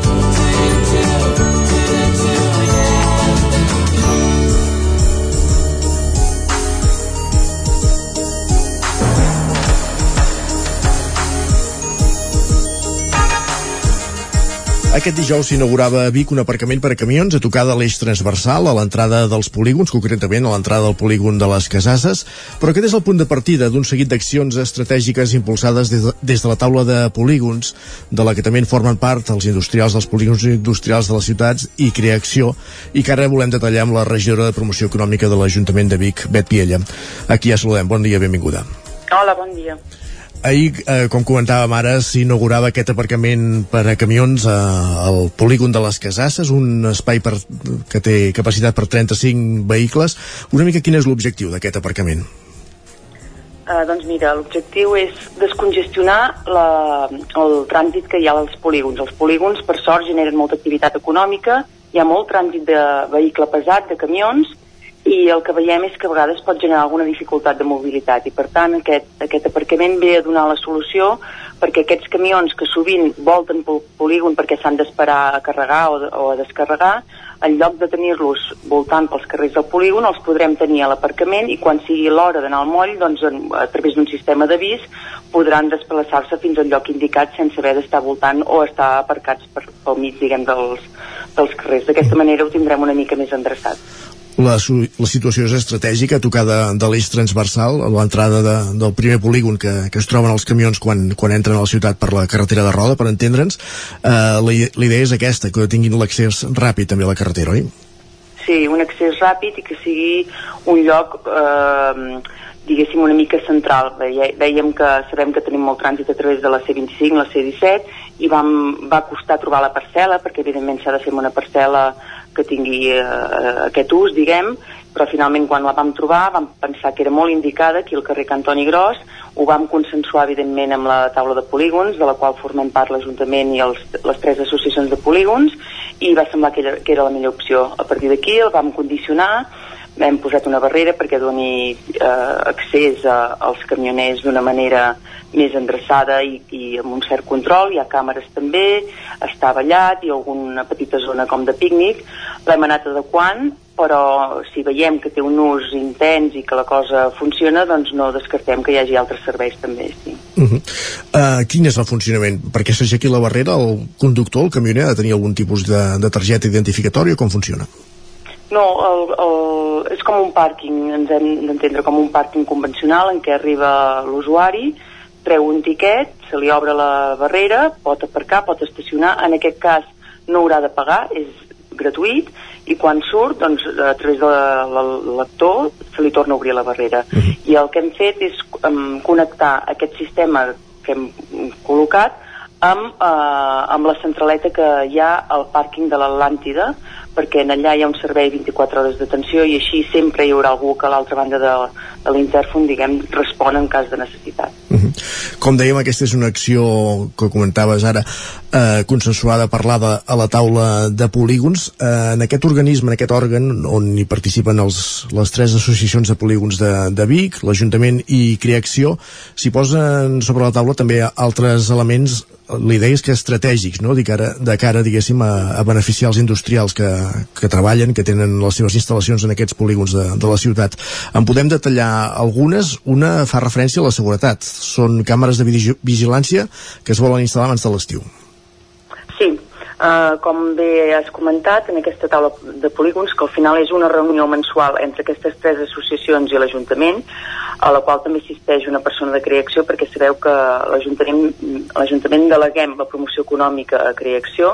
Aquest dijous s'inaugurava a Vic un aparcament per a camions a tocar de l'eix transversal a l'entrada dels polígons, concretament a l'entrada del polígon de les Casasses, però aquest és el punt de partida d'un seguit d'accions estratègiques impulsades des de, des de la taula de polígons, de la que també en formen part els industrials dels polígons industrials de les ciutats i Creacció, i que ara volem detallar amb la regidora de promoció econòmica de l'Ajuntament de Vic, Bet Piella. Aquí ja saludem. Bon dia, benvinguda. Hola, bon dia. Ahir, eh, com comentàvem ara, s'inaugurava aquest aparcament per a camions eh, al polígon de les Casasses, un espai per, que té capacitat per 35 vehicles. Una mica quin és l'objectiu d'aquest aparcament? Uh, doncs mira, l'objectiu és descongestionar la, el trànsit que hi ha als polígons. Els polígons, per sort, generen molta activitat econòmica, hi ha molt trànsit de vehicle pesat, de camions, i el que veiem és que a vegades pot generar alguna dificultat de mobilitat. I per tant aquest, aquest aparcament ve a donar la solució perquè aquests camions que sovint volten pel polígon perquè s'han d'esperar a carregar o, o a descarregar en lloc de tenir-los voltant pels carrers del polígon els podrem tenir a l'aparcament i quan sigui l'hora d'anar al moll doncs en, a través d'un sistema d'avís podran desplaçar-se fins al lloc indicat sense haver d'estar voltant o estar aparcats per, pel mig diguem dels, dels carrers. D'aquesta manera ho tindrem una mica més endreçat la, la situació és estratègica, a tocar de, de l'eix transversal, a l'entrada de, del primer polígon que, que es troben els camions quan, quan entren a la ciutat per la carretera de Roda, per entendre'ns. Eh, la, la idea és aquesta, que tinguin l'accés ràpid també a la carretera, oi? Sí, un accés ràpid i que sigui un lloc eh, diguéssim una mica central dèiem que sabem que tenim molt trànsit a través de la C25, la C17 i vam, va costar trobar la parcel·la perquè evidentment s'ha de fer una parcel·la que tingui eh, aquest ús, diguem, però finalment quan la vam trobar vam pensar que era molt indicada aquí al carrer Cantoni Gros, ho vam consensuar evidentment amb la taula de polígons, de la qual formem part l'Ajuntament i els, les tres associacions de polígons, i va semblar que era, que era la millor opció. A partir d'aquí el vam condicionar, hem posat una barrera perquè doni eh, accés a, als camioners d'una manera més endreçada i, i amb un cert control, hi ha càmeres també, està ballat, ha alguna petita zona com de pícnic, l'hem anat adequant, però si veiem que té un ús intens i que la cosa funciona, doncs no descartem que hi hagi altres serveis també, sí. Uh -huh. uh, quin és el funcionament? Perquè s'aixequi la barrera, el conductor, el camioner, ha de tenir algun tipus de, de targeta identificatòria com funciona? No, el, el, és com un pàrquing, ens hem d'entendre com un pàrquing convencional en què arriba l'usuari, treu un tiquet, se li obre la barrera, pot aparcar, pot estacionar, en aquest cas no haurà de pagar, és gratuït, i quan surt, doncs, a través de l'actor se li torna a obrir la barrera. Uh -huh. I el que hem fet és um, connectar aquest sistema que hem col·locat amb, uh, amb la centraleta que hi ha al pàrquing de l'Atlàntida, perquè en allà hi ha un servei 24 hores d'atenció i així sempre hi haurà algú que a l'altra banda de, de l'intèrfon, diguem, respon en cas de necessitat. Uh -huh. Com dèiem, aquesta és una acció que comentaves ara, eh, consensuada, parlada a la taula de polígons. Eh, en aquest organisme, en aquest òrgan, on hi participen els, les tres associacions de polígons de, de Vic, l'Ajuntament i Creacció, s'hi posen sobre la taula també altres elements la idea és que estratègics, no? de cara, de cara diguéssim, a, a beneficiar els industrials que, que treballen, que tenen les seves instal·lacions en aquests polígons de, de la ciutat. En podem detallar algunes. Una fa referència a la seguretat. Són càmeres de vigilància que es volen instal·lar abans de l'estiu. Uh, com bé has comentat, en aquesta taula de polígons, que al final és una reunió mensual entre aquestes tres associacions i l'Ajuntament, a la qual també assisteix una persona de Creacció, perquè sabeu que l'Ajuntament deleguem la promoció econòmica a Creacció,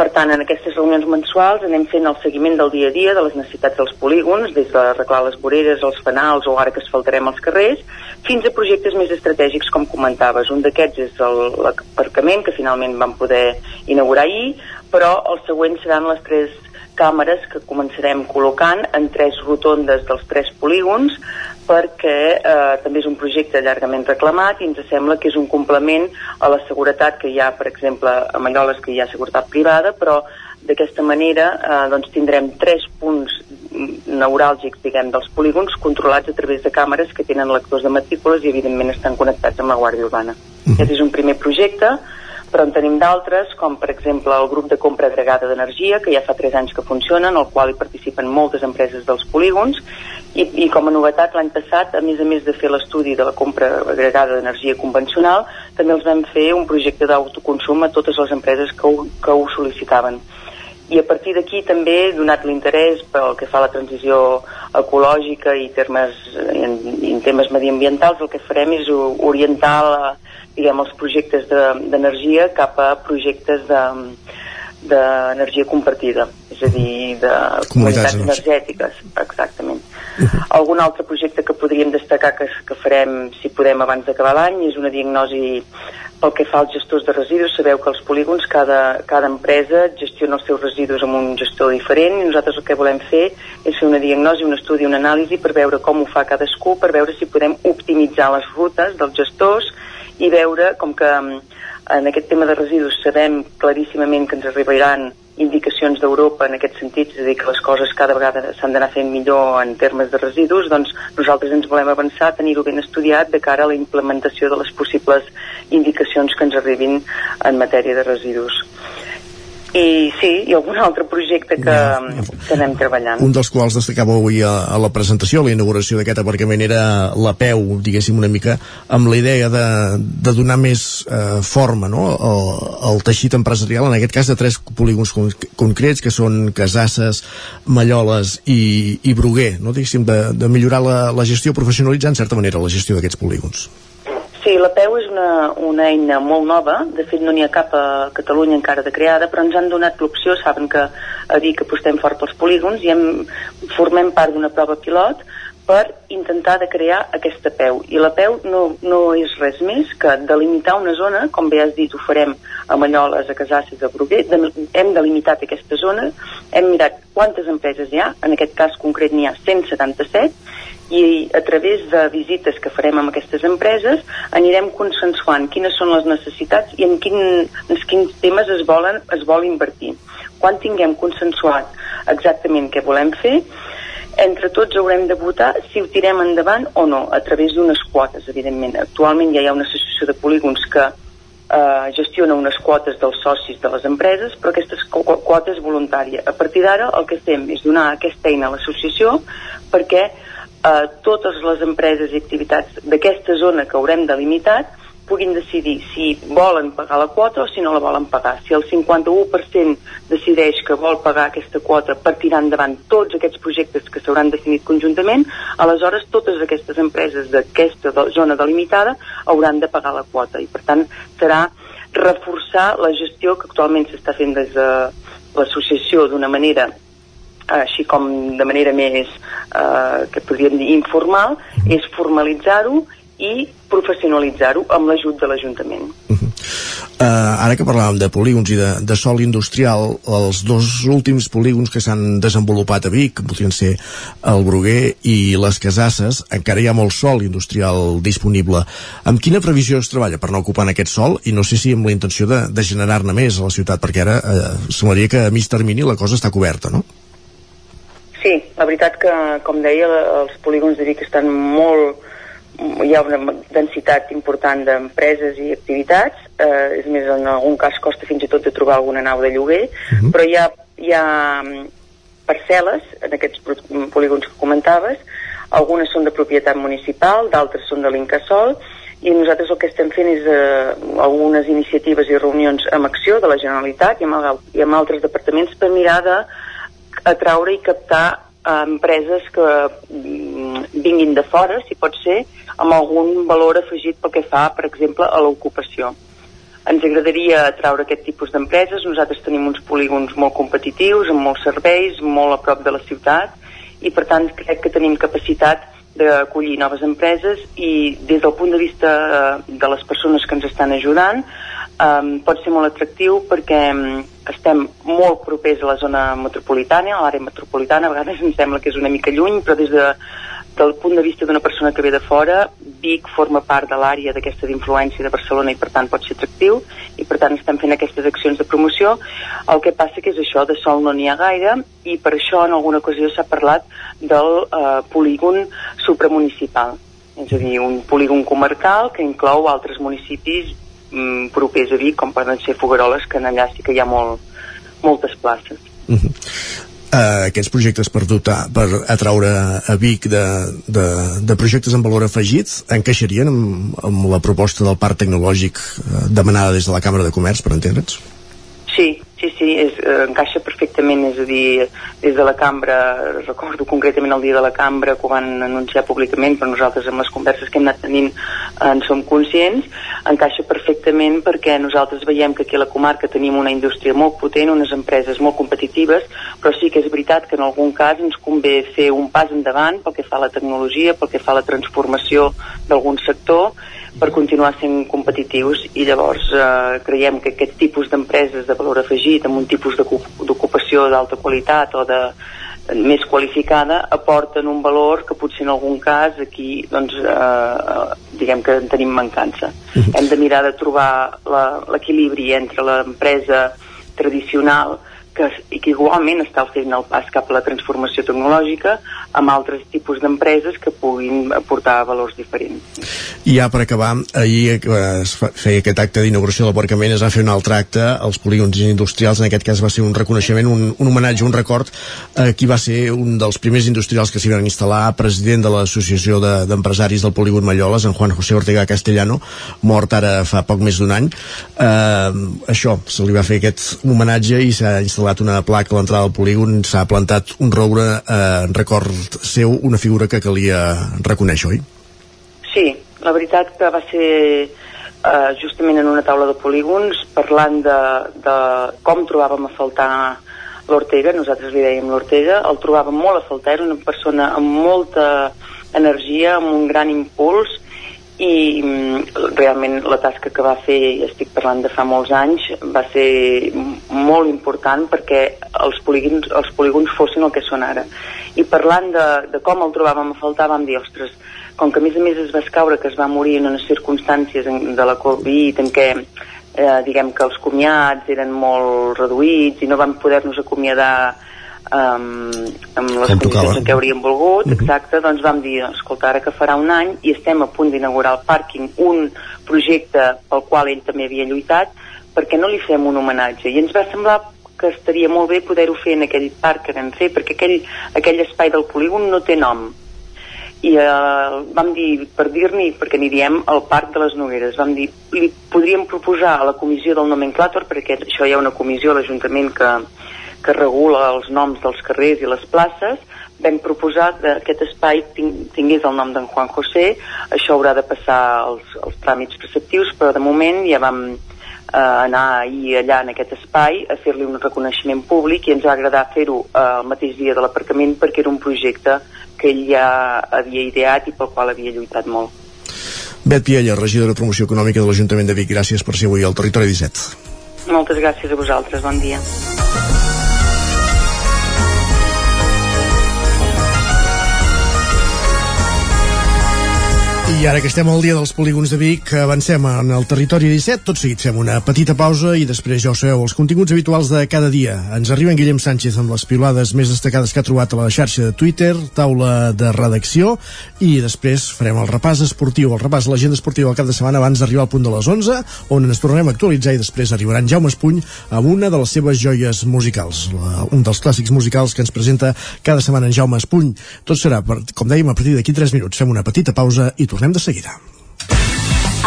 per tant, en aquestes reunions mensuals anem fent el seguiment del dia a dia de les necessitats dels polígons, des d'arreglar les voreres, els fanals o ara que asfaltarem els carrers, fins a projectes més estratègics, com comentaves. Un d'aquests és l'aparcament, que finalment vam poder inaugurar ahir, però els següents seran les tres càmeres que començarem col·locant en tres rotondes dels tres polígons perquè eh, també és un projecte llargament reclamat i ens sembla que és un complement a la seguretat que hi ha, per exemple, a Malloles que hi ha seguretat privada, però d'aquesta manera eh, doncs tindrem tres punts neuràlgics, diguem, dels polígons controlats a través de càmeres que tenen lectors de matrícules i evidentment estan connectats amb la Guàrdia Urbana. Uh -huh. Aquest és un primer projecte però en tenim d'altres, com per exemple el grup de compra agregada d'energia, que ja fa 3 anys que funciona, en el qual hi participen moltes empreses dels polígons, i, i com a novetat l'any passat, a més a més de fer l'estudi de la compra agregada d'energia convencional, també els vam fer un projecte d'autoconsum a totes les empreses que ho, que ho sol·licitaven. I a partir d'aquí també, donat l'interès pel que fa a la transició ecològica i termes, en, en temes mediambientals, el que farem és orientar la, diguem, els projectes d'energia de, cap a projectes de d'energia compartida, és a dir, de comunitats energètiques, exactament. Uh -huh. Algun altre projecte que podríem destacar que, que farem, si podem, abans d'acabar l'any, és una diagnosi pel que fa als gestors de residus, sabeu que els polígons, cada, cada empresa gestiona els seus residus amb un gestor diferent i nosaltres el que volem fer és fer una diagnosi, un estudi, una anàlisi per veure com ho fa cadascú, per veure si podem optimitzar les rutes dels gestors i veure com que en aquest tema de residus sabem claríssimament que ens arribaran indicacions d'Europa en aquest sentit, és a dir, que les coses cada vegada s'han d'anar fent millor en termes de residus, doncs nosaltres ens volem avançar, tenir-ho ben estudiat de cara a la implementació de les possibles indicacions que ens arribin en matèria de residus i sí, i algun altre projecte que, ja. que anem treballant. Un dels quals destacava avui a, a la presentació, a la inauguració d'aquest aparcament, era la peu, diguéssim una mica, amb la idea de, de donar més eh, forma no? al, al teixit empresarial, en aquest cas de tres polígons con concrets, que són Casasses, Malloles i, i Bruguer, no? diguéssim, de, de millorar la, la gestió, professionalitzar en certa manera la gestió d'aquests polígons. Sí, la PEU és una, una eina molt nova, de fet no n'hi ha cap a Catalunya encara de creada, però ens han donat l'opció, saben que a dir que apostem fort pels polígons i hem, formem part d'una prova pilot per intentar de crear aquesta peu. I la peu no, no és res més que delimitar una zona, com bé has dit, ho farem a Manyoles, a Casasses, a Bruguer, de, hem delimitat aquesta zona, hem mirat quantes empreses hi ha, en aquest cas concret n'hi ha 177, i a través de visites que farem amb aquestes empreses anirem consensuant quines són les necessitats i en, quin, en quins temes es, volen, es vol invertir. Quan tinguem consensuat exactament què volem fer, entre tots haurem de votar si ho tirem endavant o no, a través d'unes quotes, evidentment. Actualment ja hi ha una associació de polígons que eh, gestiona unes quotes dels socis de les empreses, però aquesta quota és voluntària. A partir d'ara el que fem és donar aquesta eina a l'associació perquè eh, totes les empreses i activitats d'aquesta zona que haurem delimitat puguin decidir si volen pagar la quota o si no la volen pagar. Si el 51% decideix que vol pagar aquesta quota per tirar endavant tots aquests projectes que s'hauran definit conjuntament, aleshores totes aquestes empreses d'aquesta zona delimitada hauran de pagar la quota i per tant serà reforçar la gestió que actualment s'està fent des de l'associació d'una manera així com de manera més, eh, que podríem dir, informal, és formalitzar-ho i professionalitzar-ho amb l'ajut de l'Ajuntament. Uh -huh. uh, ara que parlàvem de polígons i de, de sol industrial, els dos últims polígons que s'han desenvolupat a Vic, podrien ser el Bruguer i les Casasses, encara hi ha molt sol industrial disponible. Amb quina previsió es treballa per no ocupar aquest sol i no sé si amb la intenció de, de generar-ne més a la ciutat, perquè ara eh, semblaria que a mig termini la cosa està coberta, no? Sí, la veritat que, com deia, els polígons de Vic estan molt... hi ha una densitat important d'empreses i activitats, eh, és més, en algun cas costa fins i tot de trobar alguna nau de lloguer, uh mhm. -huh. però hi ha, hi ha parcel·les en aquests polígons que comentaves, algunes són de propietat municipal, d'altres són de l'Incasol, i nosaltres el que estem fent és eh, algunes iniciatives i reunions amb acció de la Generalitat i amb, i amb altres departaments per mirar de atraure i captar eh, empreses que mm, vinguin de fora, si pot ser, amb algun valor afegit pel que fa, per exemple, a l'ocupació. Ens agradaria atraure aquest tipus d'empreses. Nosaltres tenim uns polígons molt competitius, amb molts serveis, molt a prop de la ciutat, i per tant crec que tenim capacitat d'acollir noves empreses i des del punt de vista eh, de les persones que ens estan ajudant um, pot ser molt atractiu perquè um, estem molt propers a la zona metropolitana, a l'àrea metropolitana, a vegades ens sembla que és una mica lluny, però des de, del punt de vista d'una persona que ve de fora, Vic forma part de l'àrea d'aquesta d'influència de Barcelona i per tant pot ser atractiu i per tant estem fent aquestes accions de promoció. El que passa que és això, de sol no n'hi ha gaire i per això en alguna ocasió s'ha parlat del eh, polígon supramunicipal, és a dir, un polígon comarcal que inclou altres municipis mm, propers a Vic, com poden ser Fogaroles, que allà sí que hi ha molt, moltes places. Uh -huh. uh, aquests projectes per dotar, per atraure a Vic de, de, de projectes amb valor afegit encaixarien amb, amb la proposta del parc tecnològic uh, demanada des de la Càmera de Comerç, per entendre'ns? Sí, sí, sí, és, eh, encaixa perfectament, és a dir, des de la cambra, recordo concretament el dia de la cambra que ho van anunciar públicament, però nosaltres amb les converses que hem anat tenint eh, en som conscients, encaixa perfectament perquè nosaltres veiem que aquí a la comarca tenim una indústria molt potent, unes empreses molt competitives, però sí que és veritat que en algun cas ens convé fer un pas endavant pel que fa a la tecnologia, pel que fa a la transformació d'algun sector, per continuar sent competitius i llavors eh, creiem que aquest tipus d'empreses de valor afegit amb un tipus d'ocup- d'ocupació d'alta qualitat o de més qualificada aporten un valor que potser en algun cas aquí doncs, eh, diguem que en tenim mancança. Hem de mirar de trobar l'equilibri entre l'empresa tradicional que, i que igualment està fent el pas cap a la transformació tecnològica amb altres tipus d'empreses que puguin aportar valors diferents. I ja per acabar, ahir que es feia aquest acte d'inauguració del Porcament es va fer un altre acte als polígons industrials, en aquest cas va ser un reconeixement, un, un homenatge, un record a qui va ser un dels primers industrials que s'hi van instal·lar, president de l'Associació de- d'Empresaris del Polígon Malloles, en Juan José Ortega Castellano, mort ara fa poc més d'un any. Eh, això, se li va fer aquest homenatge i s'ha instal·lat una placa a l'entrada del polígon, s'ha plantat un roure eh, en record seu, una figura que calia reconèixer, oi? Sí, la veritat que va ser eh, justament en una taula de polígons parlant de, de com trobàvem a faltar l'Ortega, nosaltres li dèiem l'Ortega, el trobàvem molt a faltar, era una persona amb molta energia, amb un gran impuls i mm, realment la tasca que va fer, estic parlant de fa molts anys, va ser molt important perquè els polígons, els polígons fossin el que són ara. I parlant de, de com el trobàvem a faltar, vam dir, ostres, com que a més a més es va escaure que es va morir en unes circumstàncies de la Covid en què eh, diguem que els comiats eren molt reduïts i no vam poder-nos acomiadar um, amb les Com condicions en què hauríem volgut, exacte, doncs vam dir, escolta, ara que farà un any i estem a punt d'inaugurar el pàrquing, un projecte pel qual ell també havia lluitat, perquè no li fem un homenatge? I ens va semblar que estaria molt bé poder-ho fer en aquell parc que vam fer, perquè aquell, aquell espai del polígon no té nom. I eh, vam dir, per dir-n'hi, perquè n'hi diem el Parc de les Nogueres, vam dir, li podríem proposar a la comissió del nomenclàtor, perquè això hi ha una comissió a l'Ajuntament que, que regula els noms dels carrers i les places, vam proposar que aquest espai ting- tingués el nom d'en Juan José, això haurà de passar els, els tràmits preceptius, però de moment ja vam eh, anar ahir allà en aquest espai a fer-li un reconeixement públic i ens va agradar fer-ho eh, el mateix dia de l'aparcament perquè era un projecte que ell ja havia ideat i pel qual havia lluitat molt. Bet Piella, regidora de Promoció Econòmica de l'Ajuntament de Vic, gràcies per ser avui al Territori 17. Moltes gràcies a vosaltres, bon dia. I ara que estem al dia dels polígons de Vic, avancem en el territori 17. Tot seguit fem una petita pausa i després, ja ho sabeu, els continguts habituals de cada dia. Ens arriba en Guillem Sánchez amb les pilades més destacades que ha trobat a la xarxa de Twitter, taula de redacció, i després farem el repàs esportiu, el repàs de l'agenda esportiva al cap de setmana abans d'arribar al punt de les 11, on ens tornarem a actualitzar i després arribarà en Jaume Espuny amb una de les seves joies musicals, la, un dels clàssics musicals que ens presenta cada setmana en Jaume Espuny. Tot serà, per, com dèiem, a partir d'aquí 3 minuts. Fem una petita pausa i tornem de seguida.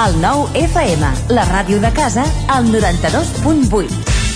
El nou FM, la ràdio de casa, al 92.8.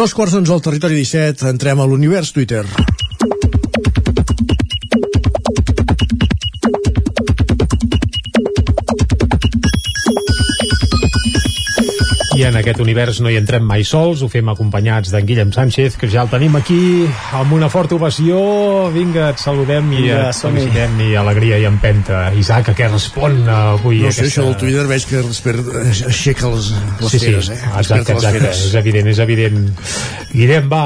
Dos quarts d'onze al territori 17, entrem a l'univers Twitter. I en aquest univers no hi entrem mai sols, ho fem acompanyats d'en Guillem Sánchez, que ja el tenim aquí amb una forta ovació. Vinga, et saludem i Vinga, et felicitem i alegria i empenta. Isaac, a què respon eh, avui No sé, aquesta... això del Twitter veig que aixeca les, les sí, sí, feres, eh? exacte, exacte, feres. és evident, és evident. Guillem, va,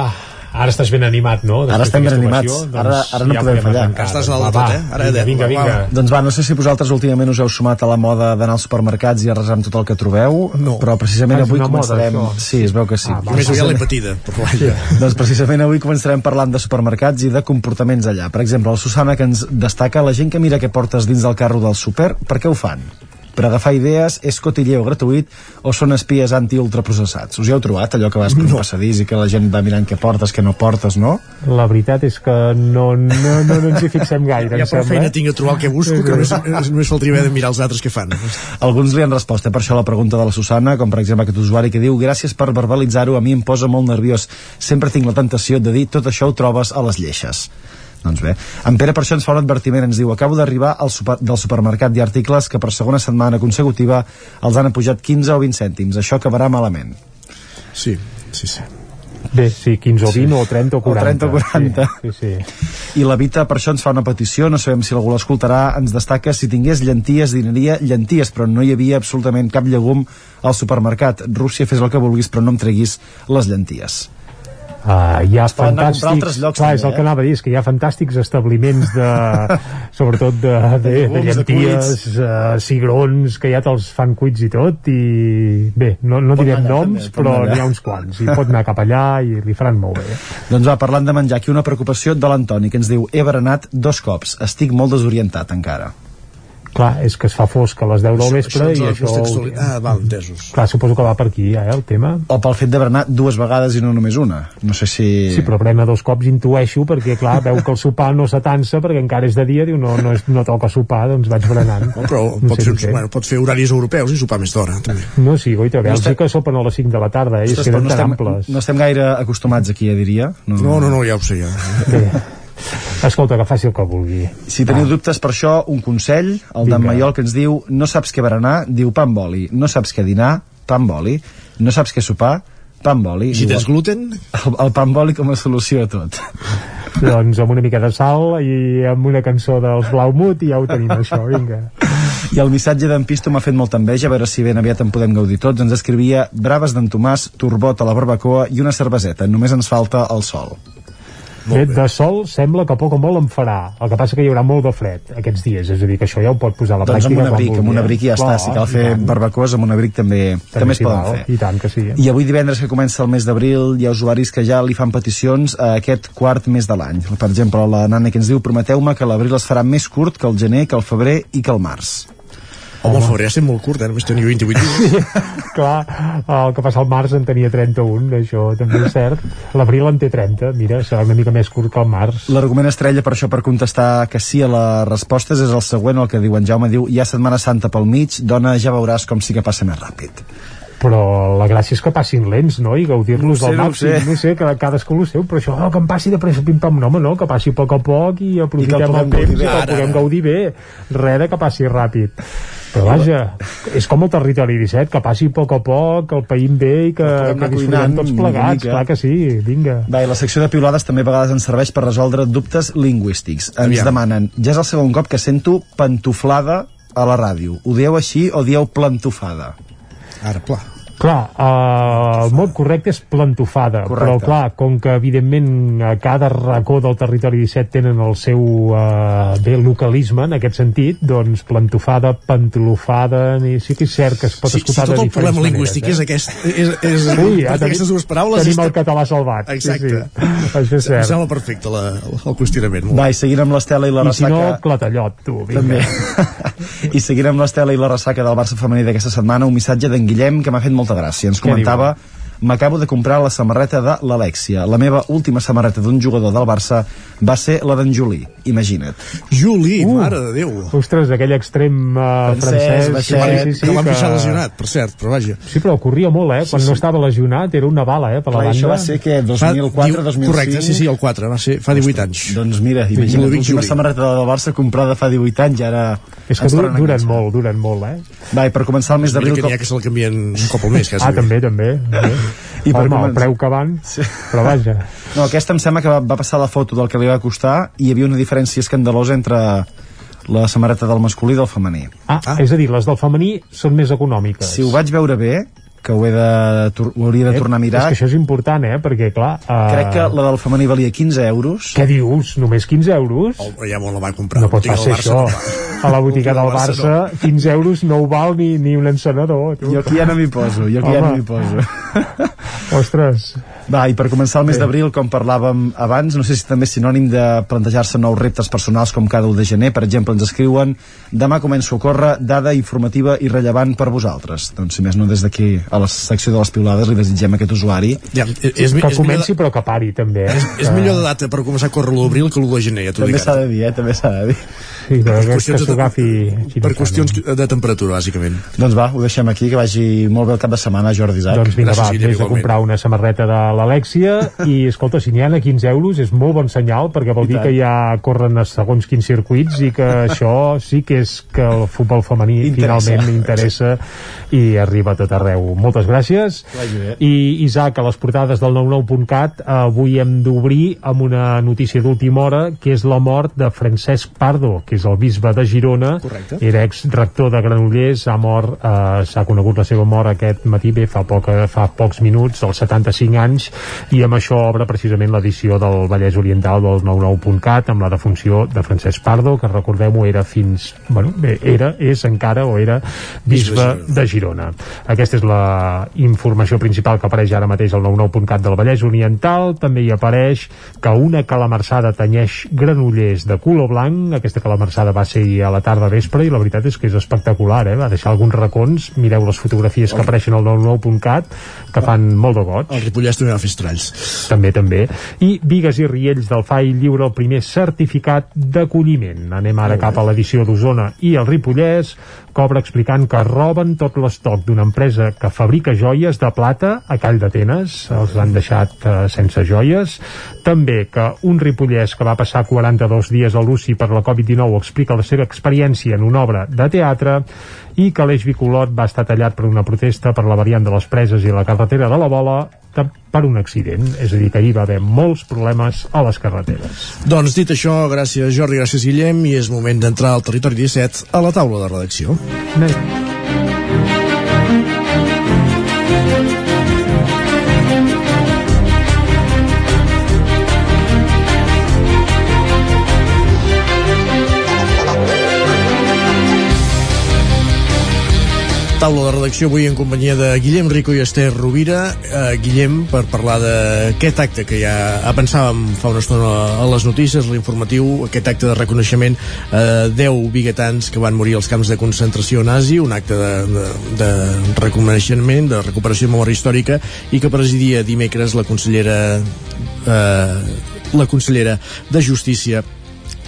ara estàs ben animat, no? Ara Després estem ben animats. ovació, Ara, doncs ara no ja podem fallar. arrencar. Va, va, vinga, vinga, vinga. Doncs va, no sé si vosaltres últimament us heu sumat a la moda d'anar als supermercats i arrasar amb tot el que trobeu, no. però precisament Ah, avui una moda, començarem... això. sí, es veu que sí. Ah, va, Més aviat l'he patida, però vaja. doncs precisament avui començarem parlant de supermercats i de comportaments allà. Per exemple, la Susana que ens destaca la gent que mira què portes dins del carro del súper, per què ho fan? Per agafar idees, és cotilleo gratuït o són espies anti-ultraprocessats? Us hi heu trobat allò que vas per un passadís i que la gent va mirant què portes, què no portes, no? La veritat és que no, no, no, no ens hi fixem gaire, Ja em per sembla. feina tinc a trobar el que busco, que només, només faltaria haver de mirar els altres que fan. Alguns li han respost, eh, per això la pregunta de la Susana, com per exemple aquest usuari que diu gràcies per verbalitzar-ho, a mi em posa molt nerviós. Sempre tinc la tentació de dir tot això ho trobes a les lleixes. Doncs bé, en Pere per això ens fa un advertiment, ens diu acabo d'arribar al super, del supermercat i articles que per segona setmana consecutiva els han apujat 15 o 20 cèntims, això acabarà malament. Sí, sí, sí. Bé, sí, 15 o 20 o 30 o 40. O 30 o 40. Sí, sí, sí. I la Vita per això ens fa una petició, no sabem si algú l'escoltarà, ens destaca si tingués llenties, dinaria llenties, però no hi havia absolutament cap llegum al supermercat. Rússia, fes el que vulguis, però no em treguis les llenties. Uh, hi ha Es fantàstics... altres llocs, clar, també, és el eh? que anava a dir, és que hi ha fantàstics establiments de... sobretot de, de, de, de llenties, uh, cigrons, que ja te'ls fan cuits i tot, i bé, no, no Pot direm anar allà, noms, també, però n'hi ha uns quants, i pot anar cap allà i li faran molt bé. Doncs va, parlant de menjar, aquí una preocupació de l'Antoni, que ens diu he berenat dos cops, estic molt desorientat encara. Clar, és que es fa fosc a les 10 del vespre ens i ho això... contextuali- Ah, val, entesos. Clar, suposo que va per aquí, eh, el tema. O pel fet de berenar dues vegades i no només una. No sé si... Sí, però prema dos cops intueixo perquè, clar, veu que el sopar no s'atansa perquè encara és de dia, diu, no, no, és, no toca sopar, doncs vaig berenant. No, però No pot, sé fer, bueno, pot fer horaris europeus i sopar més d'hora, també. No, sí, goita, a No Bèlgica sopen a les 5 de la tarda, eh, i es queden no tan estem, amples. no estem gaire acostumats aquí, ja diria. No, no, no, ja ho sé, ja. Bé. Escolta, que faci el que vulgui. Si teniu dubtes per això, un consell, el d'en. Maiol que ens diu no saps què berenar, diu pa amb oli, no saps què dinar, pa amb oli, no saps què sopar, pa amb oli. Si tens gluten... El, el pa amb oli com a solució a tot. doncs amb una mica de sal i amb una cançó dels Blaumut i ja ho tenim això, vinga. I el missatge d'en Pisto m'ha fet molta enveja, a veure si ben aviat en podem gaudir tots. Ens escrivia braves d'en Tomàs, turbot a la barbacoa i una cerveseta. Només ens falta el sol. Bé, de sol sembla que poc o molt en farà. El que passa que hi haurà molt de fred aquests dies, és a dir, que això ja ho pot posar a la doncs amb pràctica un quan abric, vulgui, amb un eh? abric ja Clar, està. Si cal fer barbacoes amb un abric també, també, es s'hi poden val, fer. I tant que sí. I avui divendres que comença el mes d'abril hi ha usuaris que ja li fan peticions a aquest quart mes de l'any. Per exemple, la Nana que ens diu prometeu-me que l'abril es farà més curt que el gener, que el febrer i que el març. Home, el febrer ha estat molt curt, eh? Només tenia 28 dies. Clar, el que passa al març en tenia 31, això també és cert. L'abril en té 30, mira, serà una mica més curt que el març. L'argument estrella per això per contestar que sí a les respostes és el següent, el que diu en Jaume, diu hi ha Setmana Santa pel mig, dona, ja veuràs com sí que passa més ràpid. Però la gràcia és que passin lents, no? I gaudir-los No al no màxim. sé. No sé, que cadascú el seu, però això, oh, que em passi de pressa, pim-pam, no, home, no, que passi a poc a poc i aprofitem puguem el temps i que el puguem gaudir bé. Res de que passi ràpid. Però vaja, és com el territori 17, que passi a poc a poc, el païm bé i que, que disfrutem tots plegats, mica. clar que sí, vinga. Va, i la secció de piulades també a vegades ens serveix per resoldre dubtes lingüístics. Ens Aviam. demanen, ja és el segon cop que sento pantuflada a la ràdio. Ho dieu així o dieu plantofada? Ara, pla. Clar, uh, el mot correcte és plantofada, Correcte. però clar, com que evidentment a cada racó del territori 17 tenen el seu uh, bé localisme en aquest sentit, doncs plantofada, pantolofada, ni sí que és cert que es pot Si, si escoltar tot de el problema lingüístic maneres, és aquest, és, és, Sí, ja tenim- aquestes dues paraules... tenim el català salvat, sí, Exacte. sí. Això és Em cert. sembla perfecte la, el qüestionament. Va, i seguint amb l'Estela i la I si ressaca... no, clatallot, tu, vinga. També. I seguint amb l'Estela i la ressaca del Barça femení d'aquesta setmana, un missatge d'en Guillem que m'ha fet molta gràcia. Ens comentava m'acabo de comprar la samarreta de l'Alexia. La meva última samarreta d'un jugador del Barça va ser la d'en Juli, imagina't. Juli, Uh. mare de Déu. Ostres, aquell extrem uh, Francès, francès, baixet, que van deixar lesionat, per cert, però vaja. Sí, però corria molt, eh? Quan Sí, no sí. estava lesionat era una bala, eh? Per la Clar, banda. això va ser que Fa 2004, diu- 2005... Correcte, sí, sí, el 4, va ser fa 18 anys. Doncs mira, imagina't, l'última samarreta del Barça comprada fa 18 anys ara... És que duren enganxar. molt, duren molt, eh? Va, i per començar el mes d'abril... que n'hi ha que se'l canvien un cop al mes, quasi. Ah, també, també. també. I per Home, el començar- preu que van, però vaja. No, aquesta em sembla que va, va passar la foto del que li va costar i hi havia una diferència escandalosa entre la samarreta del masculí i del femení. Ah, ah, és a dir, les del femení són més econòmiques. Si ho vaig veure bé, que ho, he de, ho hauria de tornar a mirar, És que això és important, eh? Perquè, clar... Uh... crec que la del femení valia 15 euros. Què dius? Només 15 euros? Oh, ja la va comprar. No pot Barça, això. no. A la botiga del Barça, Barça, 15 euros no ho val ni, ni un encenedor. Tu. Jo aquí ja no m'hi poso, jo aquí ja no Home. m'hi poso. Ostres. Va, i per començar el mes d'abril, com parlàvem abans, no sé si també és sinònim de plantejar-se nous reptes personals com cada 1 de gener. Per exemple, ens escriuen demà començo a córrer, dada informativa i rellevant per vosaltres. Doncs, si més no, des d'aquí, a la secció de les piulades, li desitgem a aquest usuari. Ja, és, és, que és, comenci millor, però que pari també eh? és, és millor de data per començar a córrer l'1 d'abril que l'1 de gener, ja t'ho També s'ha de dir, eh? També s'ha de dir. sí, Per que, que qüestions de- agafi Per qüestions de temperatura, bàsicament. Doncs va, ho deixem aquí, que vagi molt bé el cap de setmana, Jordi Isaac. doncs vinga, Gràcies, va, vés a comprar una samarreta de l'Alexia i escolta, si n'hi ha a 15 euros és molt bon senyal perquè vol dir que ja corren a segons quins circuits i que això sí que és que el futbol femení Interessa. finalment interessa i arriba a tot arreu. Moltes gràcies i Isaac, a les portades del 99.cat avui hem d'obrir amb una notícia d'última hora que és la mort de Francesc Pardo que és el bisbe de Girona Correcte. era ex-rector de Granollers ha mort, eh, s'ha conegut la seva mort aquest matí bé, fa, poc, fa pocs minuts, als 75 anys anys i amb això obre precisament l'edició del Vallès Oriental del 99.cat amb la defunció de Francesc Pardo que recordem-ho era fins bueno, bé, era, és encara o era bisbe de Girona. aquesta és la informació principal que apareix ara mateix al 99.cat del Vallès Oriental. També hi apareix que una calamarsada tanyeix granollers de color blanc. Aquesta calamarsada va ser a la tarda vespre i la veritat és que és espectacular eh? va deixar alguns racons. Mireu les fotografies que apareixen al 99.cat que fan molt de goig. El Ripollès també fer estralls. També, també. I Vigues i Riells del FAI lliure el primer certificat d'acolliment. Anem ara cap a l'edició d'Osona i el Ripollès, cobra explicant que roben tot l'estoc d'una empresa que fabrica joies de plata a Call d'Atenes, els han deixat eh, sense joies. També que un ripollès que va passar 42 dies a l'UCI per la Covid-19 explica la seva experiència en una obra de teatre i que l'eix bicolot va estar tallat per una protesta per la variant de les preses i la carretera de la Bola per un accident, és a dir, que ahir va haver molts problemes a les carreteres. Doncs dit això, gràcies Jordi, gràcies Guillem, i és moment d'entrar al territori 17 a la taula de redacció. Anem. Taula de redacció avui en companyia de Guillem Rico i Esther Rovira. Eh, Guillem, per parlar d'aquest acte que ja pensàvem fa una estona a les notícies, l'informatiu, aquest acte de reconeixement a eh, 10 biguetans que van morir als camps de concentració nazi, un acte de, de, de reconeixement, de recuperació de memòria històrica, i que presidia dimecres la consellera eh, la consellera de Justícia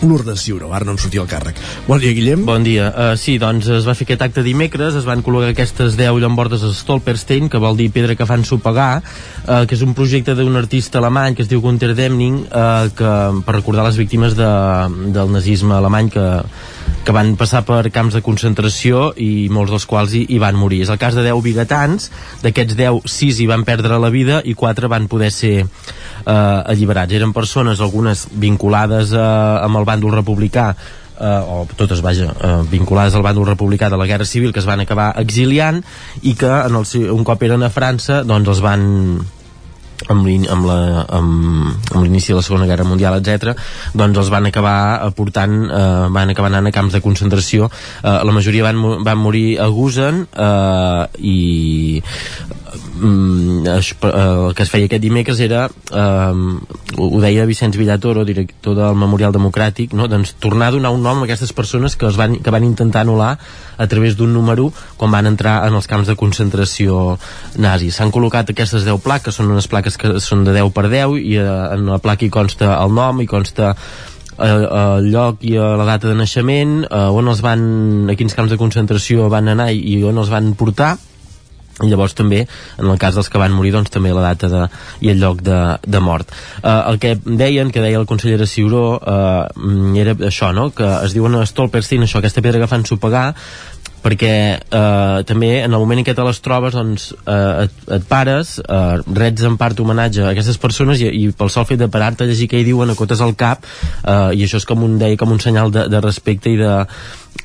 Lourdes Ciuró, ara no em sortia el càrrec. Bon dia, Guillem. Bon dia. Uh, sí, doncs es va fer aquest acte dimecres, es van col·locar aquestes 10 llambordes a Stolperstein, que vol dir pedra que fan sopegar, uh, que és un projecte d'un artista alemany que es diu Gunther Demning, uh, que, per recordar les víctimes de, del nazisme alemany que, que van passar per camps de concentració i molts dels quals hi, hi van morir. És el cas de 10 bigatans, d'aquests 10, 6 hi van perdre la vida i 4 van poder ser eh, alliberats. Eren persones, algunes vinculades eh, amb el bàndol republicà eh, o totes, vaja, eh, vinculades al bàndol republicà de la Guerra Civil que es van acabar exiliant i que en el, un cop eren a França doncs els van amb l'inici amb la, amb, amb de la Segona Guerra Mundial, etc doncs els van acabar portant eh, van acabar anant a camps de concentració eh, la majoria van, van morir a Gusen eh, i mm, el que es feia aquest dimecres era eh, ho deia Vicenç Villatoro director del Memorial Democràtic no? doncs tornar a donar un nom a aquestes persones que, es van, que van intentar anul·lar a través d'un número quan van entrar en els camps de concentració nazis s'han col·locat aquestes 10 plaques són unes plaques que són de 10 per 10 i eh, en la placa hi consta el nom i consta eh, el lloc i la data de naixement, eh, on els van, a quins camps de concentració van anar i, i on els van portar, i llavors també, en el cas dels que van morir doncs també la data de, i el lloc de, de mort uh, el que deien, que deia el conseller de Ciuró uh, era això, no? que es diuen Stolperstein, això, aquesta pedra que fan sopegar perquè eh, també en el moment en què te les trobes doncs eh, et, et pares eh, rets en part homenatge a aquestes persones i, i pel sol fet de parar-te a llegir què hi diuen acotes al cap eh, i això és com un, deia, com un senyal de, de respecte i de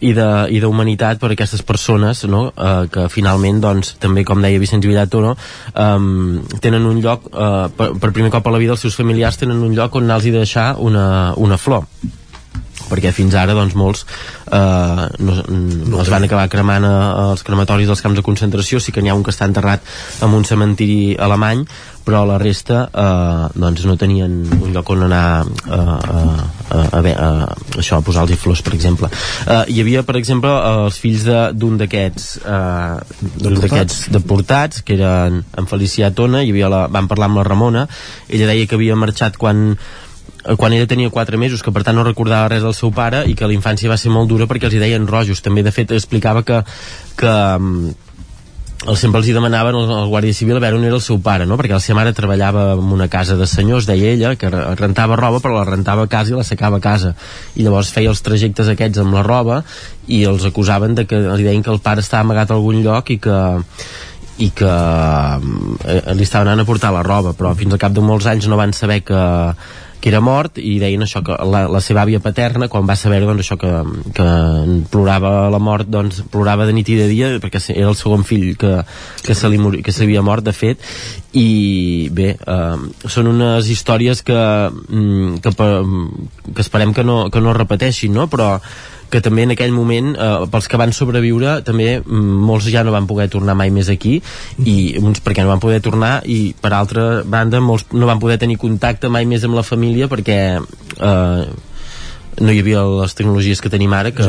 i d'humanitat per a aquestes persones no? eh, que finalment doncs, també com deia Vicenç Villato no? eh, tenen un lloc eh, per, per primer cop a la vida els seus familiars tenen un lloc on anar-los deixar una, una flor perquè fins ara doncs, molts eh, no, no es van acabar cremant als crematoris dels camps de concentració. Sí que n'hi ha un que està enterrat en un cementiri alemany però la resta eh, doncs no tenien un lloc on anar eh, a, a, a, a, a, això, a posar-los flors per exemple. Eh, hi havia per exemple els fills d'un d'aquests eh, d'un d'aquests deportats que eren en Felicià Tona hi havia la, van parlar amb la Ramona ella deia que havia marxat quan Eh, quan ella tenia 4 mesos, que per tant no recordava res del seu pare i que la infància va ser molt dura perquè els hi deien rojos. També, de fet, explicava que, que mm, el, sempre els hi demanaven al, Guàrdia Civil a veure on era el seu pare, no? perquè la seva mare treballava en una casa de senyors, deia ella, que rentava roba però la rentava a casa i la secava a casa i llavors feia els trajectes aquests amb la roba i els acusaven de que li deien que el pare estava amagat a algun lloc i que i que eh, li estaven anant a portar la roba però fins al cap de molts anys no van saber que que era mort i deien això que la, la seva àvia paterna quan va saber doncs, això que, que plorava la mort doncs plorava de nit i de dia perquè era el segon fill que, que se li mori, que s'havia mort de fet i bé, eh, són unes històries que, mm, que, que esperem que no, que no repeteixin no? però que també en aquell moment, eh, pels que van sobreviure, també mm, molts ja no van poder tornar mai més aquí, i uns perquè no van poder tornar, i per altra banda molts no van poder tenir contacte mai més amb la família perquè eh, no hi havia les tecnologies que tenim ara que,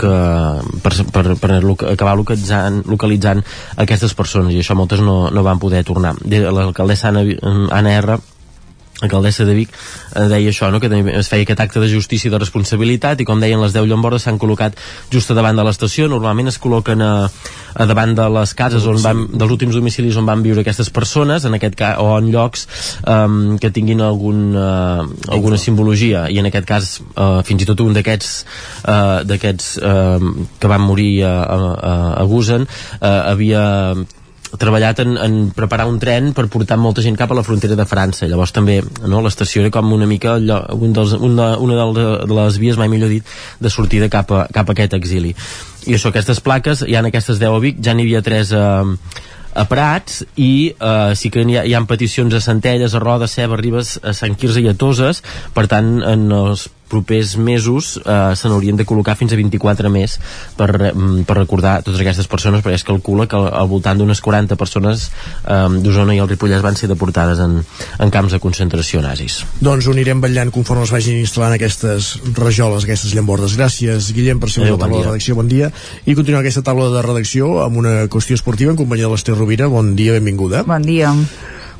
que per, per, per acabar localitzant, localitzant aquestes persones i això moltes no, no van poder tornar. L'alcaldessa Anna, Anna R alcaldessa de Vic eh, deia això, no? que es feia aquest acte de justícia i de responsabilitat i com deien les 10 llambordes s'han col·locat just a davant de l'estació. Normalment es col·loquen a, a davant de les cases on van, dels últims domicilis on van viure aquestes persones en aquest cas, o en llocs um, que tinguin algun, uh, alguna simbologia. I en aquest cas uh, fins i tot un d'aquests uh, d'aquests uh, que van morir a, a, a Gusen uh, havia treballat en, en preparar un tren per portar molta gent cap a la frontera de França. Llavors també no, l'estació era com una mica allò, un dels, una, una de les vies mai millor dit de sortida cap a, cap a aquest exili. I això, aquestes plaques, hi ha aquestes 10 a Vic ja n'hi havia 3 a, a Prats i eh, sí que hi ha, hi ha peticions a Centelles, a Roda, Ceba, Ribes, a Sant Quirze i a Toses. Per tant en els propers mesos eh, se n'haurien de col·locar fins a 24 més per, mm, per recordar totes aquestes persones perquè es calcula que al voltant d'unes 40 persones eh, d'Osona i el Ripollès van ser deportades en, en camps de concentració nazis. Doncs ho anirem vetllant conforme es vagin instal·lant aquestes rajoles, aquestes llambordes. Gràcies, Guillem, per ser una taula bon de redacció. Bon dia. I continuem aquesta taula de redacció amb una qüestió esportiva en companyia de l'Ester Rovira. Bon dia, benvinguda. Bon dia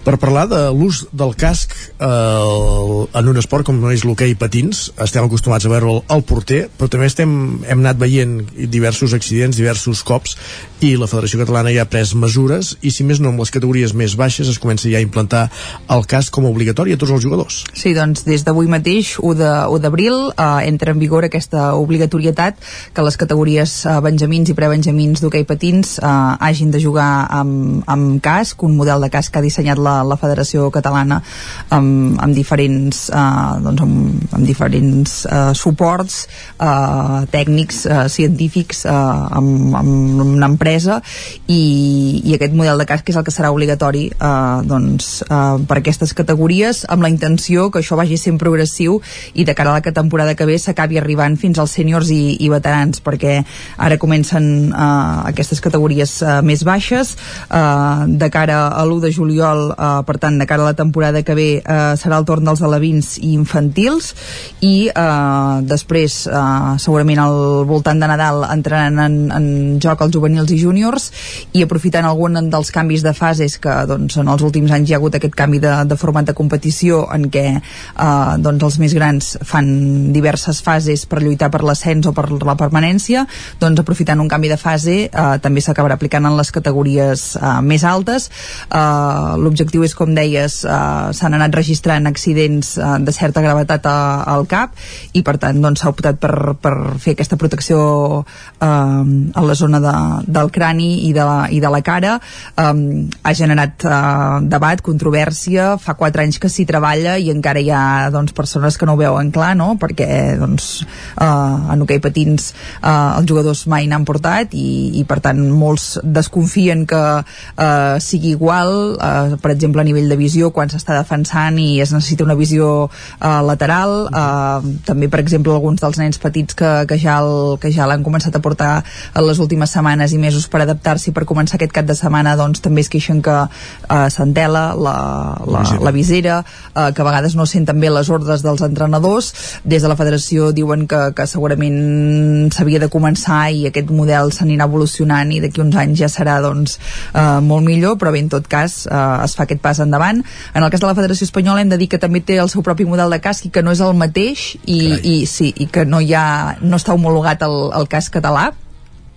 per parlar de l'ús del casc eh, en un esport com és l'hoquei patins estem acostumats a veure al porter però també estem, hem anat veient diversos accidents, diversos cops i la Federació Catalana ja ha pres mesures i si més no amb les categories més baixes es comença ja a implantar el casc com a obligatori a tots els jugadors. Sí, doncs des d'avui mateix 1 d'abril eh, entra en vigor aquesta obligatorietat que les categories eh, benjamins i prebenjamins d'hoquei patins eh, hagin de jugar amb, amb casc, un model de casc que ha dissenyat la la, la Federació Catalana amb, amb diferents eh, doncs amb, amb diferents eh, suports eh, tècnics, eh, científics eh, amb, amb una empresa i, i aquest model de casc és el que serà obligatori eh, doncs, eh, per aquestes categories amb la intenció que això vagi sent progressiu i de cara a la temporada que ve s'acabi arribant fins als sèniors i, i veterans perquè ara comencen eh, aquestes categories eh, més baixes eh, de cara a l'1 de juliol Uh, per tant, de cara a la temporada que ve uh, serà el torn dels alevins i infantils i uh, després uh, segurament al voltant de Nadal entraran en, en joc els juvenils i júniors i aprofitant algun dels canvis de fases que doncs, en els últims anys hi ha hagut aquest canvi de, de format de competició en què uh, doncs, els més grans fan diverses fases per lluitar per l'ascens o per la permanència doncs aprofitant un canvi de fase uh, també s'acabarà aplicant en les categories uh, més altes. Uh, l'objectiu l'objectiu és, com deies, eh, s'han anat registrant accidents eh, de certa gravetat a, al cap i per tant doncs, s'ha doncs, optat per, per fer aquesta protecció eh, a la zona de, del crani i de la, i de la cara. Eh, ha generat eh, debat, controvèrsia, fa quatre anys que s'hi treballa i encara hi ha doncs, persones que no ho veuen clar, no? perquè doncs, eh, en hoquei patins eh, els jugadors mai n'han portat i, i per tant molts desconfien que eh, sigui igual, eh, per a nivell de visió quan s'està defensant i es necessita una visió uh, lateral. Uh, també per exemple alguns dels nens petits que, que ja el, que ja l'han començat a portar en les últimes setmanes i mesos per adaptar-s'hi per començar aquest cap de setmana doncs també es queixen que uh, s'entela la, la, la visera. uh, que a vegades no senten bé les ordres dels entrenadors. Des de la federació diuen que, que segurament s'havia de començar i aquest model s'anirà evolucionant i d'aquí uns anys ja serà doncs uh, molt millor però bé en tot cas uh, es fa aquest pas endavant. En el cas de la Federació Espanyola hem de dir que també té el seu propi model de casc i que no és el mateix i, i, sí, i que no, hi ha, no està homologat el, el casc català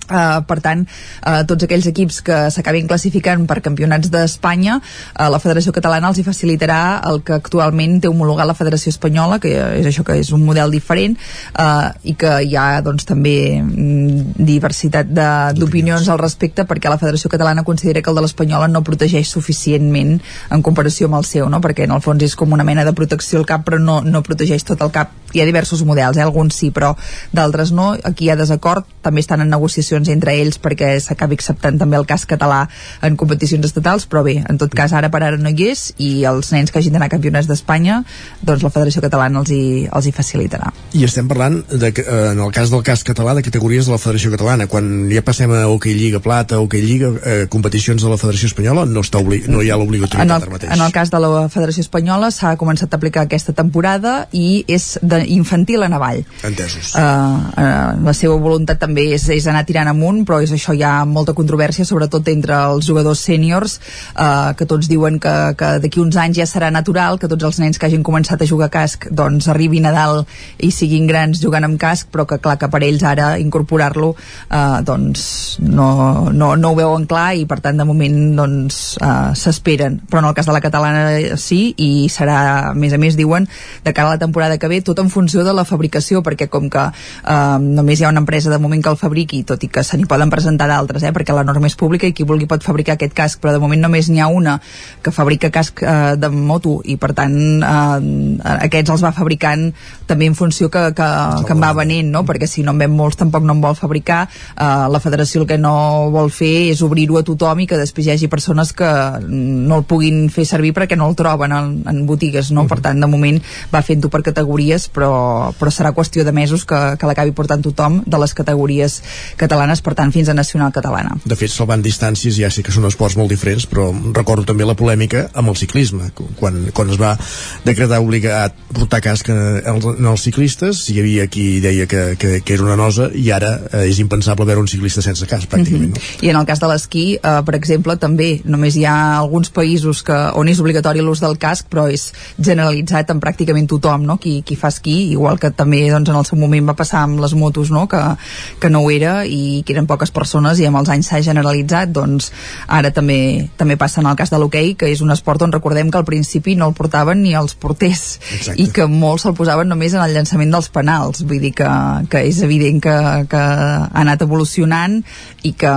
Uh, per tant, uh, tots aquells equips que s'acabin classificant per campionats d'Espanya, uh, la Federació Catalana els hi facilitarà el que actualment té homologat la Federació Espanyola, que és això que és un model diferent uh, i que hi ha doncs, també mm, diversitat d'opinions al respecte perquè la Federació Catalana considera que el de l'Espanyola no protegeix suficientment en comparació amb el seu, no? perquè en el fons és com una mena de protecció al cap però no, no protegeix tot el cap. Hi ha diversos models, eh? alguns sí, però d'altres no. Aquí hi ha desacord, també estan en negociació negociacions entre ells perquè s'acabi acceptant també el cas català en competicions estatals, però bé, en tot cas ara per ara no hi és i els nens que hagin d'anar a campionats d'Espanya doncs la Federació Catalana els hi, els hi facilitarà. I estem parlant, de, eh, en el cas del cas català, de categories de la Federació Catalana. Quan ja passem a Hockey Lliga Plata, Hockey Lliga, eh, competicions de la Federació Espanyola, no, està obli no hi ha l'obligatorietat ara mateix. En el cas de la Federació Espanyola s'ha començat a aplicar aquesta temporada i és infantil a Navall. Entesos. Uh, uh, la seva voluntat també és, és anar tirant amunt, però és això hi ha molta controvèrsia, sobretot entre els jugadors sèniors, eh, que tots diuen que, que d'aquí uns anys ja serà natural que tots els nens que hagin començat a jugar casc doncs arribin a dalt i siguin grans jugant amb casc, però que clar que per ells ara incorporar-lo eh, doncs no, no, no ho veuen clar i per tant de moment doncs eh, s'esperen, però en el cas de la catalana sí, i serà a més a més diuen de cara a la temporada que ve tot en funció de la fabricació, perquè com que eh, només hi ha una empresa de moment que el fabriqui, tot i que se n'hi poden presentar d'altres, eh, perquè la norma és pública i qui vulgui pot fabricar aquest casc, però de moment només n'hi ha una que fabrica casc eh, de moto i per tant eh, aquests els va fabricant també en funció que, que, que en va venent, no? perquè si no en ven molts tampoc no en vol fabricar, eh, la federació el que no vol fer és obrir-ho a tothom i que després hi hagi persones que no el puguin fer servir perquè no el troben en, en botigues, no? Uh -huh. per tant de moment va fent-ho per categories però, però serà qüestió de mesos que, que l'acabi portant tothom de les categories catalanes, per tant, fins a nacional catalana. De fet, salvant distàncies ja sé que són esports molt diferents, però recordo també la polèmica amb el ciclisme, quan, quan es va decretar obligat portar casc en els ciclistes, hi havia qui deia que, que, que era una nosa, i ara eh, és impensable veure un ciclista sense casc, pràcticament. Mm -hmm. no? I en el cas de l'esquí, eh, per exemple, també només hi ha alguns països que, on és obligatori l'ús del casc, però és generalitzat en pràcticament tothom, no? Qui, qui fa esquí, igual que també doncs, en el seu moment va passar amb les motos, no? Que, que no ho era i que eren poques persones i amb els anys s'ha generalitzat doncs ara també també passa en el cas de l'hoquei que és un esport on recordem que al principi no el portaven ni els porters Exacte. i que molts se'l posaven només en el llançament dels penals vull dir que, que és evident que, que ha anat evolucionant i que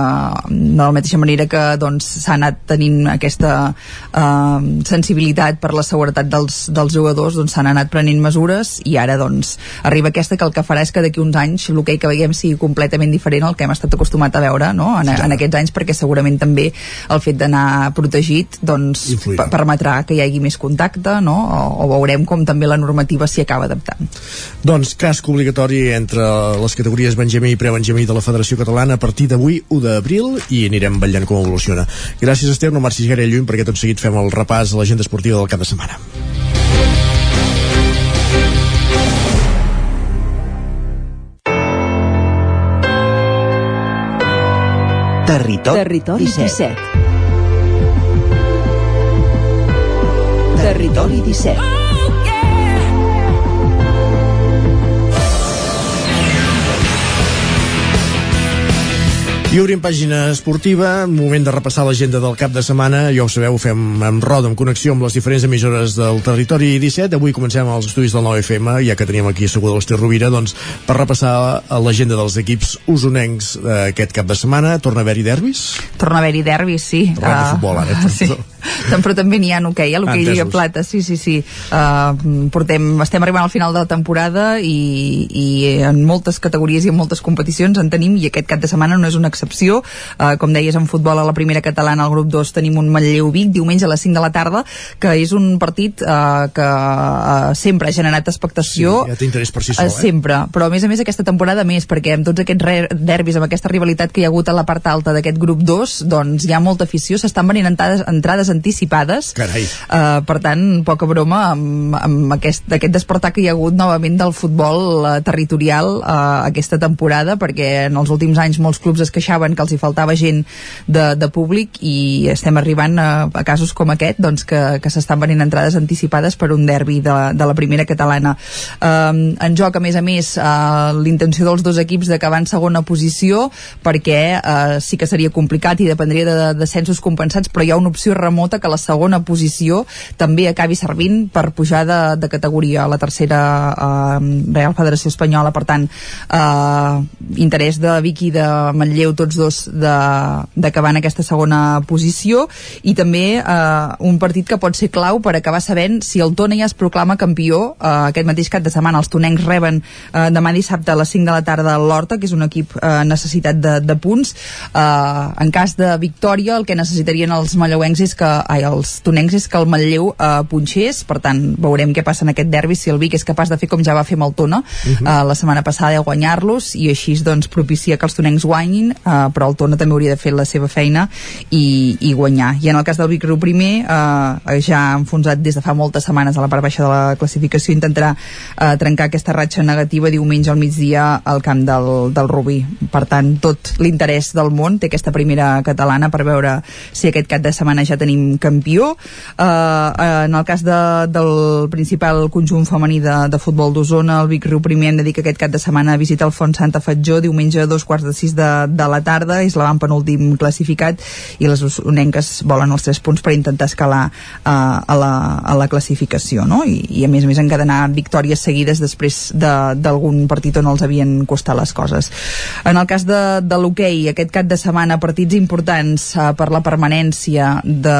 de la mateixa manera que doncs s'ha anat tenint aquesta eh, sensibilitat per la seguretat dels, dels jugadors doncs s'han anat prenent mesures i ara doncs arriba aquesta que el que farà és que d'aquí uns anys l'hoquei que veiem sigui completament diferent al que hem estat acostumat a veure no? en, en aquests anys perquè segurament també el fet d'anar protegit doncs, permetrà que hi hagi més contacte no? o, o veurem com també la normativa s'hi acaba adaptant. Doncs casc obligatori entre les categories Benjamí i Prebenjamí de la Federació Catalana a partir d'avui 1 d'abril i anirem vetllant com evoluciona. Gràcies Esther, no marxis gaire lluny perquè tot seguit fem el repàs a l'agenda esportiva del cap de setmana. Territori, Territori 17. 17. Territori 17. I obrim pàgina esportiva, moment de repassar l'agenda del cap de setmana, ja ho sabeu, ho fem en roda, en connexió amb les diferents emissores del territori 17. Avui comencem els estudis del 9FM, ja que teníem aquí asseguda l'Ester Rovira, doncs per repassar l'agenda dels equips usonencs aquest cap de setmana. Torna a haver-hi derbis? Torna a haver-hi derbis, sí. Parlem uh, de futbol, ara. Uh, sí. però també n'hi ha en hoquei, okay, l'hoquei Lliga Plata, sí, sí, sí. Uh, portem, estem arribant al final de la temporada i, i en moltes categories i en moltes competicions en tenim i aquest cap de setmana no és una excepció. Uh, com deies, en futbol a la primera catalana, al grup 2, tenim un Manlleu Vic, diumenge a les 5 de la tarda, que és un partit uh, que uh, sempre ha generat expectació. Sí, ja té interès per si sol, uh, sempre, però a més a més aquesta temporada més, perquè amb tots aquests derbis, amb aquesta rivalitat que hi ha hagut a la part alta d'aquest grup 2, doncs hi ha molta afició, s'estan venint entrades, entrades anticipades. Carai. Uh, per tant, poca broma amb, amb aquest, aquest despertar que hi ha hagut novament del futbol uh, territorial uh, aquesta temporada, perquè en els últims anys molts clubs es queixaven queixaven que els hi faltava gent de, de públic i estem arribant a, a casos com aquest doncs, que, que s'estan venint entrades anticipades per un derbi de, de la primera catalana. Um, en joc, a més a més, uh, l'intenció dels dos equips d'acabar en segona posició perquè uh, sí que seria complicat i dependria de, de descensos compensats, però hi ha una opció remota que la segona posició també acabi servint per pujar de, de categoria a la tercera uh, Real Federació Espanyola. Per tant, uh, interès de Vicky de Manlleu, tots dos, d'acabar en aquesta segona posició i també uh, un partit que pot ser clau per acabar sabent si el Tona ja es proclama campió uh, aquest mateix cap de setmana. Els tonencs reben uh, demà dissabte a les 5 de la tarda a l'Horta, que és un equip uh, necessitat de, de punts. Uh, en cas de victòria, el que necessitarien els malleuencs és que, ai, els tonencs és que el Manlleu uh, punxés, per tant, veurem què passa en aquest derbi, si el Vic és capaç de fer com ja va fer amb el Tona uh -huh. uh, la setmana passada de guanyar-los i així doncs propicia que els tonencs guanyin, uh, però el Tona també hauria de fer la seva feina i, i guanyar. I en el cas del Vic Riu primer, uh, ja enfonsat des de fa moltes setmanes a la part baixa de la classificació, intentarà uh, trencar aquesta ratxa negativa diumenge al migdia al camp del, del Rubí. Per tant, tot l'interès del món té aquesta primera catalana per veure si aquest cap de setmana ja tenim campió. Uh, en el cas de, del principal conjunt femení de, de futbol d'Osona, el Vic Riu primer hem de dir que aquest cap de setmana visita el Font Santa Fatjó diumenge a dos quarts de sis de, de la tarda, és l'avant penúltim classificat i les usonenques volen els tres punts per intentar escalar uh, a, la, a la classificació no? I, i a més a més encadenar victòries seguides després d'algun de, partit on els havien costat les coses. En el cas de, de l'hoquei aquest cap de setmana partits importants uh, per la permanència de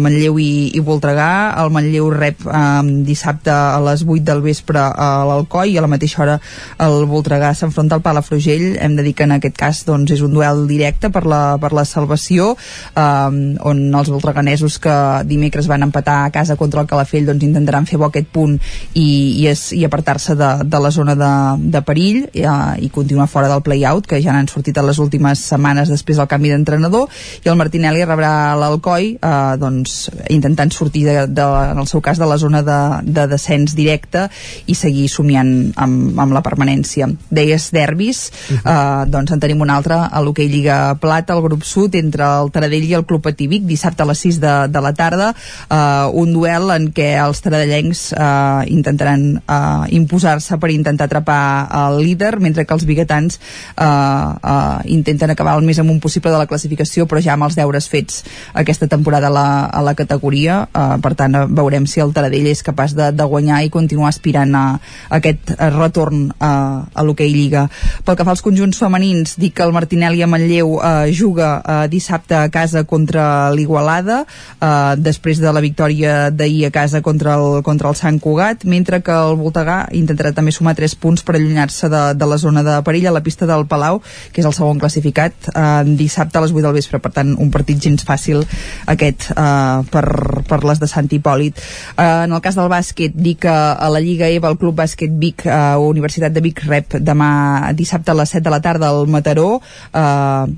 Manlleu i, i Voltregà. El Manlleu rep uh, dissabte a les 8 del vespre a l'Alcoi i a la mateixa hora el Voltregà s'enfronta al Palafrugell. Hem de dir que en aquest cas doncs, és un duel directe per la, per la salvació eh, on els voltreganesos que dimecres van empatar a casa contra el Calafell doncs intentaran fer bo aquest punt i, i, es, i apartar-se de, de la zona de, de perill eh, i continuar fora del play-out que ja n'han sortit a les últimes setmanes després del canvi d'entrenador. I el Martinelli rebrà l'Alcoi eh, doncs, intentant sortir de, de, en el seu cas de la zona de, de descens directe i seguir somiant amb, amb la permanència. Deies derbis eh, doncs en tenim un altre a l'Hockey Lliga Plata, el grup sud entre el Taradell i el Club Pativic dissabte a les 6 de, de la tarda. Eh, un duel en què els taradellencs eh, intentaran eh, imposar-se per intentar atrapar el líder mentre que els biguetans eh, eh, intenten acabar el més amunt possible de la classificació però ja amb els deures fets aquesta temporada a la, a la categoria. Eh, per tant veurem si el Taradell és capaç de, de guanyar i continuar aspirant a, a aquest retorn a, a l'hoquei Lliga. Pel que fa als conjunts femenins dic que el Martinelli a Manlleu eh, juga eh, dissabte a casa contra l'Igualada eh, després de la victòria d'ahir a casa contra el, contra el Sant Cugat mentre que el Voltegà intentarà també sumar 3 punts per allunyar-se de, de la zona de perill a la pista del Palau que és el segon classificat eh, dissabte a les 8 del vespre. Per tant un partit gens fàcil aquest eh, per, per les de Sant Hipòlit. Eh, en el cas del bàsquet dic que a la Lliga EVA el Club Bàsquet Vic eh, Universitat de Vic rep demà dissabte a les 7 de la tarda al Mataró eh,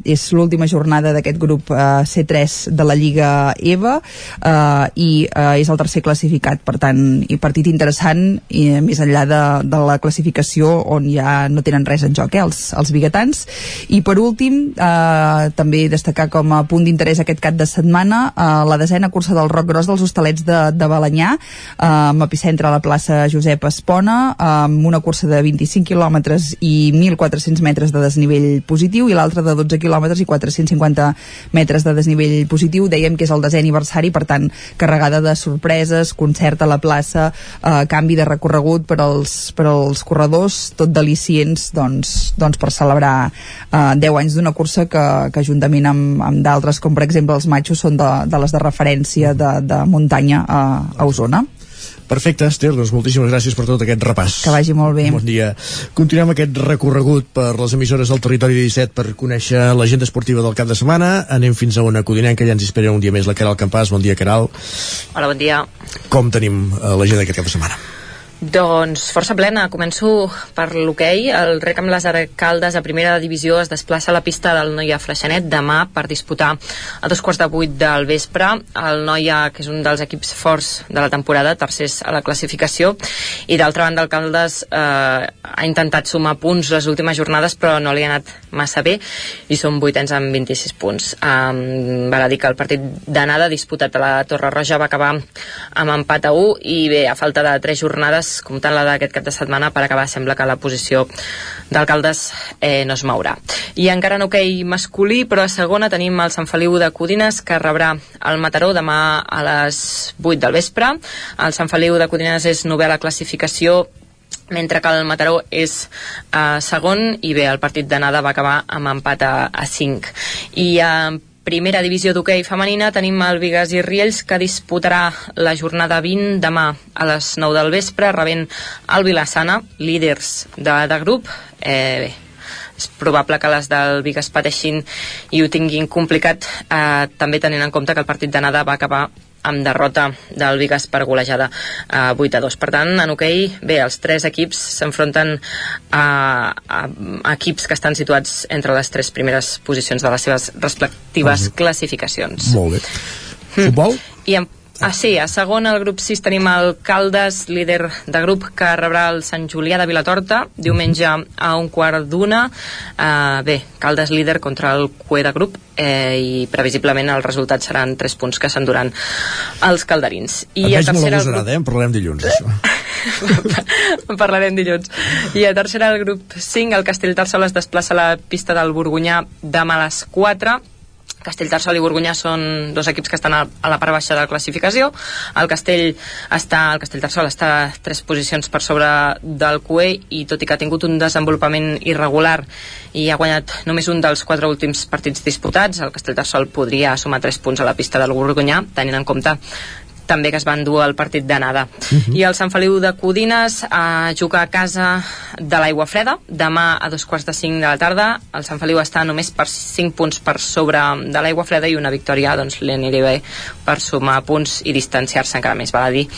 és l'última jornada d'aquest grup eh, C3 de la Lliga EVA eh, i eh, és el tercer classificat. Per tant, i partit interessant i eh, més enllà de, de la classificació on ja no tenen res en joc eh, els, els biguetans. I per últim eh, també destacar com a punt d'interès aquest cap de setmana eh, la desena cursa del Roc Gros dels Hostalets de, de Balanyà eh, amb epicentre a la plaça Josep Espona amb una cursa de 25 quilòmetres i 1.400 metres de desnivell positiu i l'altra de 12 quilòmetres i 450 metres de desnivell positiu. Dèiem que és el desè aniversari, per tant, carregada de sorpreses, concert a la plaça, eh, canvi de recorregut per als, per als corredors, tot delicients doncs, doncs per celebrar eh, 10 anys d'una cursa que, que juntament amb, amb d'altres, com per exemple els matxos, són de, de les de referència de, de muntanya a, a Osona. Perfecte, Esther, doncs moltíssimes gràcies per tot aquest repàs. Que vagi molt bé. Bon dia. Continuem aquest recorregut per les emissores del territori 17 per conèixer l'agenda esportiva del cap de setmana. Anem fins a una codinenca, ja ens espera un dia més la Caral Campàs. Bon dia, Caral. Hola, bon dia. Com tenim eh, l'agenda d'aquest cap de setmana? Doncs força plena. Començo per l'hoquei. El rec amb les Caldes a primera divisió es desplaça a la pista del Noia Freixenet demà per disputar a dos quarts de vuit del vespre. El Noia, que és un dels equips forts de la temporada, tercers a la classificació, i d'altra banda el Caldes eh, ha intentat sumar punts les últimes jornades però no li ha anat massa bé i són vuitens amb 26 punts. Um, val a dir que el partit d'anada disputat a la Torre Roja va acabar amb empat a 1 i bé, a falta de tres jornades comptant la d'aquest cap de setmana, per acabar sembla que la posició d'alcaldes eh, no es mourà. I encara no hoquei masculí, però a segona tenim el Sant Feliu de Codines, que rebrà el Mataró demà a les 8 del vespre. El Sant Feliu de Codines és novè a la classificació mentre que el Mataró és eh, segon i bé, el partit d'anada va acabar amb empat a, a 5 i eh, primera divisió d'hoquei femenina tenim el Vigas i Riells que disputarà la jornada 20 demà a les 9 del vespre rebent el Vilassana, líders de, de grup. Eh, bé, és probable que les del Vigas pateixin i ho tinguin complicat eh, també tenint en compte que el partit d'anada va acabar amb derrota del Vigas per golejada a 8 a 2. Per tant, en hoquei, bé, els tres equips s'enfronten a, a, a equips que estan situats entre les tres primeres posicions de les seves respectives uh -huh. classificacions. Molt bé. Futbol? I en Ah, sí, a segon el grup 6 tenim el Caldes, líder de grup, que rebrà el Sant Julià de Vilatorta, diumenge a un quart d'una. Uh, bé, Caldes líder contra el Cue de grup eh, i previsiblement el resultat seran 3 punts que s'enduran els calderins. I a tercera... Molt grup... eh? En parlarem dilluns, això. en parlarem dilluns. I a tercera el grup 5, el Castellterçol es desplaça a la pista del Borgunyà demà a les 4 Castellterçol i Borgunyà són dos equips que estan a, la part baixa de la classificació. El Castell està, el Castellterçol està tres posicions per sobre del QE i tot i que ha tingut un desenvolupament irregular i ha guanyat només un dels quatre últims partits disputats, el Castellterçol podria sumar tres punts a la pista del Borgunyà, tenint en compte també que es van dur el partit d'anada. Uh -huh. I el Sant Feliu de Codines eh, juga a casa de l'Aigua Freda, demà a dos quarts de cinc de la tarda. El Sant Feliu està només per 5 punts per sobre de l'Aigua Freda i una victòria doncs, li aniria bé per sumar punts i distanciar-se encara més. Val a dir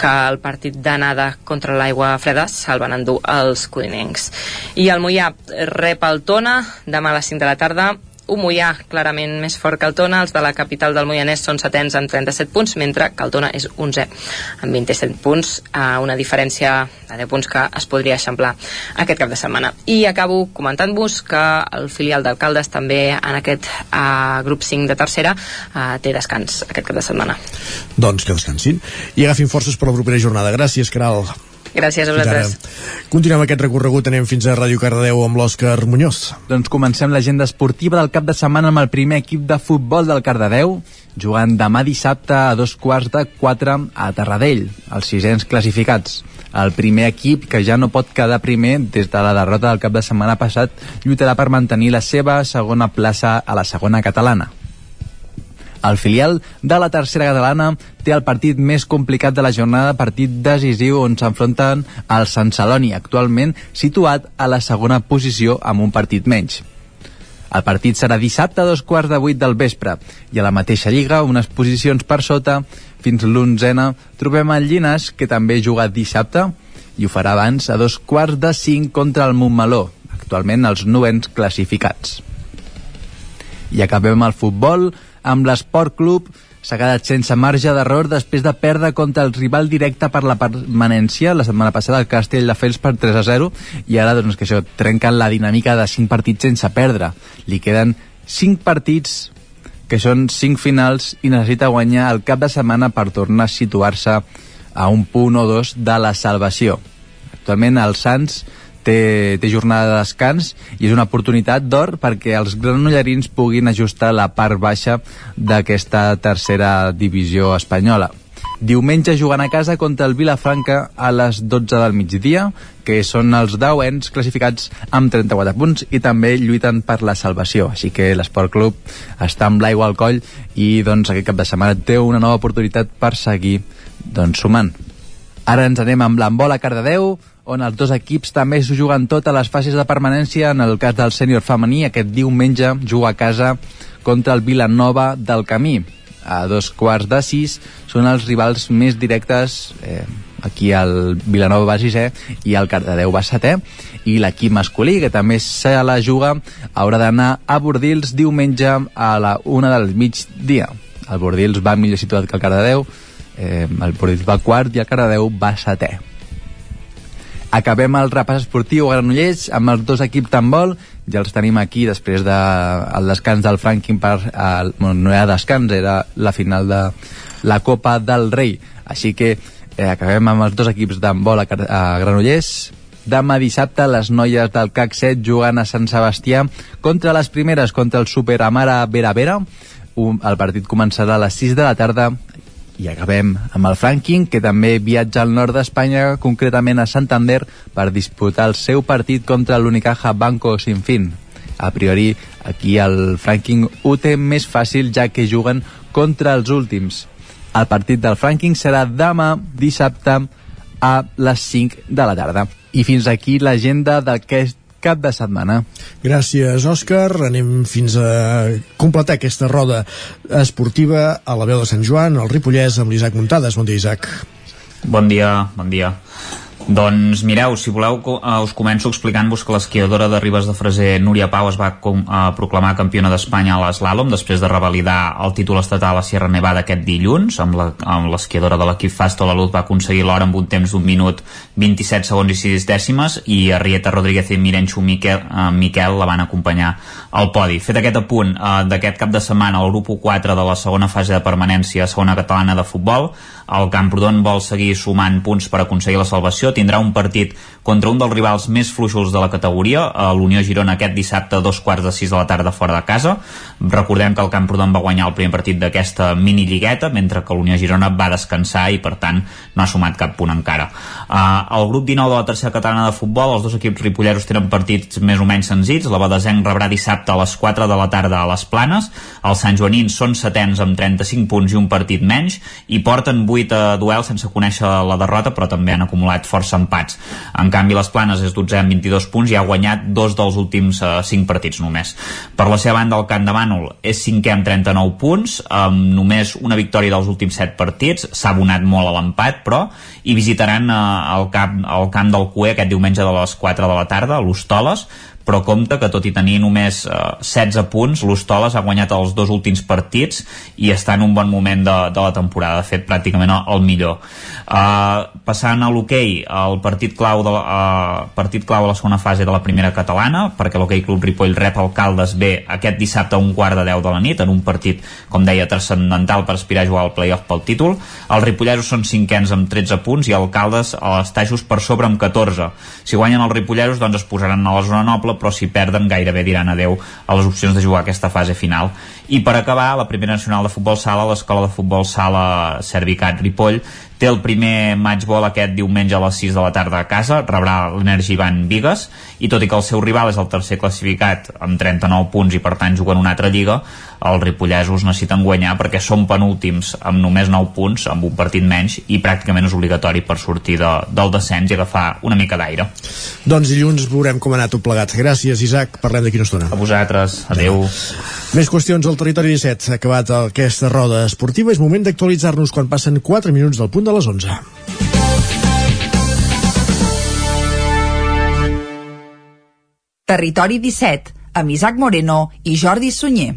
que el partit d'anada contra l'Aigua Freda se'l van endur els codinencs. I el Mollà rep el Tona demà a les 5 de la tarda un Mollà clarament més fort que el Tona, els de la capital del Moianès són setens amb 37 punts, mentre que el Tona és 11 amb 27 punts, a una diferència de 10 punts que es podria eixamplar aquest cap de setmana. I acabo comentant-vos que el filial d'alcaldes també en aquest uh, grup 5 de tercera uh, té descans aquest cap de setmana. Doncs que descansin i agafin forces per la propera jornada. Gràcies, Caral. Gràcies a vosaltres. Continuem aquest recorregut, anem fins a Ràdio Cardedeu amb l'Òscar Muñoz. Doncs comencem l'agenda esportiva del cap de setmana amb el primer equip de futbol del Cardedeu, jugant demà dissabte a dos quarts de quatre a Terradell, els sisens classificats. El primer equip, que ja no pot quedar primer des de la derrota del cap de setmana passat, lluitarà per mantenir la seva segona plaça a la segona catalana. El filial de la tercera catalana té el partit més complicat de la jornada, partit decisiu on s'enfronten al Sant Celoni, actualment situat a la segona posició amb un partit menys. El partit serà dissabte a dos quarts de vuit del vespre i a la mateixa lliga, unes posicions per sota, fins l'onzena, trobem el Llinas, que també juga dissabte i ho farà abans a dos quarts de cinc contra el Montmeló, actualment els novens classificats. I acabem el futbol, amb l'Esport Club. S'ha quedat sense marge d'error després de perdre contra el rival directe per la permanència la setmana passada el Castell de Fels per 3 a 0 i ara doncs que això trenquen la dinàmica de 5 partits sense perdre. Li queden 5 partits que són 5 finals i necessita guanyar el cap de setmana per tornar a situar-se a un punt o dos de la salvació. Actualment el Sants té, té jornada de descans i és una oportunitat d'or perquè els granollerins puguin ajustar la part baixa d'aquesta tercera divisió espanyola. Diumenge jugant a casa contra el Vilafranca a les 12 del migdia, que són els dauens classificats amb 34 punts i també lluiten per la salvació. Així que l'Esport Club està amb l'aigua al coll i doncs aquest cap de setmana té una nova oportunitat per seguir doncs, sumant. Ara ens anem amb l'embola Cardedeu, on els dos equips també s'ho juguen tot a les fases de permanència. En el cas del sènior femení, aquest diumenge juga a casa contra el Vilanova del Camí. A dos quarts de sis són els rivals més directes, eh, aquí el Vilanova va sisè i el Cardedeu va setè i l'equip masculí que també se la juga haurà d'anar a Bordils diumenge a la una del migdia el Bordils va millor situat que el Cardedeu eh, el Bordils va quart i el Cardedeu va setè acabem el repàs esportiu a Granollers amb els dos equips d'handbol. Ja els tenim aquí després del de, descans del Franklin per, el, bueno, no era descans, era la final de la Copa del Rei. Així que eh, acabem amb els dos equips d'handbol a, a Granollers. Demà dissabte les noies del CAC 7 jugant a Sant Sebastià contra les primeres, contra el Super Amara Vera Vera. Un, el partit començarà a les 6 de la tarda i acabem amb el Franking, que també viatja al nord d'Espanya, concretament a Santander, per disputar el seu partit contra l'Unicaja Banco Sin Fin. A priori, aquí el Franking ho té més fàcil, ja que juguen contra els últims. El partit del Franking serà demà dissabte a les 5 de la tarda. I fins aquí l'agenda d'aquest cap de setmana. Gràcies, Òscar. Anem fins a completar aquesta roda esportiva a la veu de Sant Joan, al Ripollès, amb l'Isaac Muntades. Bon dia, Isaac. Bon dia, bon dia. Doncs mireu, si voleu uh, us començo explicant-vos que l'esquiadora de Ribes de Freser, Núria Pau, es va com, uh, proclamar campiona d'Espanya a l'eslàlom després de revalidar el títol estatal a Sierra Nevada aquest dilluns amb l'esquiadora de l'equip Fasto la Luz va aconseguir l'hora amb un temps d'un minut 27 segons i 6 dècimes i Arrieta Rodríguez i Mirenxo Miquel, uh, Miquel la van acompanyar al podi. Fet aquest apunt uh, d'aquest cap de setmana al grup 4 de la segona fase de permanència segona catalana de futbol el Camprodon vol seguir sumant punts per aconseguir la salvació. Tindrà un partit contra un dels rivals més fluixos de la categoria, l'Unió Girona aquest dissabte a dos quarts de sis de la tarda fora de casa. Recordem que el Camprodon va guanyar el primer partit d'aquesta mini lligueta, mentre que l'Unió Girona va descansar i per tant no ha sumat cap punt encara. Uh, el grup 19 de la tercera catalana de futbol, els dos equips ripolleros tenen partits més o menys senzills. La Badesenc rebrà dissabte a les 4 de la tarda a les Planes. Els Sant Joanins són setens amb 35 punts i un partit menys i porten 8 duels sense conèixer la derrota, però també han acumulat força empats. En canvi, les Planes és 12 amb 22 punts i ha guanyat dos dels últims uh, eh, 5 partits només. Per la seva banda, el Camp Bànol és 5è amb 39 punts, amb només una victòria dels últims 7 partits, s'ha abonat molt a l'empat, però, i visitaran uh, el, camp, el camp del Cué aquest diumenge de les 4 de la tarda, a l'Hostoles, però compte que tot i tenir només eh, 16 punts, l'Hostoles ha guanyat els dos últims partits i està en un bon moment de, de la temporada, de fet pràcticament el, millor. Uh, passant a l'hoquei, el partit clau, de, uh, partit clau a la segona fase de la primera catalana, perquè l'hoquei Club Ripoll rep el Caldes B aquest dissabte a un quart de 10 de la nit, en un partit, com deia, transcendental per aspirar a jugar al playoff pel títol. Els ripolleros són cinquens amb 13 punts i el Caldes està just per sobre amb 14. Si guanyen els ripolleros, doncs es posaran a la zona noble, però si perden gairebé diran adeu a les opcions de jugar aquesta fase final. I per acabar, la primera nacional de futbol sala, l'escola de futbol sala Servicat Ripoll, té el primer matchball aquest diumenge a les 6 de la tarda a casa, rebrà l'Energy Van Vigues, i tot i que el seu rival és el tercer classificat amb 39 punts i per tant juguen una altra lliga, els ripollesos necessiten guanyar perquè són penúltims amb només 9 punts, amb un partit menys, i pràcticament és obligatori per sortir de, del descens i agafar una mica d'aire. Doncs dilluns veurem com ha anat tot plegat. Gràcies, Isaac. Parlem d'aquí una estona. A vosaltres. Adeu. Més qüestions al territori 17. S'ha acabat aquesta roda esportiva. És moment d'actualitzar-nos quan passen 4 minuts del punt de les 11. Territori 17, amb Isaac Moreno i Jordi Sunyer.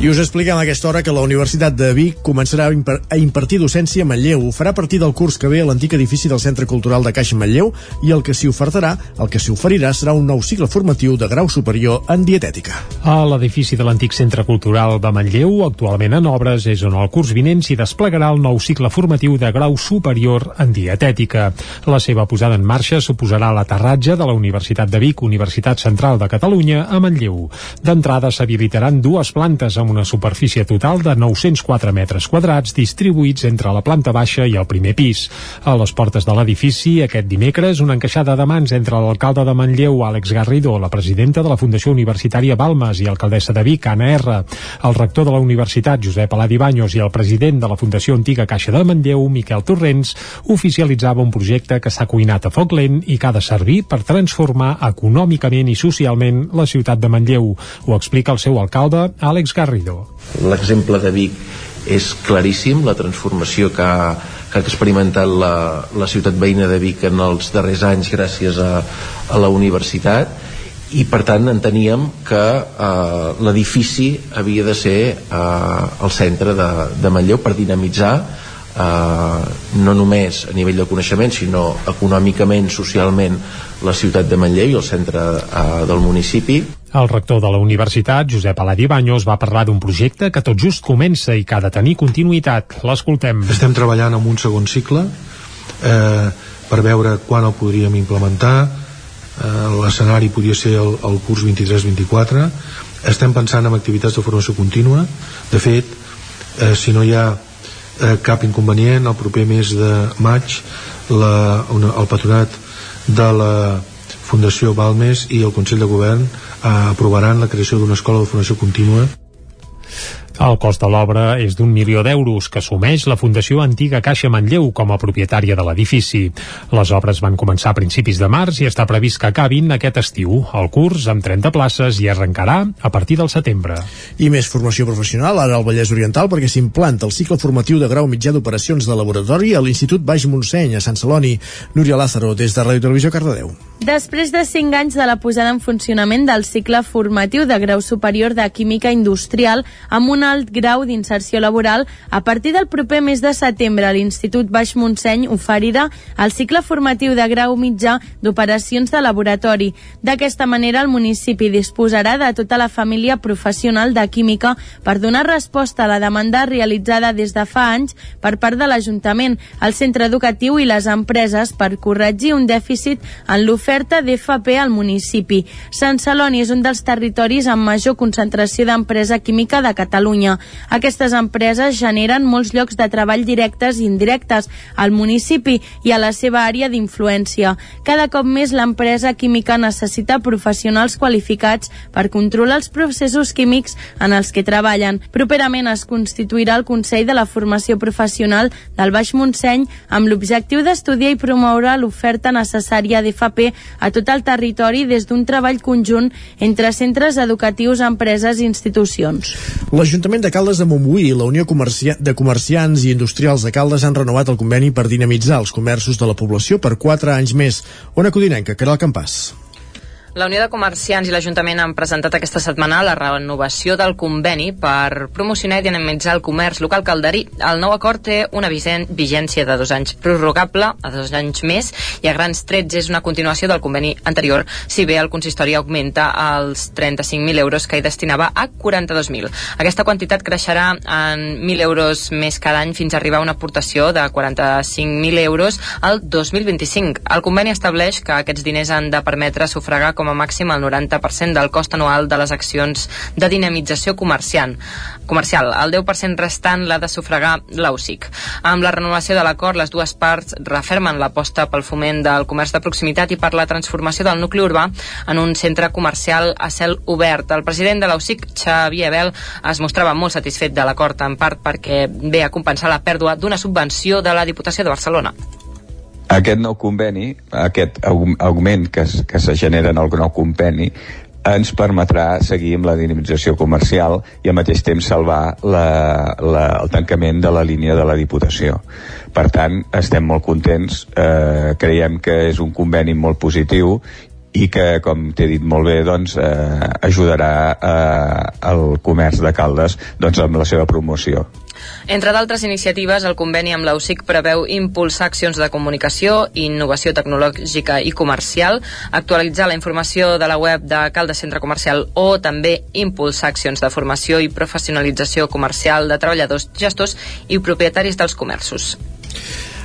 I us expliquem a aquesta hora que la Universitat de Vic començarà a impartir docència a Manlleu. Ho farà a partir del curs que ve a l'antic edifici del Centre Cultural de Caixa Manlleu i el que s'hi ofertarà, el que s'hi oferirà serà un nou cicle formatiu de grau superior en dietètica. A l'edifici de l'antic Centre Cultural de Manlleu, actualment en obres, és on el curs vinent s'hi desplegarà el nou cicle formatiu de grau superior en dietètica. La seva posada en marxa suposarà l'aterratge de la Universitat de Vic, Universitat Central de Catalunya, a Manlleu. D'entrada s'habilitaran dues plantes amb una superfície total de 904 metres quadrats distribuïts entre la planta baixa i el primer pis. A les portes de l'edifici, aquest dimecres, una encaixada de mans entre l'alcalde de Manlleu, Àlex Garrido, la presidenta de la Fundació Universitària Balmes i alcaldessa de Vic, Anna R, el rector de la Universitat, Josep Aladi Baños, i el president de la Fundació Antiga Caixa de Manlleu, Miquel Torrents, oficialitzava un projecte que s'ha cuinat a foc lent i que ha de servir per transformar econòmicament i socialment la ciutat de Manlleu. Ho explica el seu alcalde, Àlex Garrido. L'exemple de Vic és claríssim la transformació que ha, que ha experimentat la, la ciutat veïna de Vic en els darrers anys gràcies a, a la universitat i per tant enteníem que eh, l'edifici havia de ser eh, el centre de, de Manlleu per dinamitzar eh, no només a nivell de coneixement sinó econòmicament, socialment la ciutat de Manlleu i el centre eh, del municipi el rector de la universitat, Josep Aladi Baños, va parlar d'un projecte que tot just comença i que ha de tenir continuïtat. L'escoltem. Estem treballant en un segon cicle eh, per veure quan el podríem implementar. Eh, L'escenari podria ser el, el curs 23-24. Estem pensant en activitats de formació contínua. De fet, eh, si no hi ha eh, cap inconvenient, el proper mes de maig la, una, el patronat de la Fundació Balmes i el Consell de Govern aprovaran la creació d'una escola de formació contínua el cost de l'obra és d'un milió d'euros que assumeix la Fundació Antiga Caixa Manlleu com a propietària de l'edifici. Les obres van començar a principis de març i està previst que acabin aquest estiu. El curs, amb 30 places, i arrencarà a partir del setembre. I més formació professional ara al Vallès Oriental perquè s'implanta el cicle formatiu de grau mitjà d'operacions de laboratori a l'Institut Baix Montseny, a Sant Celoni. Núria Lázaro, des de Ràdio Televisió Cardedeu. Després de 5 anys de la posada en funcionament del cicle formatiu de grau superior de Química Industrial amb una alt grau d'inserció laboral, a partir del proper mes de setembre l'Institut Baix Montseny oferirà el cicle formatiu de grau mitjà d'operacions de laboratori. D'aquesta manera, el municipi disposarà de tota la família professional de química per donar resposta a la demanda realitzada des de fa anys per part de l'Ajuntament, el centre educatiu i les empreses per corregir un dèficit en l'oferta d'FP al municipi. Sant Celoni és un dels territoris amb major concentració d'empresa química de Catalunya. Catalunya. Aquestes empreses generen molts llocs de treball directes i indirectes al municipi i a la seva àrea d'influència. Cada cop més l'empresa química necessita professionals qualificats per controlar els processos químics en els que treballen. Properament es constituirà el Consell de la Formació Professional del Baix Montseny amb l'objectiu d'estudiar i promoure l'oferta necessària d'FP a tot el territori des d'un treball conjunt entre centres educatius, empreses i institucions. L'Ajuntament de Caldes de Montbui i la Unió Comercia de Comerciants i Industrials de Caldes han renovat el conveni per dinamitzar els comerços de la població per 4 anys més. Ona Codinenca, Caral Campàs. La Unió de Comerciants i l'Ajuntament han presentat aquesta setmana la renovació del conveni per promocionar i dinamitzar el comerç local calderí. El nou acord té una vigència de dos anys prorrogable a dos anys més i a grans trets és una continuació del conveni anterior, si bé el consistori augmenta els 35.000 euros que hi destinava a 42.000. Aquesta quantitat creixerà en 1.000 euros més cada any fins a arribar a una aportació de 45.000 euros al 2025. El conveni estableix que aquests diners han de permetre sufragar com a màxim el 90% del cost anual de les accions de dinamització comercial. comercial. El 10% restant l'ha de sufragar l'AUSIC. Amb la renovació de l'acord, les dues parts refermen l'aposta pel foment del comerç de proximitat i per la transformació del nucli urbà en un centre comercial a cel obert. El president de l'AUSIC, Xavier Bel, es mostrava molt satisfet de l'acord, en part perquè ve a compensar la pèrdua d'una subvenció de la Diputació de Barcelona aquest nou conveni, aquest augment que, que se genera en el nou conveni, ens permetrà seguir amb la dinamització comercial i al mateix temps salvar la, la, el tancament de la línia de la Diputació. Per tant, estem molt contents, eh, creiem que és un conveni molt positiu i que, com t'he dit molt bé, doncs, eh, ajudarà eh, el comerç de Caldes doncs, amb la seva promoció. Entre d'altres iniciatives, el conveni amb l'AUSIC preveu impulsar accions de comunicació, innovació tecnològica i comercial, actualitzar la informació de la web de Caldes Centre Comercial o també impulsar accions de formació i professionalització comercial de treballadors, gestors i propietaris dels comerços.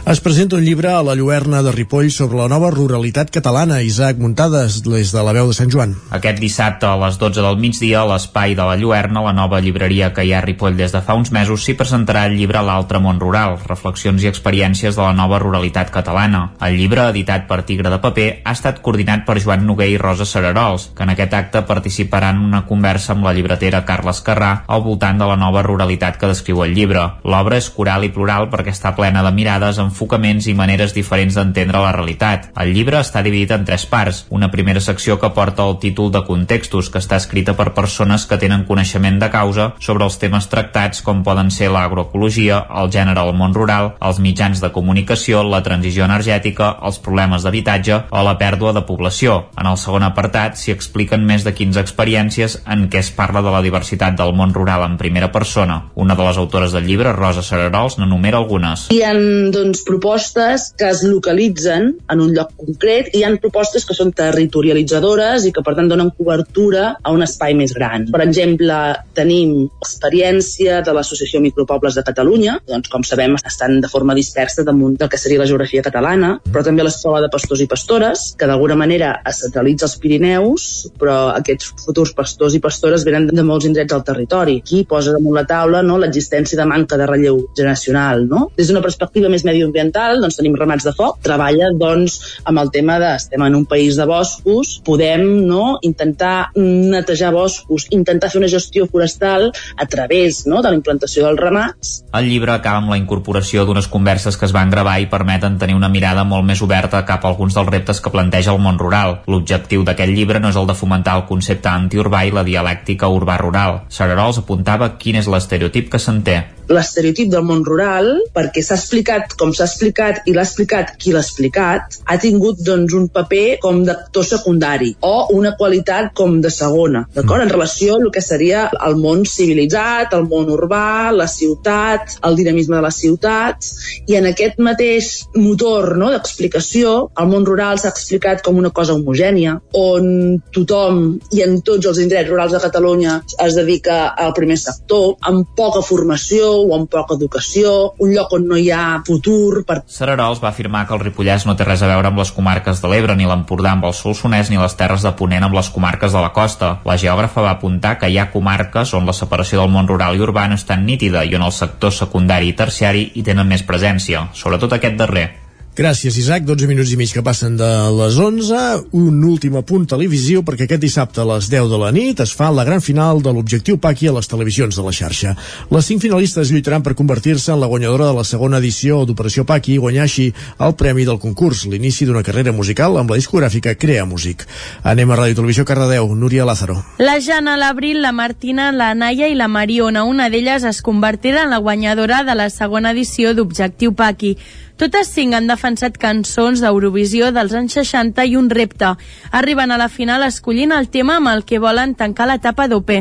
Es presenta un llibre a la Lluerna de Ripoll sobre la nova ruralitat catalana. Isaac Muntades, des de la veu de Sant Joan. Aquest dissabte a les 12 del migdia a l'espai de la Lluerna, la nova llibreria que hi ha a Ripoll des de fa uns mesos, s'hi presentarà el llibre L'altre món rural, reflexions i experiències de la nova ruralitat catalana. El llibre, editat per Tigre de Paper, ha estat coordinat per Joan Noguer i Rosa Sararols, que en aquest acte participaran en una conversa amb la llibretera Carles Carrà al voltant de la nova ruralitat que descriu el llibre. L'obra és coral i plural perquè està plena de mirades en enfocaments i maneres diferents d'entendre la realitat. El llibre està dividit en tres parts. Una primera secció que porta el títol de Contextos, que està escrita per persones que tenen coneixement de causa sobre els temes tractats com poden ser l'agroecologia, el gènere al món rural, els mitjans de comunicació, la transició energètica, els problemes d'habitatge o la pèrdua de població. En el segon apartat s'hi expliquen més de 15 experiències en què es parla de la diversitat del món rural en primera persona. Una de les autores del llibre, Rosa Sararols, n'enumera algunes. Hi ha doncs, propostes que es localitzen en un lloc concret i hi ha propostes que són territorialitzadores i que per tant donen cobertura a un espai més gran. Per exemple, tenim experiència de l'Associació Micropobles de Catalunya, doncs com sabem estan de forma dispersa damunt del que seria la geografia catalana, però també l'Escola de Pastors i Pastores, que d'alguna manera es centralitza als Pirineus, però aquests futurs pastors i pastores venen de molts indrets del territori. Aquí posa damunt la taula no, l'existència de manca de relleu generacional. No? Des d'una perspectiva més medioambiental, doncs tenim ramats de foc, treballa doncs, amb el tema de estem en un país de boscos, podem no, intentar netejar boscos, intentar fer una gestió forestal a través no, de la implantació dels ramats. El llibre acaba amb la incorporació d'unes converses que es van gravar i permeten tenir una mirada molt més oberta cap a alguns dels reptes que planteja el món rural. L'objectiu d'aquest llibre no és el de fomentar el concepte antiurbà i la dialèctica urbà-rural. Sararols apuntava quin és l'estereotip que se'n té l'estereotip del món rural, perquè s'ha explicat com s'ha explicat i l'ha explicat qui l'ha explicat, ha tingut doncs, un paper com d'actor secundari o una qualitat com de segona, d'acord? En relació al que seria el món civilitzat, el món urbà, la ciutat, el dinamisme de les ciutats, i en aquest mateix motor no, d'explicació, el món rural s'ha explicat com una cosa homogènia, on tothom i en tots els indrets rurals de Catalunya es dedica al primer sector, amb poca formació, o amb poca educació, un lloc on no hi ha futur. Per... Sararols va afirmar que el Ripollès no té res a veure amb les comarques de l'Ebre, ni l'Empordà amb el Solsonès, ni les Terres de Ponent amb les comarques de la costa. La geògrafa va apuntar que hi ha comarques on la separació del món rural i urbà no és tan nítida i on el sector secundari i terciari hi tenen més presència, sobretot aquest darrer. Gràcies, Isaac. 12 minuts i mig que passen de les 11. Un últim apunt televisió perquè aquest dissabte a les 10 de la nit es fa la gran final de l'Objectiu Paqui a les televisions de la xarxa. Les cinc finalistes lluitaran per convertir-se en la guanyadora de la segona edició d'Operació Paqui i guanyar així el premi del concurs, l'inici d'una carrera musical amb la discogràfica Crea Músic. Anem a Ràdio Televisió Cardedeu. Núria Lázaro. La Jana, l'Abril, la Martina, la Naia i la Mariona, una d'elles es convertirà en la guanyadora de la segona edició d'Objectiu Paqui. Totes cinc han defensat cançons d'Eurovisió dels anys 60 i un repte. Arriben a la final escollint el tema amb el que volen tancar l'etapa d'OP.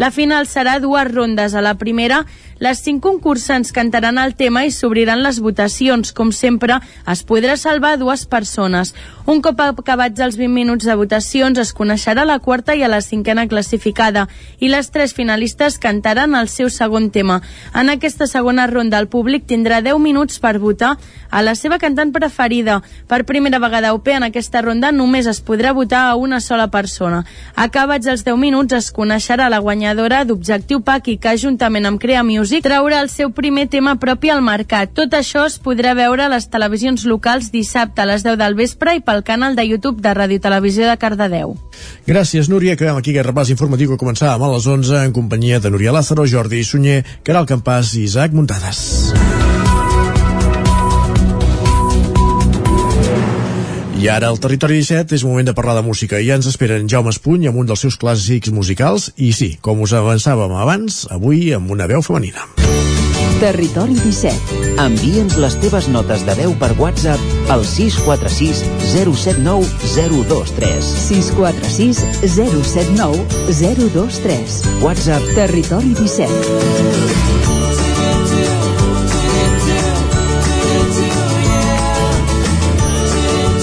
La final serà dues rondes. A la primera, les cinc concursants cantaran el tema i s'obriran les votacions. Com sempre, es podrà salvar dues persones. Un cop acabats els 20 minuts de votacions, es coneixerà la quarta i a la cinquena classificada i les tres finalistes cantaran el seu segon tema. En aquesta segona ronda, el públic tindrà 10 minuts per votar a la seva cantant preferida. Per primera vegada a UP, en aquesta ronda només es podrà votar a una sola persona. Acabats els 10 minuts, es coneixerà la guanyadora d'Objectiu Paqui, que juntament amb Crea Music Music traurà el seu primer tema propi al mercat. Tot això es podrà veure a les televisions locals dissabte a les 10 del vespre i pel canal de YouTube de Ràdio Televisió de Cardedeu. Gràcies, Núria. Acabem aquí aquest repàs informatiu que començàvem a les 11 en companyia de Núria Lázaro, Jordi Sunyer, Caral Campàs i Isaac Muntades. I ara al Territori 17 és moment de parlar de música. Ja ens esperen Jaume Espuny amb un dels seus clàssics musicals i sí, com us avançàvem abans, avui amb una veu femenina. Territori 17. Envia'ns les teves notes de veu per WhatsApp al 646 079 023. 646 079 023. WhatsApp Territori 17.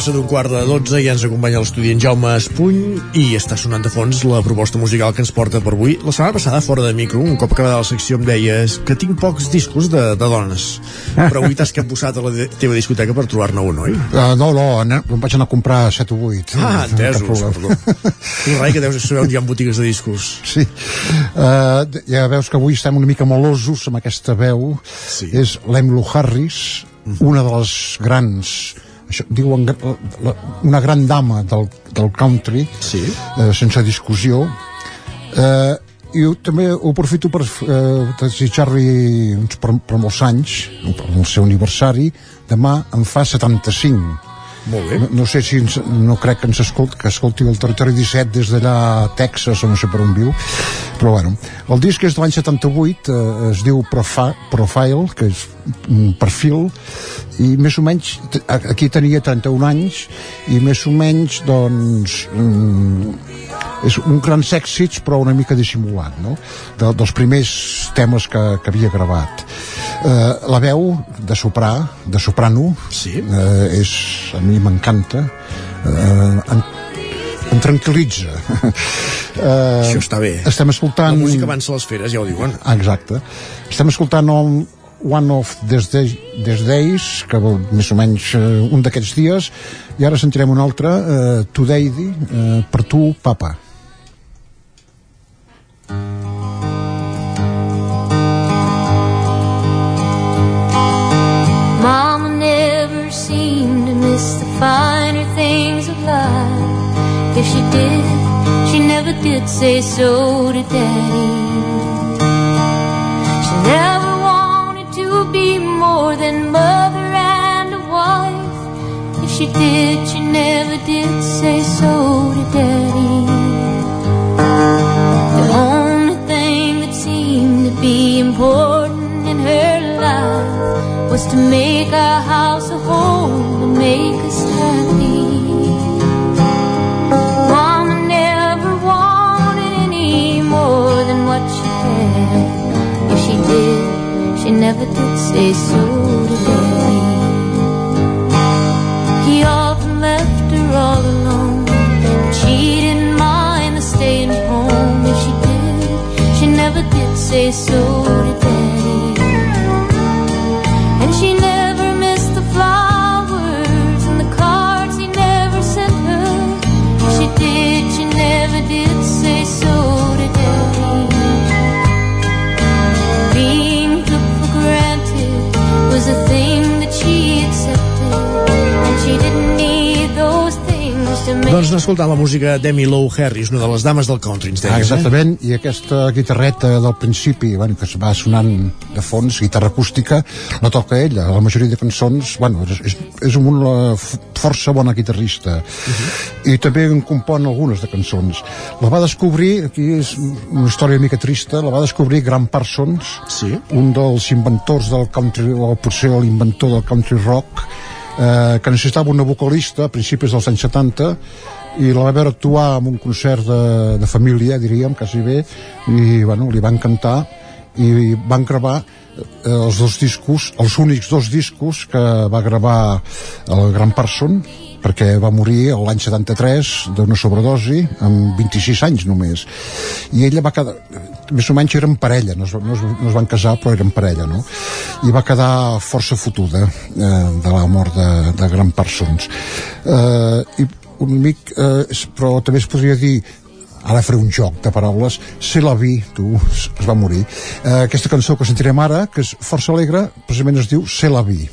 Passa d'un quart de 12 i ja ens acompanya l'estudi en Jaume Espuny i està sonant de fons la proposta musical que ens porta per avui. La setmana passada, fora de micro, un cop acabada la secció em deies que tinc pocs discos de, de dones, però avui t'has capbussat a la teva discoteca per trobar-ne un, oi? Uh, no, no, ane- em vaig anar a comprar 7 o 8. Ah, entesos, perdó. Tu, Rai, que deus saber on hi ha botigues de discos. Sí. Uh, ja veus que avui estem una mica molosos amb aquesta veu. Sí. És l'Emlo Harris, una de les grans això, diuen la, una gran dama del, del country sí. eh, sense discussió eh, i ho, també ho aprofito per eh, desitjar-li uns per, per molts anys per el seu aniversari demà en fa 75 molt bé. no, no sé si ens, no crec que ens escolti, que escolti el territori 17 des d'allà a Texas o no sé per on viu però bueno, el disc és de l'any 78 eh, es diu Profi Profile que és perfil i més o menys aquí tenia 31 anys i més o menys doncs mm, és un grans èxits però una mica dissimulat no? de, dels primers temes que, que havia gravat eh, la veu de soprà de soprano sí. eh, és, a mi m'encanta eh, en, em tranquil·litza eh, Això està bé. estem escoltant La música avança les feres, ja ho diuen. Exacte estem escoltant un, One of These Days, que vol, més o menys eh, un d'aquests dies i ara sentirem un altre eh, Today, eh, per tu, papa Mama never seemed to miss the finer things of life. If she did, she never did say so to Daddy. She never be more than mother and a wife. If she did, she never did say so to Daddy. The only thing that seemed to be important in her life was to make our house a home and make us she never did say so to Daddy. He often left her all alone, she didn't mind the staying home. If she did, she never did say so to Doncs escoltant la música d'Emmy Lou Harris, una de les dames del country, ens Ah, deies, eh? exactament, i aquesta guitarreta del principi, bueno, que es va sonant de fons, guitarra acústica, la toca ella. La majoria de cançons, bueno, és, és, és una f- força bona guitarrista. I també en compon algunes de cançons. La va descobrir, aquí és una història una mica trista, la va descobrir Grant Parsons, sí. un dels inventors del country, o potser l'inventor del country rock, eh, que necessitava una vocalista a principis dels anys 70 i la va veure actuar en un concert de, de família, diríem, quasi bé, i bueno, li va encantar i van gravar eh, els dos discos, els únics dos discos que va gravar el Gran Parson perquè va morir l'any 73 d'una sobredosi amb 26 anys només. I ella va quedar més o menys eren parella no es, no es, no es van casar però eren parella no? i va quedar força fotuda eh, de la mort de, de Gran Parsons. Eh, i un mic eh, però també es podria dir ara faré un joc de paraules Se la vi, tu, es va morir. Eh, aquesta cançó que sentirem ara que és força alegre, precisament es diu Se la vi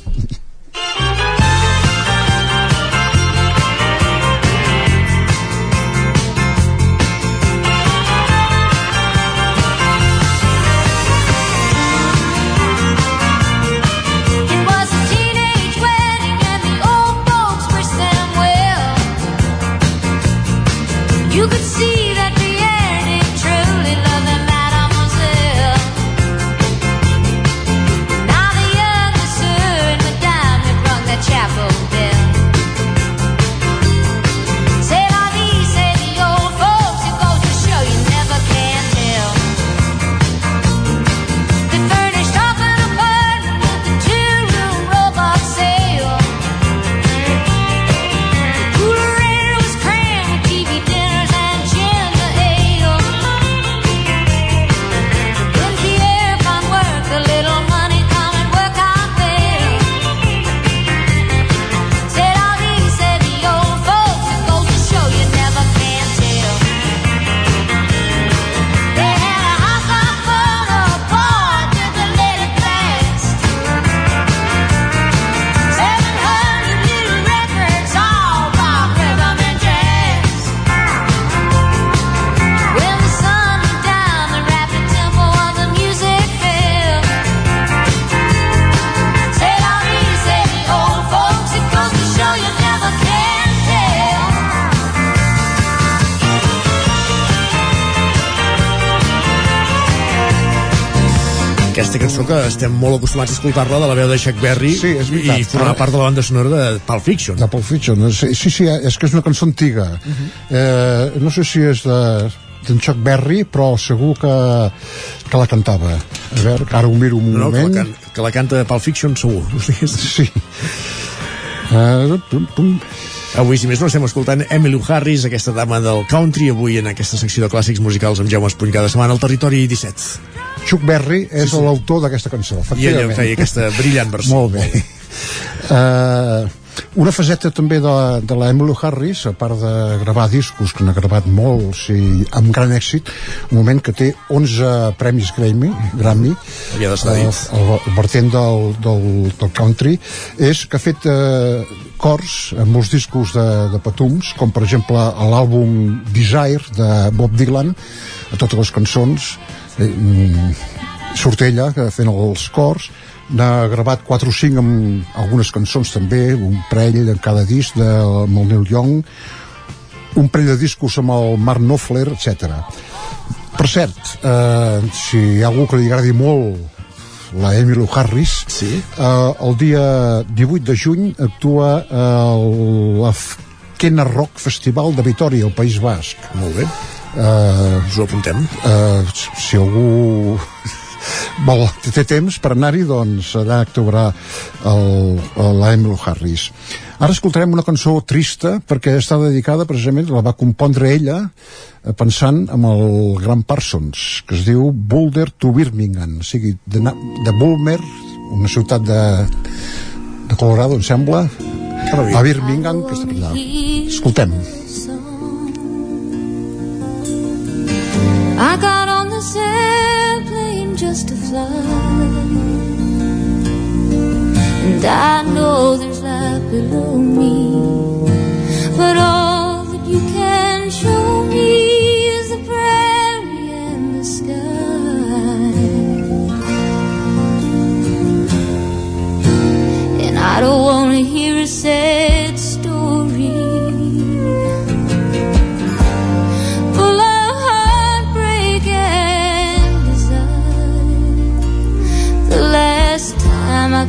estem molt acostumats a escoltar-la de la veu de Chuck Berry Sí, és veritat. i formar part de la banda sonora de Pulp Fiction. De Pulp Fiction, sí, sí, sí és que és una cançó antiga. Uh -huh. eh, no sé si és de d'en Chuck Berry, però segur que, que la cantava. A veure, que ara ho miro un No, no, que moment. la, can, que la canta Pulp Fiction segur. Sí. Uh, pum, pum. Avui, si més no, estem escoltant Emily Harris, aquesta dama del country, avui en aquesta secció de clàssics musicals amb Jaume Espuny cada setmana al Territori 17. Chuck Berry és sí, sí. l'autor d'aquesta cançó, I ella efectivament. feia aquesta brillant versió. Molt bé. Uh, una faceta també de, de la Emmylou Harris, a part de gravar discos, que n'ha gravat molts i amb gran èxit, un moment que té 11 premis Grammy, Grammy Havia d'estar el, dit. el, el vertent del, del, del country, és que ha fet eh, cors en molts discos de, de petums, com per exemple l'àlbum Desire de Bob Dylan, a totes les cançons, eh, mm, surt ella que fent els cors, n'ha gravat 4 o 5 amb algunes cançons també, un parell en cada disc de, amb el Neil Young, un parell de discos amb el Mark Knopfler, etc. Per cert, eh, si hi ha algú que li agradi molt la Emmylou Harris, sí. eh, el dia 18 de juny actua el la F- Kena Rock Festival de Vitoria, al País Basc. Molt bé. Uh, Us ho apuntem. Uh, si algú vol, té temps per anar-hi, doncs allà actuarà Emmylou Harris. Ara escoltarem una cançó trista perquè està dedicada precisament, la va compondre ella eh, pensant en el Gran Parsons, que es diu Boulder to Birmingham, o sigui, de, de Bulmer, una ciutat de, de Colorado, em sembla, a Birmingham, que està allà. Escoltem. I got on this airplane just to fly. And I know there's life below me. But all that you can show me is the prairie and the sky. And I don't want to hear a sad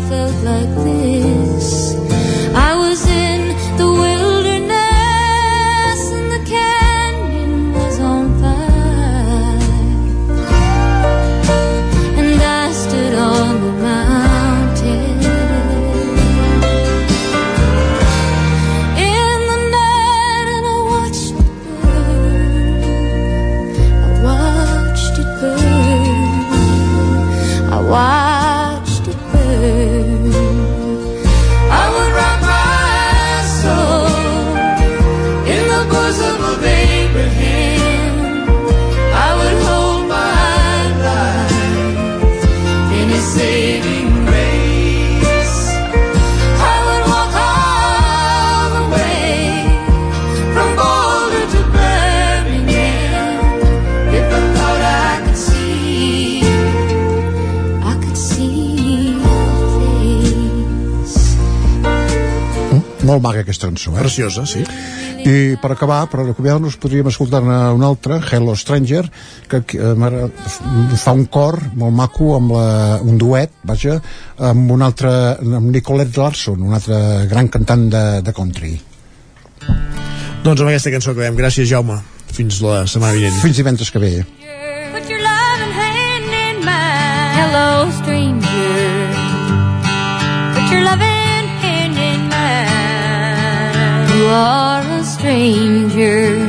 Felt like this, Molt maca aquesta cançó, eh? Preciosa, sí. I per acabar, per acomiadar-nos, podríem escoltar-ne una altra, Hello Stranger, que eh, fa un cor molt maco, amb la, un duet, vaja, amb un altre, amb Nicolette Larson, un altre gran cantant de, de country. Doncs amb aquesta cançó acabem. Gràcies, Jaume. Fins la setmana vinent. Fins divendres que ve. Put your loving hand in mine. Hello, stranger. Put your loving are a stranger.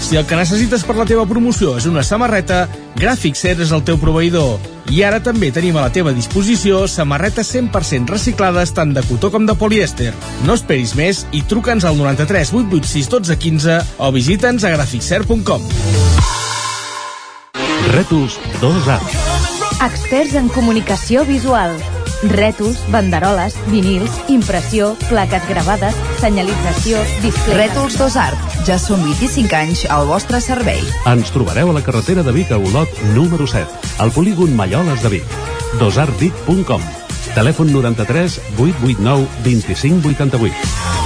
si el que necessites per la teva promoció és una samarreta, Gràfic Cert és el teu proveïdor. I ara també tenim a la teva disposició samarretes 100% reciclades tant de cotó com de polièster. No esperis més i truca'ns al 93 886 12 15 o visita'ns a graficcert.com. Rètols 2A. Experts en comunicació visual. Rètols, banderoles, vinils, impressió, plaques gravades, senyalització, display... Rètols Dos Art. Ja són 25 anys al vostre servei. Ens trobareu a la carretera de Vic a Olot, número 7, al polígon Malloles de Vic. dosartvic.com Telèfon 93 889 2588.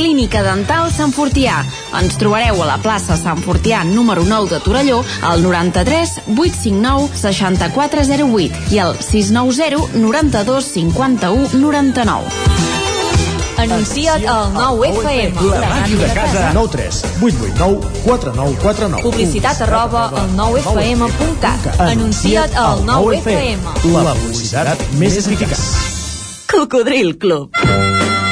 Clínica Dental Sant Fortià. Ens trobareu a la plaça Sant Fortià número 9 de Torelló al 93 859 6408 i al 690 92 51 99. Anuncia't al 9FM. La màquina de casa. 9 3 8 8 9 4 9 4 9. Publicitat arroba al 9FM.cat. Anuncia't al 9FM. La publicitat més eficaç. Cocodril Club.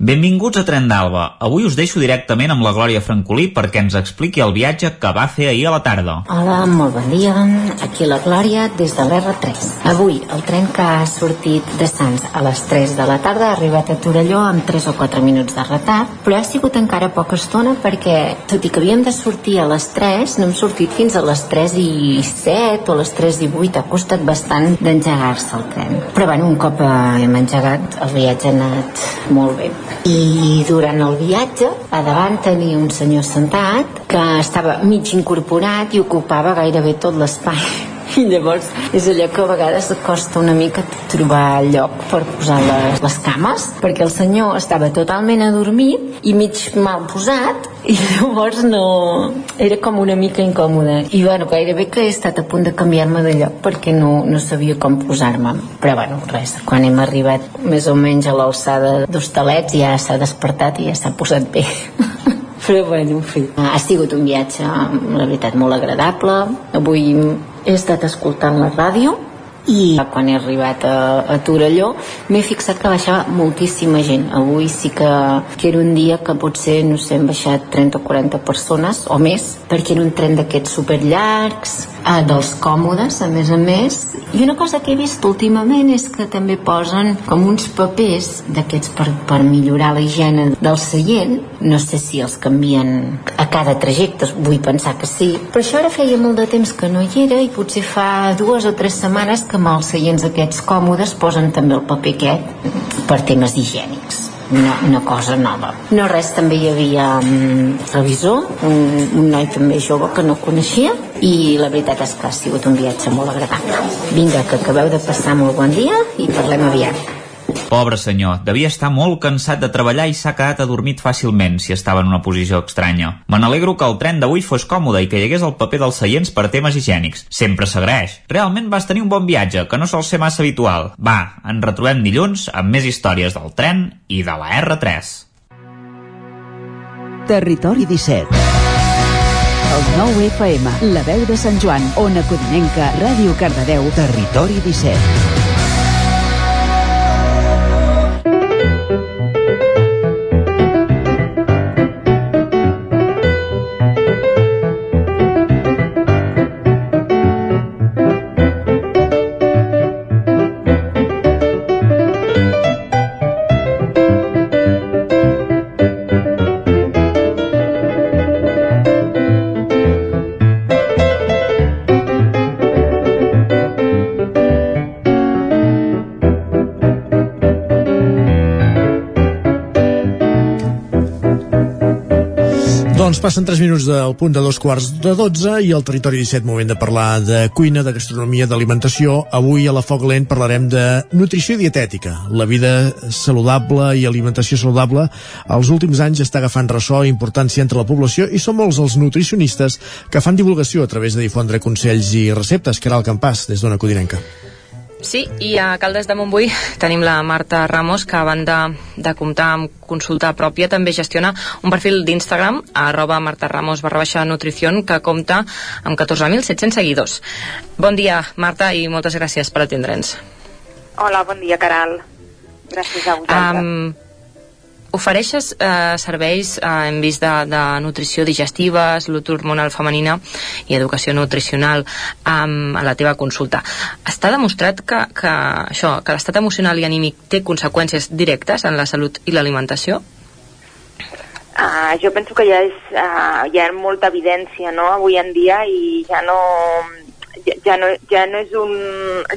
Benvinguts a Tren d'Alba. Avui us deixo directament amb la Glòria Francolí perquè ens expliqui el viatge que va fer ahir a la tarda. Hola, molt bon dia. Aquí la Glòria des de l'R3. Avui el tren que ha sortit de Sants a les 3 de la tarda ha arribat a Torelló amb 3 o 4 minuts de retard, però ha sigut encara poca estona perquè, tot i que havíem de sortir a les 3, no hem sortit fins a les 3 i 7 o les 3 i 8. Ha costat bastant d'engegar-se el tren. Però bueno, un cop hem engegat, el viatge ha anat molt bé i durant el viatge a davant tenia un senyor sentat que estava mig incorporat i ocupava gairebé tot l'espai i llavors és allò que a vegades costa una mica trobar lloc per posar les, les cames perquè el senyor estava totalment adormit i mig mal posat i llavors no... era com una mica incòmode. I bueno, gairebé que he estat a punt de canviar-me de lloc perquè no, no sabia com posar-me. Però bueno, res, quan hem arribat més o menys a l'alçada d'hostalets ja s'ha despertat i ja s'ha posat bé però bueno, en fi. Ha sigut un viatge, la veritat, molt agradable. Avui he estat escoltant la ràdio i quan he arribat a, a Torelló m'he fixat que baixava moltíssima gent. Avui sí que, que era un dia que potser no sé, han baixat 30 o 40 persones o més perquè era un tren d'aquests superllargs eh, dels còmodes a més a més. I una cosa que he vist últimament és que també posen com uns papers d'aquests per, per millorar la higiene del seient. No sé si els canvien a cada trajecte vull pensar que sí. Però això ara feia molt de temps que no hi era i potser fa dues o tres setmanes que amb els seients aquests còmodes posen també el paper aquest per temes higiènics una, una cosa nova. No res, també hi havia um, revisor, un, un noi també jove que no coneixia, i la veritat és que ha sigut un viatge molt agradable. Vinga, que acabeu de passar molt bon dia i parlem aviat. Pobre senyor, devia estar molt cansat de treballar i s'ha quedat adormit fàcilment si estava en una posició estranya. Me n'alegro que el tren d'avui fos còmode i que hi hagués el paper dels seients per temes higiènics. Sempre s'agraeix. Realment vas tenir un bon viatge, que no sol ser massa habitual. Va, ens retrobem dilluns amb més històries del tren i de la R3. Territori 17 El 9 FM, la veu de Sant Joan, Ona Codinenca, Ràdio Cardedeu, Territori 17. Passen 3 minuts del punt de dos quarts de 12 i al territori 17 moment de parlar de cuina, de gastronomia, d'alimentació. Avui a la Foc Lent parlarem de nutrició dietètica. La vida saludable i alimentació saludable als últims anys està agafant ressò i importància entre la població i són molts els nutricionistes que fan divulgació a través de difondre consells i receptes. Caral Campàs, des d'Ona Codinenca. Sí, i a Caldes de Montbui tenim la Marta Ramos, que a banda de comptar amb consulta pròpia, també gestiona un perfil d'Instagram, arroba Marta Ramos barra baixa nutrición, que compta amb 14.700 seguidors. Bon dia, Marta, i moltes gràcies per atendre'ns. Hola, bon dia, Caral. Gràcies a vosaltres. Um, ofereixes eh, serveis, eh, hem vist, de, de nutrició digestiva, salut hormonal femenina i educació nutricional um, a la teva consulta. Està demostrat que, que, això, que l'estat emocional i anímic té conseqüències directes en la salut i l'alimentació? Uh, jo penso que ja, és, uh, ja hi ha molta evidència no? avui en dia i ja no, ja, ja no, ja no és un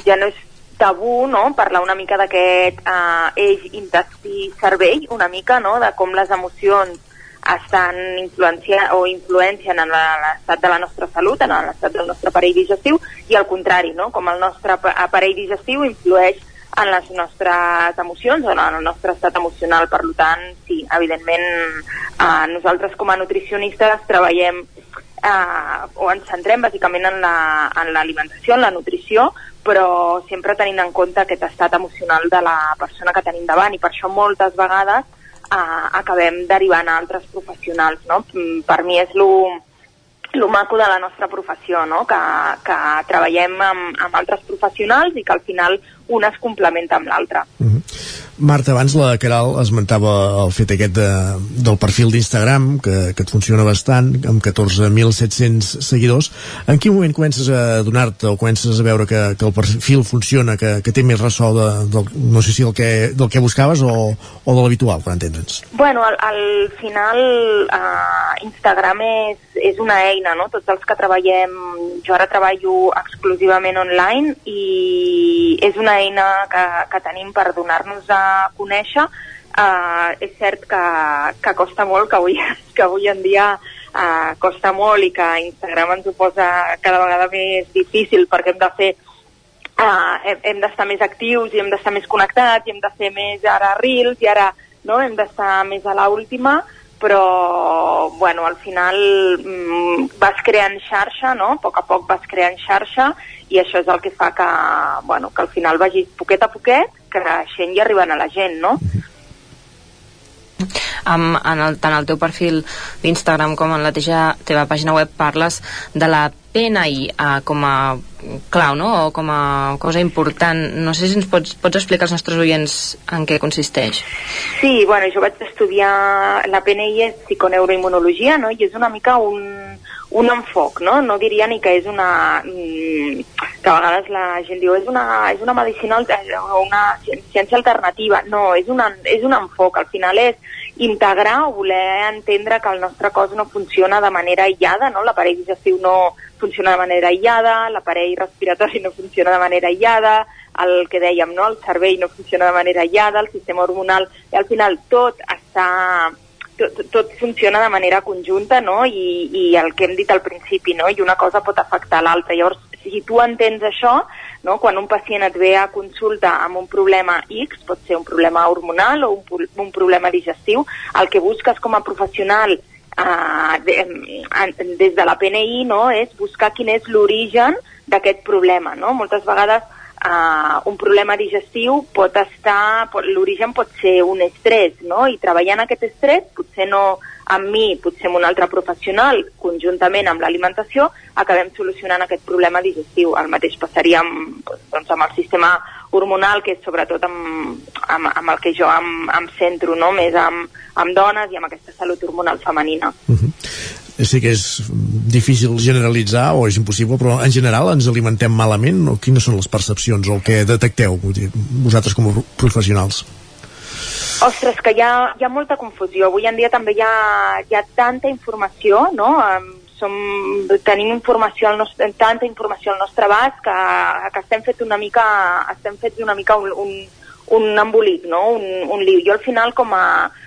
ja no és tabú no? parlar una mica d'aquest eh, eix intestí-cervell, una mica no? de com les emocions estan influenciant o influencien en l'estat de la nostra salut, en l'estat del nostre aparell digestiu, i al contrari, no? com el nostre ap- aparell digestiu influeix en les nostres emocions en el nostre estat emocional. Per tant, sí, evidentment, eh, nosaltres com a nutricionistes treballem eh, o ens centrem bàsicament en la- en l'alimentació, la, en la nutrició, però sempre tenint en compte aquest estat emocional de la persona que tenim davant i per això moltes vegades eh, acabem derivant a altres professionals. No? Mm, Per mi és lo, lo maco de la nostra professió, no? que, que treballem amb, amb altres professionals i que al final un es complementa amb l'altre. Marta, abans la Caral esmentava el fet aquest de, del perfil d'Instagram, que, que et funciona bastant, amb 14.700 seguidors. En quin moment comences a donar-te o comences a veure que, que el perfil funciona, que, que té més ressò de, del, no sé si del que, del que buscaves o, o de l'habitual, per entendre'ns? Bueno, al, al final uh, Instagram és, és una eina, no? Tots els que treballem, jo ara treballo exclusivament online i és una eina que, que tenim per donar-nos a conèixer. Uh, és cert que, que costa molt, que avui, que avui en dia uh, costa molt i que Instagram ens ho posa cada vegada més difícil perquè hem de fer uh, hem, hem d'estar més actius i hem d'estar més connectats i hem de fer més ara reels i ara no, hem d'estar més a l'última però bueno, al final mm, vas creant xarxa, no? a poc a poc vas creant xarxa i això és el que fa que, bueno, que al final vagis poquet a poquet creixent i arribant a la gent, no? Amb, en el, tant el teu perfil d'Instagram com en la teja, teva pàgina web parles de la PNI eh, com a clau, no? O com a cosa important. No sé si ens pots, pots explicar als nostres oients en què consisteix. Sí, bueno, jo vaig estudiar la PNI és psiconeuroimmunologia, no? I és una mica un, un enfoc, no? No diria ni que és una... mm, que a vegades la gent diu és una, és una medicina o una ci- ciència alternativa. No, és, una, és un enfoc. Al final és, integrar o voler entendre que el nostre cos no funciona de manera aïllada, no? l'aparell digestiu no funciona de manera aïllada, l'aparell respiratori no funciona de manera aïllada, el que dèiem, no? el cervell no funciona de manera aïllada, el sistema hormonal, i al final tot està tot, tot funciona de manera conjunta no? I, i el que hem dit al principi no? i una cosa pot afectar l'altra llavors si tu entens això no? quan un pacient et ve a consulta amb un problema X pot ser un problema hormonal o un, un problema digestiu el que busques com a professional eh, de, des de la PNI no? és buscar quin és l'origen d'aquest problema no? moltes vegades uh, un problema digestiu pot estar, l'origen pot ser un estrès, no? I treballant aquest estrès, potser no amb mi, potser amb un altre professional, conjuntament amb l'alimentació, acabem solucionant aquest problema digestiu. El mateix passaria amb, doncs, amb el sistema hormonal, que és sobretot amb, amb, amb el que jo em, em centro, no? més amb, amb dones i amb aquesta salut hormonal femenina. Sí que és difícil generalitzar o és impossible, però en general ens alimentem malament o quines són les percepcions o el que detecteu dir, vosaltres com a pro- professionals? Ostres, que hi ha, hi ha molta confusió. Avui en dia també hi ha, hi ha tanta informació, no? Som, tenim informació al nostre, tanta informació al nostre abast que, que estem fet una mica, estem fets una mica un, un, un embolic, no? un, un liu. Jo al final com a,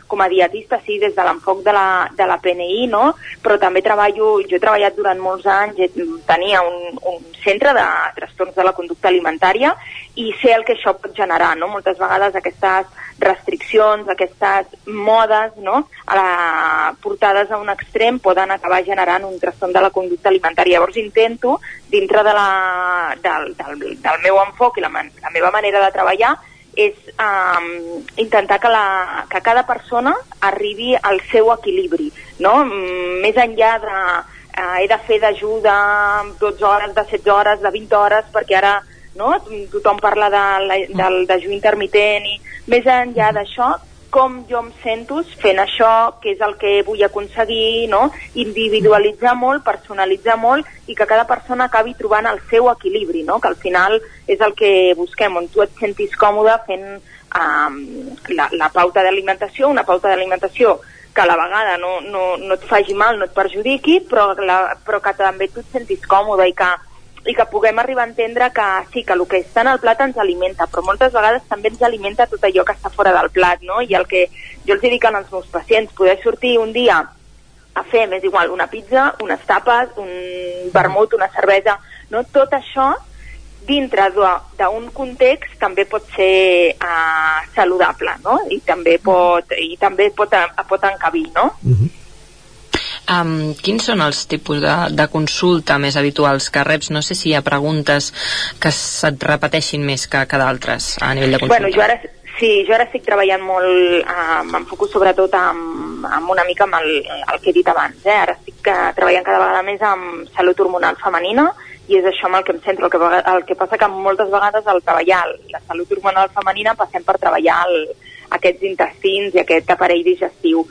com a dietista, sí, des de l'enfoc de, la, de la PNI, no? però també treballo, jo he treballat durant molts anys, eh, tenia un, un centre de trastorns de la conducta alimentària i sé el que això pot generar, no? Moltes vegades aquestes restriccions, aquestes modes, no? A la, portades a un extrem poden acabar generant un trastorn de la conducta alimentària. Llavors intento, dintre de la, del, del, del meu enfoc i la, la meva manera de treballar, és um, intentar que, la, que cada persona arribi al seu equilibri, no? Mm, Més enllà de uh, he de fer d'ajuda 12 hores, de 16 hores, de 20 hores, perquè ara no? tothom parla de, la, del dejú intermitent i més enllà d'això, com jo em sento fent això, què és el que vull aconseguir, no? individualitzar molt, personalitzar molt i que cada persona acabi trobant el seu equilibri, no? que al final és el que busquem, on tu et sentis còmode fent um, la, la pauta d'alimentació, una pauta d'alimentació que a la vegada no, no, no et faci mal, no et perjudiqui, però, la, però que també tu et sentis còmode i que, i que puguem arribar a entendre que sí, que el que està en el plat ens alimenta, però moltes vegades també ens alimenta tot allò que està fora del plat, no? I el que jo els dic als meus pacients, poder sortir un dia a fer, m'és igual, una pizza, unes tapes, un vermut, una cervesa, no? Tot això dintre de- d'un context també pot ser uh, saludable, no? I també pot, i també pot, pot encabir, no? Um, quins són els tipus de, de consulta més habituals que reps? No sé si hi ha preguntes que se't repeteixin més que, que d'altres a nivell de consulta. Bueno, jo ara, sí, jo ara estic treballant molt, uh, m'enfoco sobretot amb, amb una mica amb el, el que he dit abans, eh? ara estic uh, treballant cada vegada més amb salut hormonal femenina i és això amb el que em centro, el que, el que passa que moltes vegades al treballar la salut hormonal femenina passem per treballar el, aquests intestins i aquest aparell digestiu.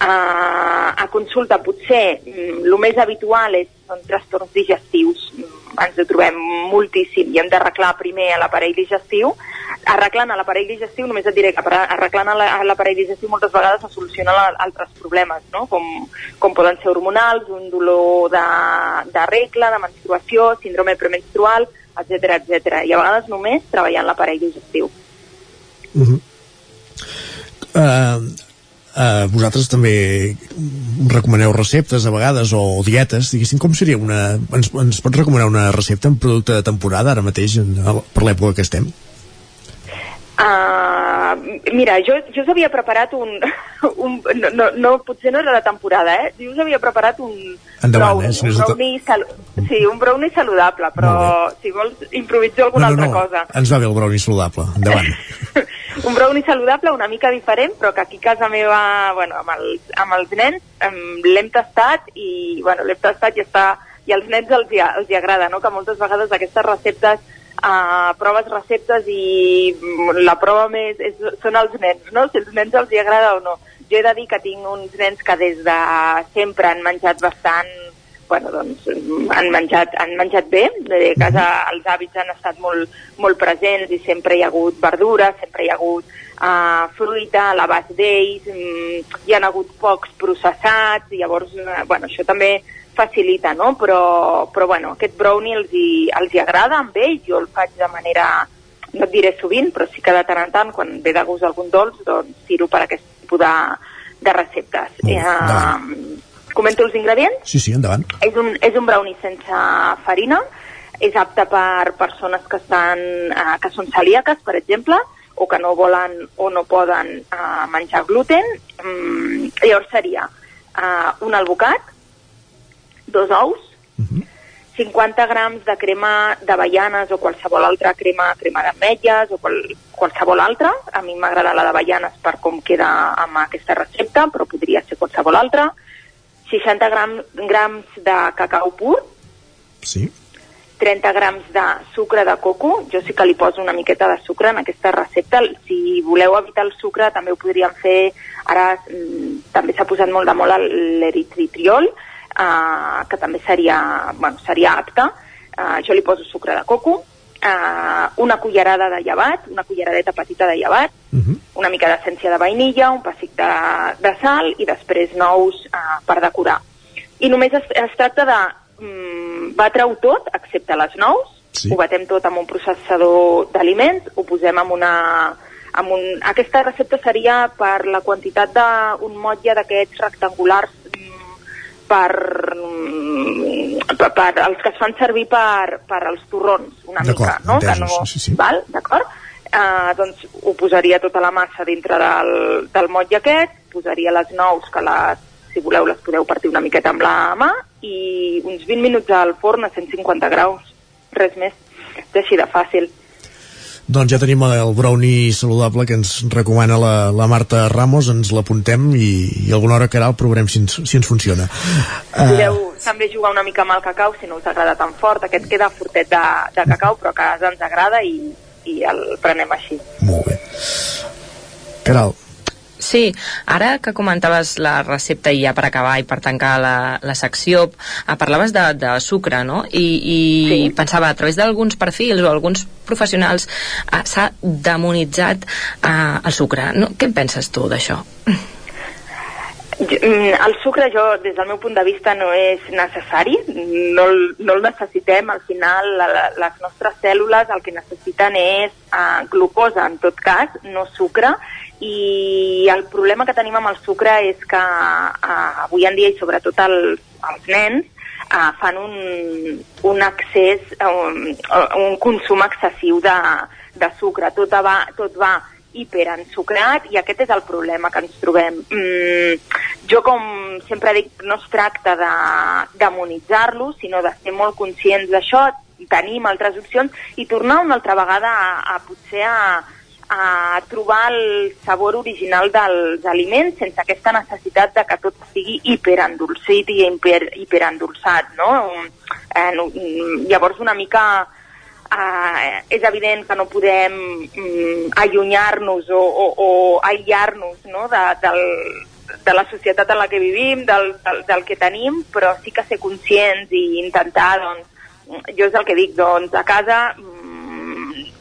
A consulta potser mm, el més habitual és, són trastorns digestius Mm, ens ho trobem moltíssim i hem d'arreglar primer a l'aparell digestiu arreglant a l'aparell digestiu només et diré que arreglant a la- a l'aparell digestiu moltes vegades es solucionen altres problemes no? com, com poden ser hormonals un dolor de, de regla, de menstruació síndrome premenstrual, etc etc. i a vegades només treballant l'aparell digestiu Uh -huh. uh, uh, vosaltres també recomaneu receptes a vegades o dietes, diguéssim, com seria una... Ens, ens pots recomanar una recepta, un producte de temporada ara mateix, en, per l'època que estem? Uh, mira, jo, jo us havia preparat un... un no, no, no, potser no era de temporada, eh? Jo us havia preparat un, Endavant, brownie, eh, si un, brownie salu... sí, un brownie saludable, però si vols improviso alguna no, no, altra no, cosa. ens va bé el brownie saludable, endavant. un brownie saludable una mica diferent, però que aquí a casa meva, bueno, amb els, amb els nens em, l'hem tastat i, bueno, l'hem tastat i està i als nens els els hi agrada, no? Que moltes vegades aquestes receptes uh, proves receptes i mm, la prova més és, són els nens, no? Si als nens els hi agrada o no. Jo he de dir que tinc uns nens que des de sempre han menjat bastant bueno, doncs, han, menjat, han menjat bé. De casa els hàbits han estat molt, molt presents i sempre hi ha hagut verdura, sempre hi ha hagut uh, fruita a l'abast d'ells, mm, hi han hagut pocs processats, i llavors, uh, bueno, això també facilita, no? Però, però bueno, aquest brownie els hi, els hi agrada amb ells, jo el faig de manera, no et diré sovint, però sí que de tant en tant, quan ve de gust algun dolç, doncs tiro per aquest tipus de, de receptes. Bé, Eh, comento els ingredients? Sí, sí, endavant. És un, és un brownie sense farina, és apte per persones que, estan, eh, que són celíaques, per exemple, o que no volen o no poden eh, menjar gluten. Mm, llavors seria eh, un albocat, dos ous, 50 grams de crema d'avellanes o qualsevol altra crema, crema d'ametlles o qual, qualsevol altra. A mi m'agrada la d'avellanes per com queda amb aquesta recepta, però podria ser qualsevol altra. 60 gram, grams de cacau pur, Sí. 30 grams de sucre de coco, jo sí que li poso una miqueta de sucre en aquesta recepta, si voleu evitar el sucre també ho podríem fer, ara mm, també s'ha posat molt de moda l'eritritriol, eh, que també seria, bueno, seria apte, eh, jo li poso sucre de coco, eh, una cullerada de llevat, una culleradeta petita de llevat, una mica d'essència de vainilla, un pessic de, de sal i després nous eh, per decorar. I només es, es tracta de mm, batre-ho tot, excepte les nous, sí. ho batem tot amb un processador d'aliments, ho posem amb una... Amb un, aquesta recepta seria per la quantitat d'un motlle d'aquests rectangulars mm, per, mm, per, per els que es fan servir per, per als torrons, una mica, no? Que no sí, sí. Val? D'acord? Uh, doncs ho posaria tota la massa dintre del, del motlle aquest, posaria les nous, que les, si voleu les podeu partir una miqueta amb la mà, i uns 20 minuts al forn a 150 graus, res més. És així de fàcil. Doncs ja tenim el brownie saludable que ens recomana la, la Marta Ramos, ens l'apuntem i, i alguna hora que ara el provarem si ens, si ens funciona. Uh, Podeu també jugar una mica amb el cacau si no us agrada tan fort. Aquest queda fortet de, de cacau, però a casa ens agrada i, i el prenem així. Caral, Sí, ara que comentaves la recepta i ja per acabar i per tancar la, la secció, eh, parlaves de, de sucre, no? I, i sí. pensava, a través d'alguns perfils o alguns professionals eh, s'ha demonitzat eh, el sucre. No? Què en penses tu d'això? Mm, El sucre, jo, des del meu punt de vista, no és necessari, no, el- no el necessitem. Al final, la, les nostres cèl·lules el que necessiten és uh, glucosa, en tot cas, no sucre, i el problema que tenim amb el sucre és que uh, avui en dia, i sobretot els, els nens, uh, fan un, un accés, un, un consum excessiu de, de sucre. Tot va, tot va hiperensucrat i aquest és el problema que ens trobem. Mm, jo, com sempre dic, no es tracta de demonitzar-lo, sinó de ser molt conscients d'això, tenim altres opcions i tornar una altra vegada a, a potser a, a trobar el sabor original dels aliments sense aquesta necessitat de que tot sigui hiperendolcit i hiper, hiperendolçat, no? Eh, mm, llavors una mica eh, és evident que no podem mm, allunyar-nos o, o, o aïllar-nos no? de, del, de la societat en la que vivim, del, del, del que tenim, però sí que ser conscients i intentar, doncs, jo és el que dic, doncs, a casa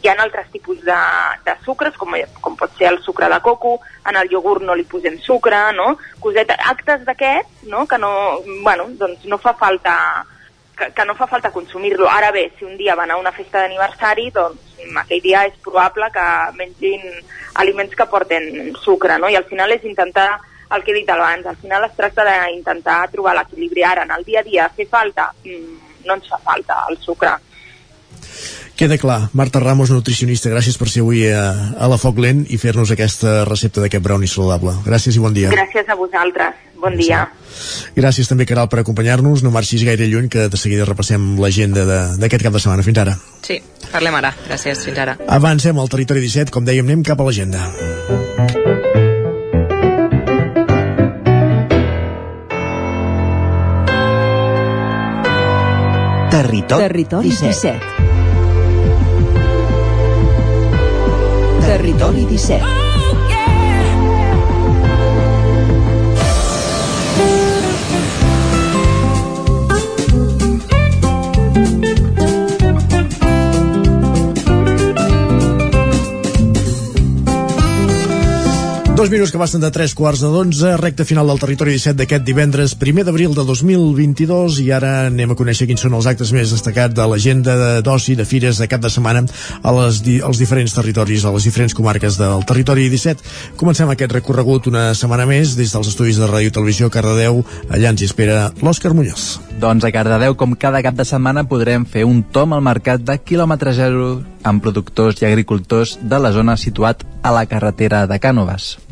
hi ha altres tipus de, de sucres, com, com pot ser el sucre de coco, en el iogurt no li posem sucre, no? Coseta, actes d'aquests, no? Que no, bueno, doncs no fa falta que, que no fa falta consumir-lo. Ara bé, si un dia van a una festa d'aniversari, doncs aquell dia és probable que mengin aliments que porten sucre, no? I al final és intentar el que he dit abans, al final es tracta d'intentar trobar l'equilibri. Ara, en el dia a dia, fer falta? Mm, no ens fa falta el sucre. Queda clar. Marta Ramos, nutricionista, gràcies per ser avui a, a la Foc Lent i fer-nos aquesta recepta d'aquest brownie saludable. Gràcies i bon dia. Gràcies a vosaltres. Bon dia. Gràcies també, Caral, per acompanyar-nos. No marxis gaire lluny, que de seguida repassem l'agenda de- d'aquest cap de setmana. Fins ara. Sí, parlem ara. Gràcies, fins ara. Avancem al territori 17, com dèiem, anem cap a l'agenda. Territori, Territori 17. 17. Territori 17. Dos minuts que basten de 3 quarts de 11, recta final del territori 17 d'aquest divendres, primer d'abril de 2022, i ara anem a conèixer quins són els actes més destacats de l'agenda d'oci de fires de cap de setmana a les, als diferents territoris, a les diferents comarques del territori 17. Comencem aquest recorregut una setmana més des dels estudis de Ràdio Televisió Cardedeu. Allà ens hi espera l'Òscar Muñoz. Doncs a Cardedeu, com cada cap de setmana, podrem fer un tom al mercat de quilòmetre zero amb productors i agricultors de la zona situat a la carretera de Cànoves.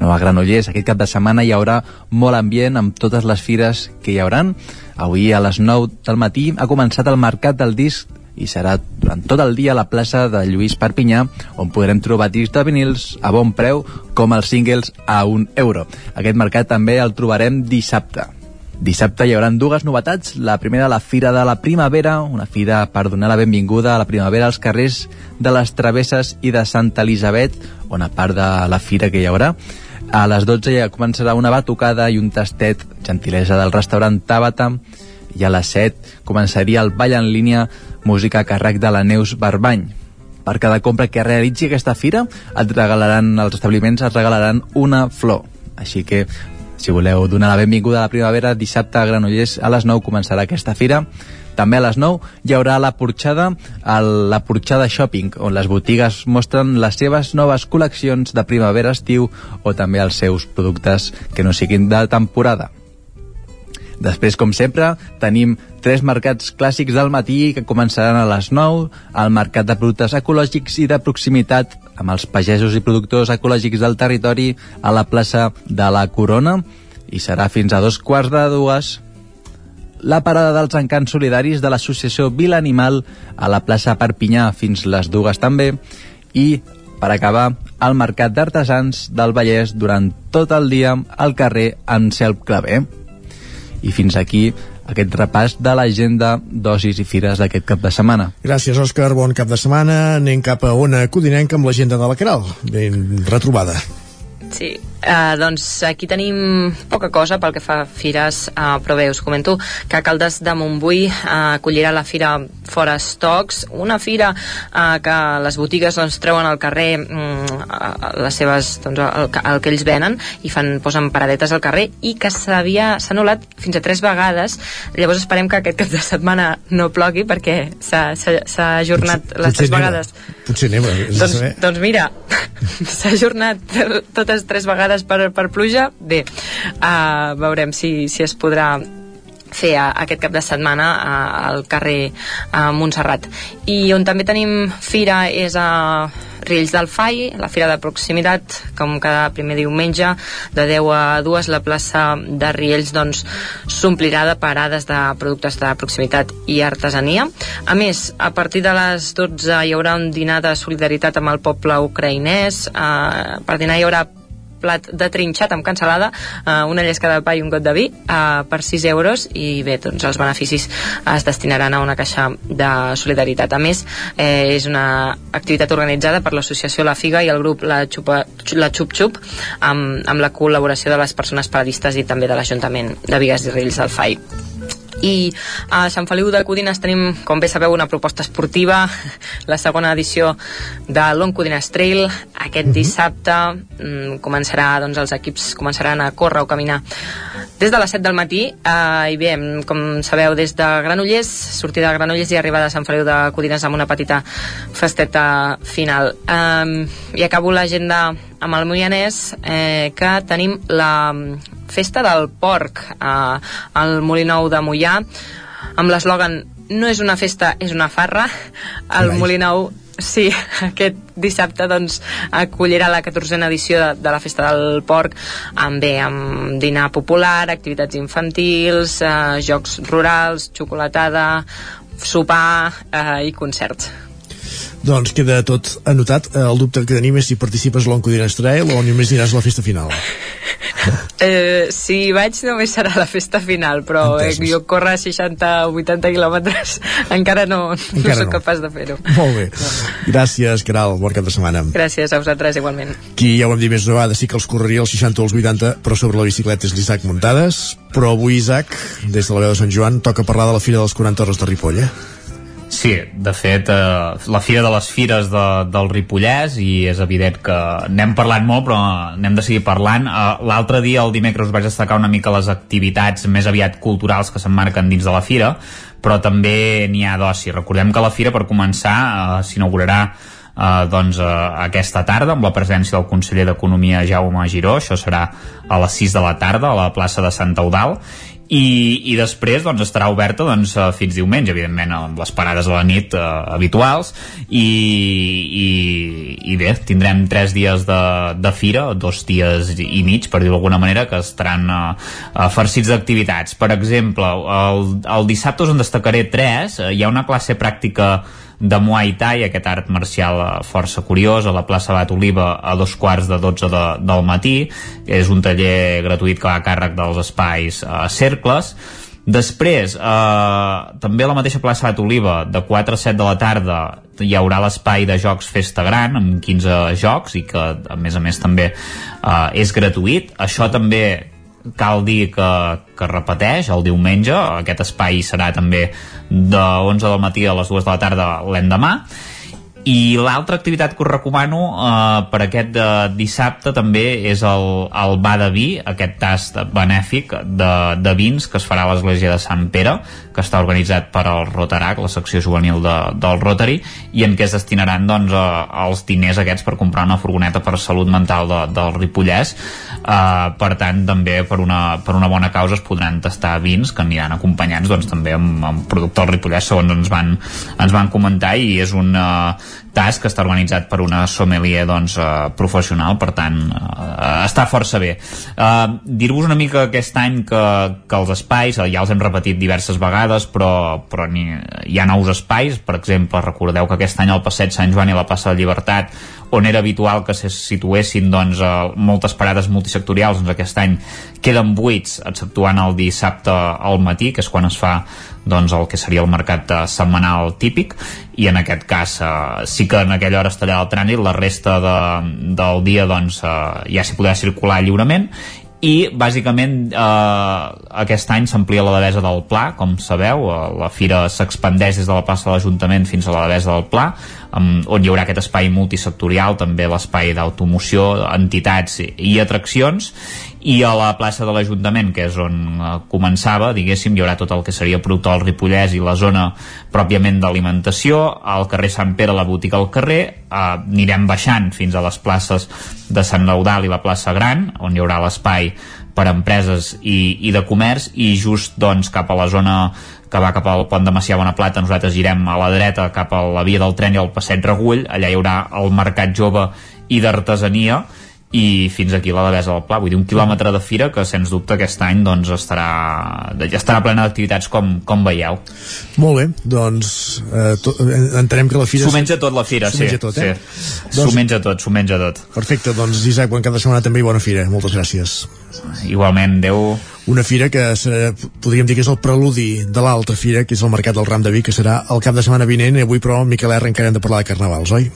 A Granollers aquest cap de setmana hi haurà molt ambient amb totes les fires que hi hauran. Avui a les 9 del matí ha començat el mercat del disc i serà durant tot el dia a la plaça de Lluís Perpinyà on podrem trobar discs de vinils a bon preu com els singles a un euro. Aquest mercat també el trobarem dissabte. Dissabte hi haurà dues novetats. La primera, la Fira de la Primavera, una fira per donar la benvinguda a la primavera als carrers de les Travesses i de Santa Elisabet, on a part de la fira que hi haurà, a les 12 ja començarà una batucada i un tastet, gentilesa del restaurant Tàbata, i a les 7 començaria el ball en línia música a càrrec de la Neus Barbany. Per cada compra que realitzi aquesta fira, et regalaran, els establiments et regalaran una flor. Així que si voleu donar la benvinguda a la primavera, dissabte a Granollers a les 9 començarà aquesta fira. També a les 9 hi haurà la porxada, el, la porxada shopping, on les botigues mostren les seves noves col·leccions de primavera-estiu o també els seus productes que no siguin de temporada. Després, com sempre, tenim tres mercats clàssics del matí que començaran a les 9, el mercat de productes ecològics i de proximitat amb els pagesos i productors ecològics del territori a la plaça de la Corona i serà fins a dos quarts de dues la parada dels encants solidaris de l'associació Vila Animal a la plaça Perpinyà fins les dues també i per acabar el mercat d'artesans del Vallès durant tot el dia al carrer Anselm Clavé. I fins aquí aquest repàs de l'agenda d'ocis i fires d'aquest cap de setmana. Gràcies, Òscar. Bon cap de setmana. Anem cap a Ona Codinenca amb l'agenda de la Caral. Ben retrobada. Sí, uh, doncs aquí tenim poca cosa pel que fa a fires, uh, però bé, us comento que Caldes de Montbui uh, acollirà la fira Fora Stocks, una fira uh, que les botigues doncs, treuen al carrer um, les seves, doncs, el, el que ells venen i fan, posen paradetes al carrer i que s'havia s'ha anul·lat fins a tres vegades. Llavors esperem que aquest cap de setmana no plogui perquè s'ha ajornat potser, les tres neva. vegades. Potser neva, doncs, doncs mira, s'ha ajornat totes tres vegades per, per pluja. Bé, uh, veurem si, si es podrà fer aquest cap de setmana al carrer Montserrat. I on també tenim fira és a Riells del Fai, la fira de proximitat, com cada primer diumenge, de 10 a 2, la plaça de Riells doncs, s'omplirà de parades de productes de proximitat i artesania. A més, a partir de les 12 hi haurà un dinar de solidaritat amb el poble ucraïnès, eh, per dinar hi haurà plat de trinxat amb cansalada, eh, una llesca de pa i un got de vi eh, per 6 euros i bé, doncs els beneficis es destinaran a una caixa de solidaritat. A més, eh, és una activitat organitzada per l'associació La Figa i el grup La, Xupa, la Xup Xup amb, amb la col·laboració de les persones paradistes i també de l'Ajuntament de Vigues i Rills del FAI i a Sant Feliu de Codines tenim, com bé sabeu, una proposta esportiva, la segona edició de Long Codines Trail. Aquest dissabte mm, començarà, doncs els equips començaran a córrer o caminar des de les 7 del matí eh, i bé, com sabeu, des de Granollers, sortida de Granollers i arribada a Sant Feliu de Codines amb una petita festeta final. Eh, I acabo l'agenda amb el Moianès, eh, que tenim la festa del porc eh, al Molinou de Mollà amb l'eslògan no és una festa, és una farra el Molinou Sí, aquest dissabte doncs, acollirà la 14a edició de, de la Festa del Porc amb, bé, amb dinar popular, activitats infantils, eh, jocs rurals, xocolatada, sopar eh, i concerts. Doncs queda tot anotat. Eh, El dubte que tenim és si participes a l'Oncodines Trail o només aniràs a la festa final. Eh, si vaig només serà la festa final, però eh, jo córrer 60 o 80 quilòmetres encara no, no Encara soc no. capaç de fer-ho. Molt bé. Gràcies, Caral. Bon cap de setmana. Gràcies a vosaltres igualment. Qui ja ho hem dit més d'una vegada, sí que els correria els 60 o els 80, però sobre la bicicleta és l'Isaac Muntades. Però avui, Isaac, des de la veu de Sant Joan, toca parlar de la Fira dels 40 Hores de Ripoll, eh? Sí, de fet, eh, la Fira de les Fires de, del Ripollès i és evident que n'hem parlat molt però n'hem de seguir parlant. Eh, L'altre dia, el dimecres, vaig destacar una mica les activitats més aviat culturals que s'emmarquen dins de la Fira, però també n'hi ha d'oci. Recordem que la Fira, per començar, eh, s'inaugurarà eh, doncs, eh, aquesta tarda amb la presència del conseller d'Economia Jaume Giró, això serà a les 6 de la tarda a la plaça de Sant Eudal i, i després doncs, estarà oberta doncs, eh, fins diumenge, evidentment amb les parades a la nit eh, habituals. I, i, i bé, tindrem tres dies de, de fira, dos dies i mig per dir-ho d'alguna manera, que estaran eh, eh, farcits d'activitats. Per exemple, el, el dissabte us en destacaré tres, eh, hi ha una classe pràctica de Muay Thai, aquest art marcial eh, força curiós, a la plaça Bat Oliva a dos quarts de 12 de, del matí. És un taller gratuït que va a càrrec dels espais eh, cercles. Després, eh, també a la mateixa plaça Bat Oliva, de 4 a 7 de la tarda, hi haurà l'espai de jocs Festa Gran, amb 15 jocs, i que, a més a més, també eh, és gratuït. Això també cal dir que, que repeteix el diumenge, aquest espai serà també de 11 del matí a les 2 de la tarda l'endemà i l'altra activitat que us recomano eh, per aquest de dissabte també és el, el Ba de Vi, aquest tast benèfic de, de vins que es farà a l'església de Sant Pere, que està organitzat per al Rotarac, la secció juvenil de, del Rotary, i en què es destinaran doncs, eh, els diners aquests per comprar una furgoneta per salut mental de, del Ripollès. Eh, per tant, també per una, per una bona causa es podran tastar vins que aniran acompanyats doncs, també amb, amb producte del Ripollès, segons ens van, ens van comentar, i és un eh, tas que està organitzat per una sommelier doncs, eh, professional, per tant eh, està força bé. Eh, Dir-vos una mica aquest any que, que els espais, eh, ja els hem repetit diverses vegades, però, però ni, hi ha nous espais, per exemple, recordeu que aquest any al Passeig Sant Joan i la Passa de Llibertat on era habitual que se situessin doncs, eh, moltes parades multisectorials, doncs aquest any queden buits, exceptuant el dissabte al matí, que és quan es fa doncs, el que seria el mercat eh, setmanal típic, i en aquest cas eh, sí que en aquella hora es tallarà el trànsit, la resta de, del dia doncs, eh, ja s'hi podrà circular lliurement, i bàsicament eh, aquest any s'amplia la devesa del Pla, com sabeu, eh, la fira s'expandeix des de la plaça de l'Ajuntament fins a la devesa del Pla, on hi haurà aquest espai multisectorial, també l'espai d'automoció, entitats i atraccions, i a la plaça de l'Ajuntament, que és on uh, començava, diguéssim, hi haurà tot el que seria del Ripollès i la zona pròpiament d'alimentació, al carrer Sant Pere, la botiga al carrer, uh, anirem baixant fins a les places de Sant Laudal i la plaça Gran, on hi haurà l'espai per a empreses i, i de comerç i just doncs cap a la zona que va cap al pont de Macià Bonaplata nosaltres girem a la dreta cap a la via del tren i al passeig Regull. Allà hi haurà el Mercat Jove i d'Artesania i fins aquí la devesa del Pla, vull dir un quilòmetre de fira que sens dubte aquest any doncs estarà, ja estarà plena d'activitats com, com veieu. Molt bé, doncs eh, to, eh, entenem que la fira... S'ho menja tot la fira, sí. menja tot, eh? sí. S'ho doncs... menja tot, s'ho menja tot. Perfecte, doncs Isaac, bon cap de setmana també i bona fira. Moltes gràcies. Igualment, Déu una fira que serà, podríem dir que és el preludi de l'altra fira, que és el Mercat del Ram de Vic, que serà el cap de setmana vinent, i avui però, Miquel R, encara hem de parlar de carnavals, oi?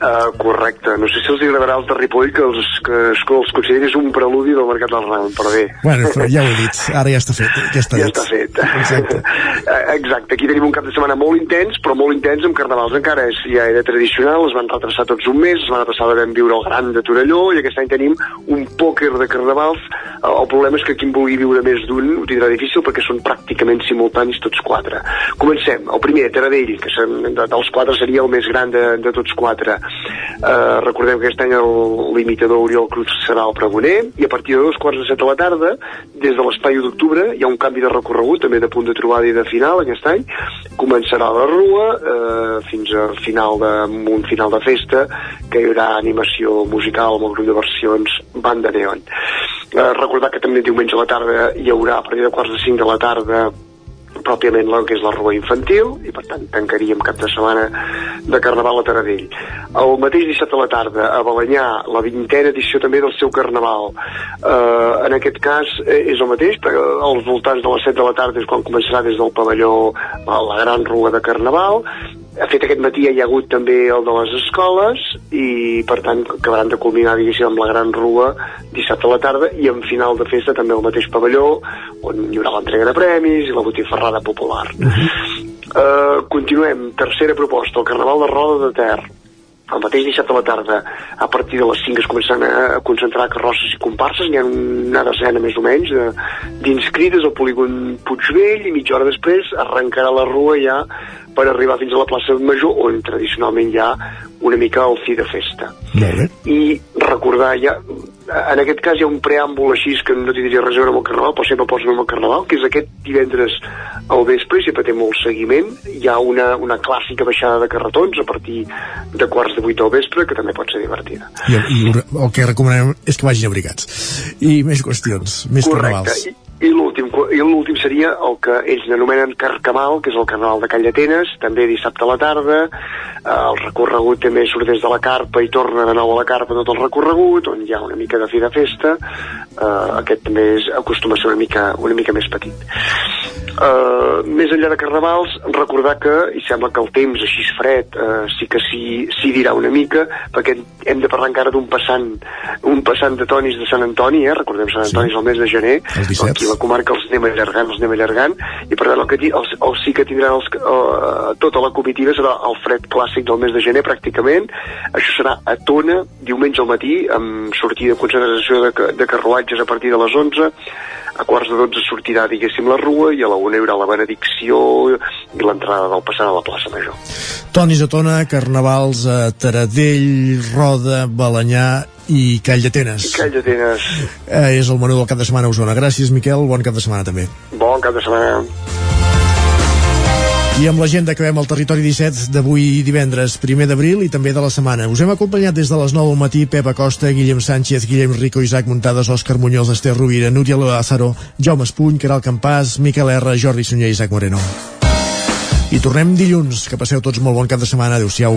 Uh, correcte. No sé si els agradarà els de Ripoll que els, que, que els consideris un preludi del Mercat del Ram, però bé. Bueno, però ja ho he dit. Ara ja està fet. Ja està, ja dit. està fet. Exacte. Uh, exacte. Aquí tenim un cap de setmana molt intens, però molt intens amb carnavals encara. És, ja era tradicional, es van retrasar tots un mes, la setmana passada vam viure el Gran de Torelló i aquest any tenim un pòquer de carnavals. Uh, el problema és que qui en vulgui viure més d'un ho tindrà difícil perquè són pràcticament simultanis tots quatre. Comencem. El primer, Taradell, que de, dels quatre seria el més gran de, de tots quatre. Uh, recordem que aquest any l'imitador Oriol Cruz serà el pregoner i a partir de dos quarts de set de la tarda des de l'espai d'octubre hi ha un canvi de recorregut també de punt de trobada i de final aquest any. Començarà la rua eh, fins al final de, un final de festa que hi haurà animació musical amb el grup de versions Banda Neon. Eh, recordar que també diumenge a la tarda hi haurà a partir de quarts de cinc de la tarda pròpiament el que és la rua infantil i per tant tancaríem cap de setmana de Carnaval a Taradell. El mateix dissabte a la tarda a Balanyà la vintena edició també del seu Carnaval. Eh, en aquest cas eh, és el mateix, perquè als voltants de les 7 de la tarda és quan començarà des del pavelló la, la gran rua de Carnaval de fet aquest matí hi ha hagut també el de les escoles i per tant acabaran de culminar diguéssim amb la gran rua dissabte a la tarda i en final de festa també el mateix pavelló on hi haurà l'entrega de premis i la botifarrada popular uh -huh. Uh, continuem, tercera proposta, el Carnaval de Roda de Ter. El mateix dissabte a la tarda, a partir de les 5 es començaran a concentrar carrosses i comparses, n'hi ha una desena més o menys de- d'inscrites al polígon Puigvell i mitja hora després arrencarà la rua ja per arribar fins a la plaça Major, on tradicionalment hi ha una mica el fi de festa. Molt bé. I recordar ja, en aquest cas hi ha un preàmbul així que no tindria res a veure amb el Carnaval, però sempre posa amb el Carnaval, que és aquest divendres al vespre, i sempre té molt seguiment. Hi ha una, una clàssica baixada de carretons a partir de quarts de vuit del vespre, que també pot ser divertida. I, i el que recomanem és que vagin abrigats. I més qüestions, més carnavals. I, i l'últim seria el que ells anomenen Carcamal, que és el carnaval de Call d'Atenes, també dissabte a la tarda. Eh, el recorregut també surt des de la carpa i torna de nou a la carpa tot el recorregut, on hi ha una mica de fi de festa. Eh, aquest també és, acostuma a ser una mica, una mica més petit. Uh, més enllà de carnavals, recordar que, i sembla que el temps així fred uh, sí que s'hi s'hi dirà una mica, perquè hem de parlar encara d'un passant, un passant de tonis de Sant Antoni, eh? recordem Sant Antoni és el mes de gener, El 17. aquí a la comarca els anem allargant, els anem allargant, i per tant el que els, els sí que tindran els, uh, tota la comitiva serà el fred clàssic del mes de gener pràcticament, això serà a Tona, diumenge al matí, amb sortida de concentració de, de carruatges a partir de les 11, a quarts de 12 sortirà, diguéssim, la rua i a la una hi haurà la benedicció i l'entrada del passant a la plaça Major. Tonis a Tona, Carnavals a Taradell, Roda, Balanyà i Call d'Atenes. Call d'Atenes, Eh, és el menú del cap de setmana a Osona. Gràcies, Miquel. Bon cap de setmana també. bon cap de setmana. I amb l'agenda acabem el territori 17 d'avui divendres, primer d'abril i també de la setmana. Us hem acompanyat des de les 9 del matí Pep Acosta, Guillem Sánchez, Guillem Rico, Isaac Muntades, Òscar Muñoz, Esther Rovira, Núria Lázaro, Jaume Espuny, Caral Campàs, Miquel R, Jordi Sunyer i Isaac Moreno. I tornem dilluns. Que passeu tots molt bon cap de setmana. Adéu-siau.